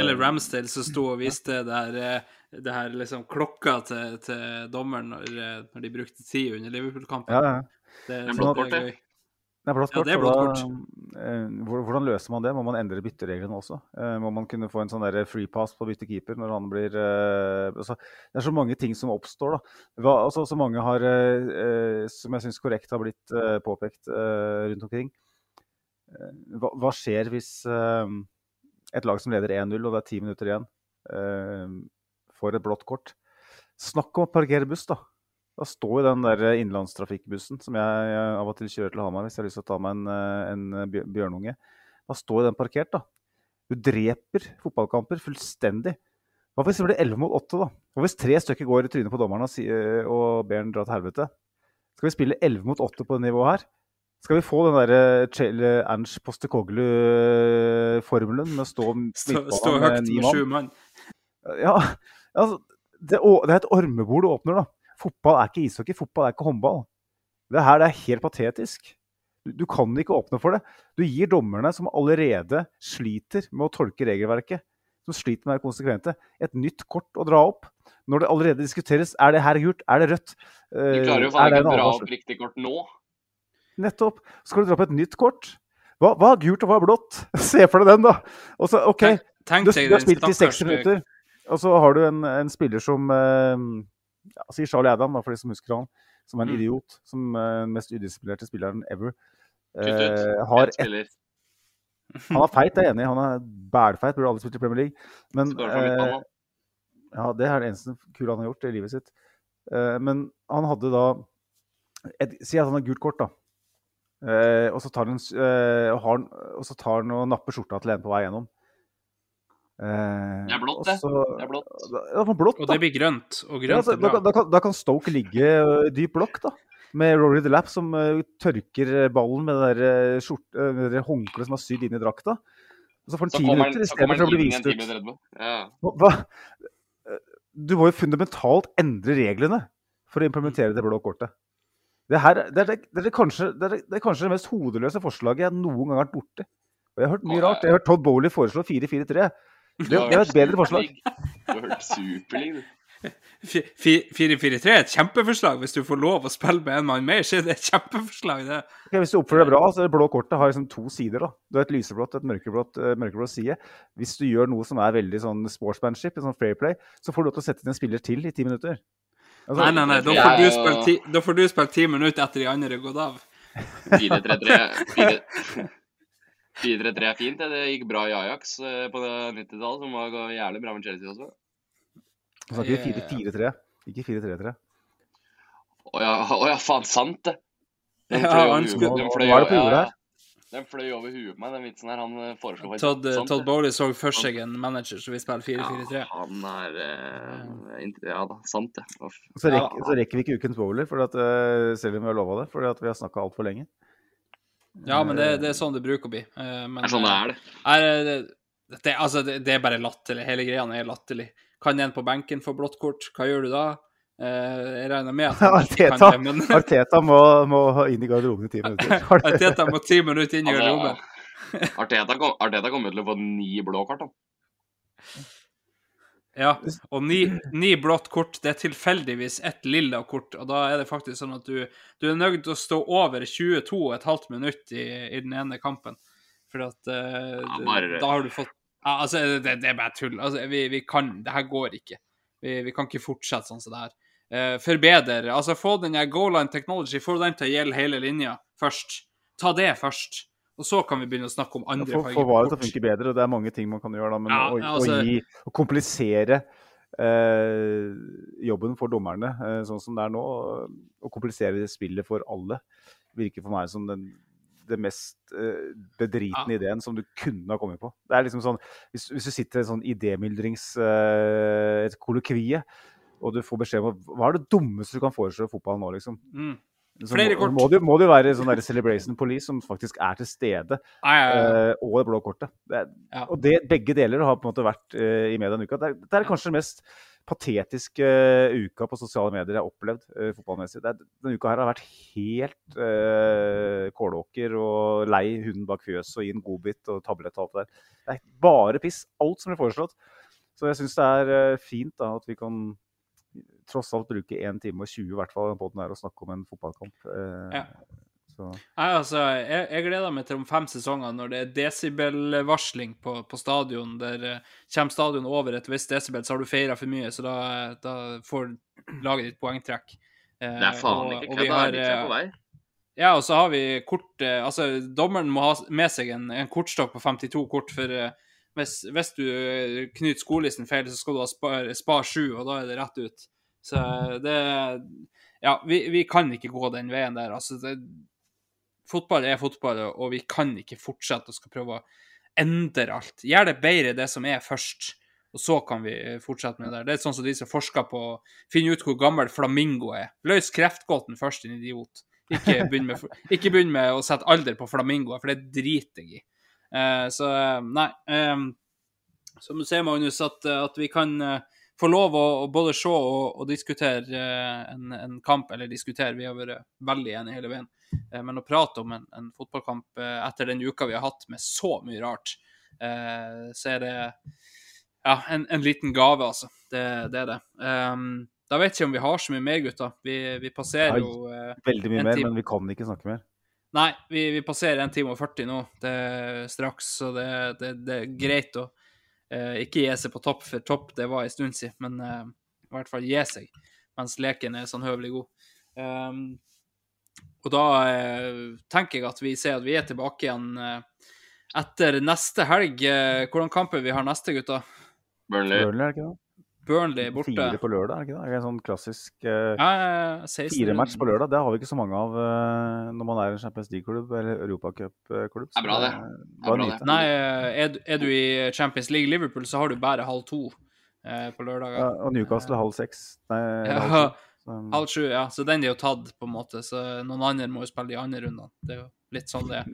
Eller Ramsdale som sto og viste det her, det her liksom klokka til, til dommeren når, når, de brukte tid under Liverpool-kampen. Ja, ja. Det, Det det er gøy. Det er blått Ja, kort. det er blått blått da, hvordan løser man det? Må man endre byttereglene også? Eh, må man kunne få en sånn free pass på byttekeeper når han blir eh, altså, Det er så mange ting som oppstår. Hva, altså, så mange har, eh, som jeg syns korrekt har blitt påpekt rundt omkring. Hva, hva skjer hvis et lag som leder 1-0, og det er ti minutter igjen, får et blått kort? Snakk om å parkere buss, da. Da står den der innenlandstrafikkbussen som jeg, jeg av og til kjører til Hamar hvis jeg har lyst til å ta meg en, eh, en bjørnunge. Da står den parkert, da. Du dreper fotballkamper fullstendig. Hva hvis det blir 11 mot 8, da? Hva hvis tre stykker går i trynet på dommeren og, og ber han dra til helvete? Skal vi spille 11 mot 8 på det nivået her? Skal vi få den derre Ernst Postecoglou-formelen med å stå Stå, høyt ni med sju mann. Ja, altså, det, det er et ormebol du åpner, da. Fotball er ikke ishockey, fotball er ikke håndball. Det her det er helt patetisk. Du, du kan ikke åpne for det. Du gir dommerne, som allerede sliter med å tolke regelverket, som sliter med å være konsekvente, et nytt kort å dra opp. Når det allerede diskuteres er det her gult, er det rødt, Du eh, klarer jo er faen ikke å dra opp riktig kort nå. Nettopp. Så skal du dra opp et nytt kort. Hva, hva er gult og hva er blått? Se for deg den, da. Og så, OK, Tenk, tenk du, du har spilt i 60 minutter, og så har du en, en spiller som eh, ja, sier Charlie Adam, da, for de som husker han, som er en Mm. idiot. Som den mest udisiplinerte spilleren ever. Uh, har spiller. Han er feit, jeg er enig. Han er bælfeit, burde aldri spilt i Premier League. Men uh, ja, det er det eneste kule han har gjort i livet sitt. Men han hadde da et, Si at han har gult kort, da. Og, så tar han, og har, og så tar han og napper skjorta til en på vei gjennom. Eh, Det er blått, det. Det er blått. Det var blått, Og det blir grønt. Og Ja, altså, da, kan- da, kan, da kan Stoke ligge i dyp blokk, da. Med Rory the Lap som uh, tørker ballen med det der, uh, skjort, ø, det håndkleet som er sydd inn i drakta. Og så får han ti minutter han, i så stedet kommer for å bli vist ut. Ja. Du må jo fundamentalt endre reglene for å implementere det blå kortet. Det, her, det, er, det, er kanskje, det, er, det er kanskje det mest hodeløse forslaget jeg noen gang har vært borti. Og jeg har hørt mye rart. Jeg har hørt Todd Bowley foreslå 4-4-3. Det, det er et bedre forslag. Du har hørt Superliga, du. 4-4-3 er et kjempeforslag. Hvis du får lov å spille med en mann mer, så er det et kjempeforslag. det. Okay, hvis du oppfører deg bra, så er det blå kortet har liksom to sider. da. Du har et lyseblått og et mørkeblått, eh, mørkeblått side. Hvis du gjør noe som er veldig sånn sportsmanship, en sånn fair play, så får du lov til å sette inn en spiller til i ti minutter. Altså, Nei, nei, nei. Da får, du spille ti, da får du spille ti minutter etter de andre er gått av. 4-3-3 4-3-3 er fint. det. Gikk bra i Ajax eh, på 90-tallet, som var jævlig bra med Chelsea også. Nå snakker vi 4-4-3, ikke 4-3-3. Å ja, ja, faen, sant det! Den Ja, fløy over han huet- på over- jordet her. Den fløy over huet på meg, den vitsen her. Han eh, foreslo faktisk Todd, sant Todd. Bowley så for seg en manager som vil spille 4-4-3. Ja, han er eh, Ja da, sant det. Så, Ja. rekker, så rekker vi ikke ukens bowler, for at, eh, selv om vi har lova det, fordi at vi har snakka altfor lenge. Ja, men det, det er sånn det bruker å bli. Eh, Men, Det er sånn det er, det. er, det, det, altså, det, er bare latterlig. Hele greia er latterlig. Kan en på benken få blått kort? Hva gjør du da? Eh, jeg regner med at Arteta, kan det, men Arteta må, må inn i garderoben i ti minutter. Arteta må ti minutter inn i garderoben. Altså, Arteta, kom, Arteta kommer til å få ni blå kort, han. Ja, og ni, ni blått kort, det er tilfeldigvis ett lilla kort, og da er det faktisk sånn at du, du er nødt til å stå over 22,5 minutt i, i den ene kampen. For at uh, Ja, bare- da har du fått ja, Altså, det, det er bare tull. Altså, vi, vi kan Det her går ikke. Vi, vi kan ikke fortsette sånn som det her. Uh, forbedre. Altså, få den goal line technology, få den til å gjelde hele linja først. Ta det først. Og så kan vi begynne å snakke om andre Få farger få på til å funke bedre, og det er mange ting man kan gjøre da. Men Ja, å, altså- å, gi, å komplisere eh, jobben for dommerne eh, sånn som det er nå, og komplisere spillet for alle, virker for meg som den, det mest uh, bedritne ideen som du kunne ha kommet på. Det er liksom sånn, Hvis, hvis du sitter i sånn idémyldrings et kollokvie, og du får beskjed om hva er det dummeste du kan foreslå i fotballen nå, liksom? Mm. Flere kort. må, det, må det jo være sånn der celebration police som faktisk er til stede, ah, ja, ja. eh, og det blå kortet. Det, er- Ja. Og det, begge deler har på en måte vært uh, i media denne uka. Det er, det er kanskje den mest patetiske uh, uka på sosiale medier jeg har opplevd eh, fotballmessig. Det er, denne uka her har vært helt uh, kålåker og lei hunden bak fjøset og gi en godbit og tablett og alt det der. Det er bare piss. Alt som blir foreslått. Så jeg syns det er fint da, at vi kan tross alt bruke 1 time og 20 i hvert fall på den der og snakke om en fotballkamp. Eh, Ja. Så Nei, altså, jeg, jeg gleder meg til om fem sesonger, når det er desibelvarsling på, på stadion. Der eh, kommer stadion over et visst desibel, så har du feira for mye, så da, da får laget ditt poengtrekk. Eh, Det er faen og- ikke og kødd. Da har, er de på vei. Ja, og så har vi kort eh, Altså, dommeren må ha med seg en, en kortstokk på 52 kort, for eh, hvis, hvis du knyter skolisten feil, så skal du ha spar, spar 7, og da er det rett ut. Så det Ja, vi, vi kan ikke gå den veien der. Altså, det, fotball er fotball, og vi kan ikke fortsette å skal prøve å endre alt. Gjør det bedre det som er først, og så kan vi eh, fortsette med det. Det er sånn som de som forsker på å finne ut hvor gammel flamingo er. Løs kreftgåten først, din idiot. Ikke begynn med, med å sette alder på flamingoer, for det driter jeg i. Uh, så eh, nei. Um, som du ser, Magnus, at, at vi kan eh, få lov å, å både se og, og diskutere eh, en, en kamp, eller diskutere, vi har vært veldig enige hele veien, Eh, men å prate om en, en fotballkamp eh, etter den uka vi har hatt med så mye rart, så er det ja, en, en liten gave, altså. Det, det er det. Um, da vet jeg ikke om vi har så mye mer, gutter. Vi, vi passerer jo uh, veldig mye mer, men vi kan ikke snakke mer. Nei, vi, vi passerer 1 time og 40 nå det er straks, så det, det, det er greit å ikke gi seg på topp, for topp det var en stund siden, men eh, i hvert fall gi seg mens leken er sånn høvelig god. Um, og da eh, tenker jeg at vi ser at vi er tilbake igjen eh, etter neste helg. Eh, hvordan kamper vi har neste, gutta? Burnley. Burnley, det det? Burnley borte. Fire på lørdag, er det ikke det? Er en sånn klassisk uh, Ja, ja, ja, fire match på lørdag? Det har vi ikke så mange av uh, når man er en Champions League-klubb eller Europacupklubb. Det er bra, det. Det er bra, det. Nei, eh, er, du- er du i Champions League Liverpool, så har du bare halv to uh, på lørdager. Ja, og Newcastle halv seks. Nei, Ja, halv sju. Så, Halv sju, ja. Så den er jo tatt, på en måte. Så noen andre må jo spille de andre rundene. Det er jo litt sånn det er.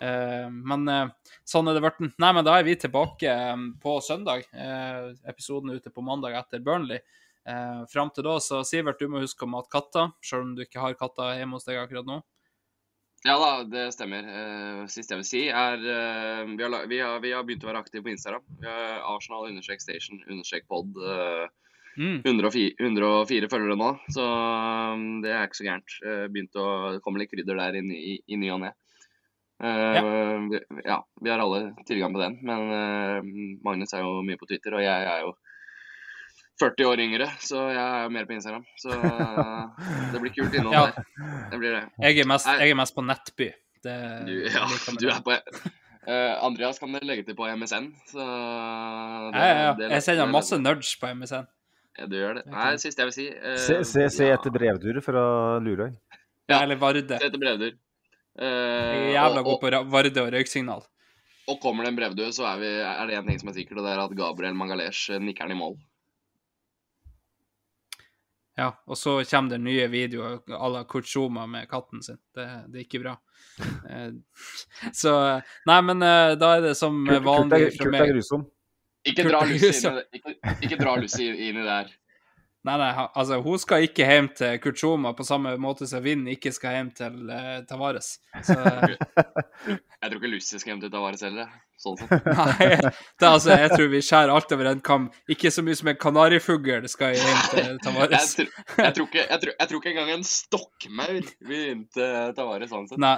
Eh, men eh, sånn er det blitt. Nei, men da er vi tilbake eh, på søndag. Episoden er ute på mandag etter Burnley. Eh, Fram til da, så Sivert, du må huske å mate katter, selv om du ikke har katter hjemme hos deg akkurat nå. Ja da, det stemmer. Eh, siste jeg vil si, er eh, vi, har, vi, har, vi har begynt å være aktive på Instagram. Vi har Arsenal understrek station understrek pod. eh, Mm. 104, 104 følgere nå, så det er ikke så gærent. Begynt å, komme litt krydder der inn i, i ny og ne. Eh, vi, ja, vi har alle tilgang på den, men eh, Magnus er jo mye på Twitter, og jeg er jo 40 år yngre, så jeg er jo mer på Instagram. Så eh, det blir kult innhold Ja. der. Det blir det. Jeg er mest, jeg er mest på Nettby. Det, Du, ja, du er på Uh, Andreas kan legge til på MSN, så det, Ja, ja, ja. det- Jeg sender masse nudge på MSN. Ja, du gjør det. Nei, det siste jeg vil si uh, se, se, se etter brevdurer fra Lurøy. Ja, eller Varde. Se etter brevdur. Eh, Jeg er jævla god på Varde og røyksignal. Og kommer det en brevdue, så er, vi, er det én ting som er sikkert, og det er at Gabriel Mangalesh nikker den i mål. Ja, og så kommer det nye videoer à la Kurt med katten sin. Det, det er ikke bra. Eh, Så Nei, men eh, da er det som vanlig er- fra kult er grusom. Ikke dra Lucy inn, i det- der. Nei, nei, altså, hun skal ikke hjem til Kurt på samme måte som Vind ikke skal hjem til uh, Tavares. Så Jeg tror ikke Lucy skal hjem til Tavares heller. Sånn sett. nei, det, altså, jeg tror vi skjærer alt over en kam. Ikke så mye som en kanarifugl skal hjem til Jeg, Tavares. tror, jeg, tror ikke, jeg, tror, jeg tror ikke engang en stokkmaur vil hjem til Tavares sånn sett. Nei.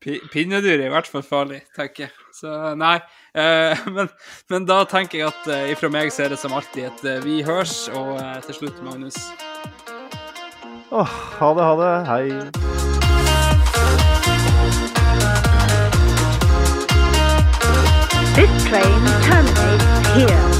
Pi- Pinnedyr er i hvert fall farlig, tenker jeg. Så nei. Eh, men, men da tenker jeg at eh, ifra meg så er det som alltid et eh, vi hørs, og eh, til slutt, Magnus. Åh, ha det, ha det. Hei. This train terminates here.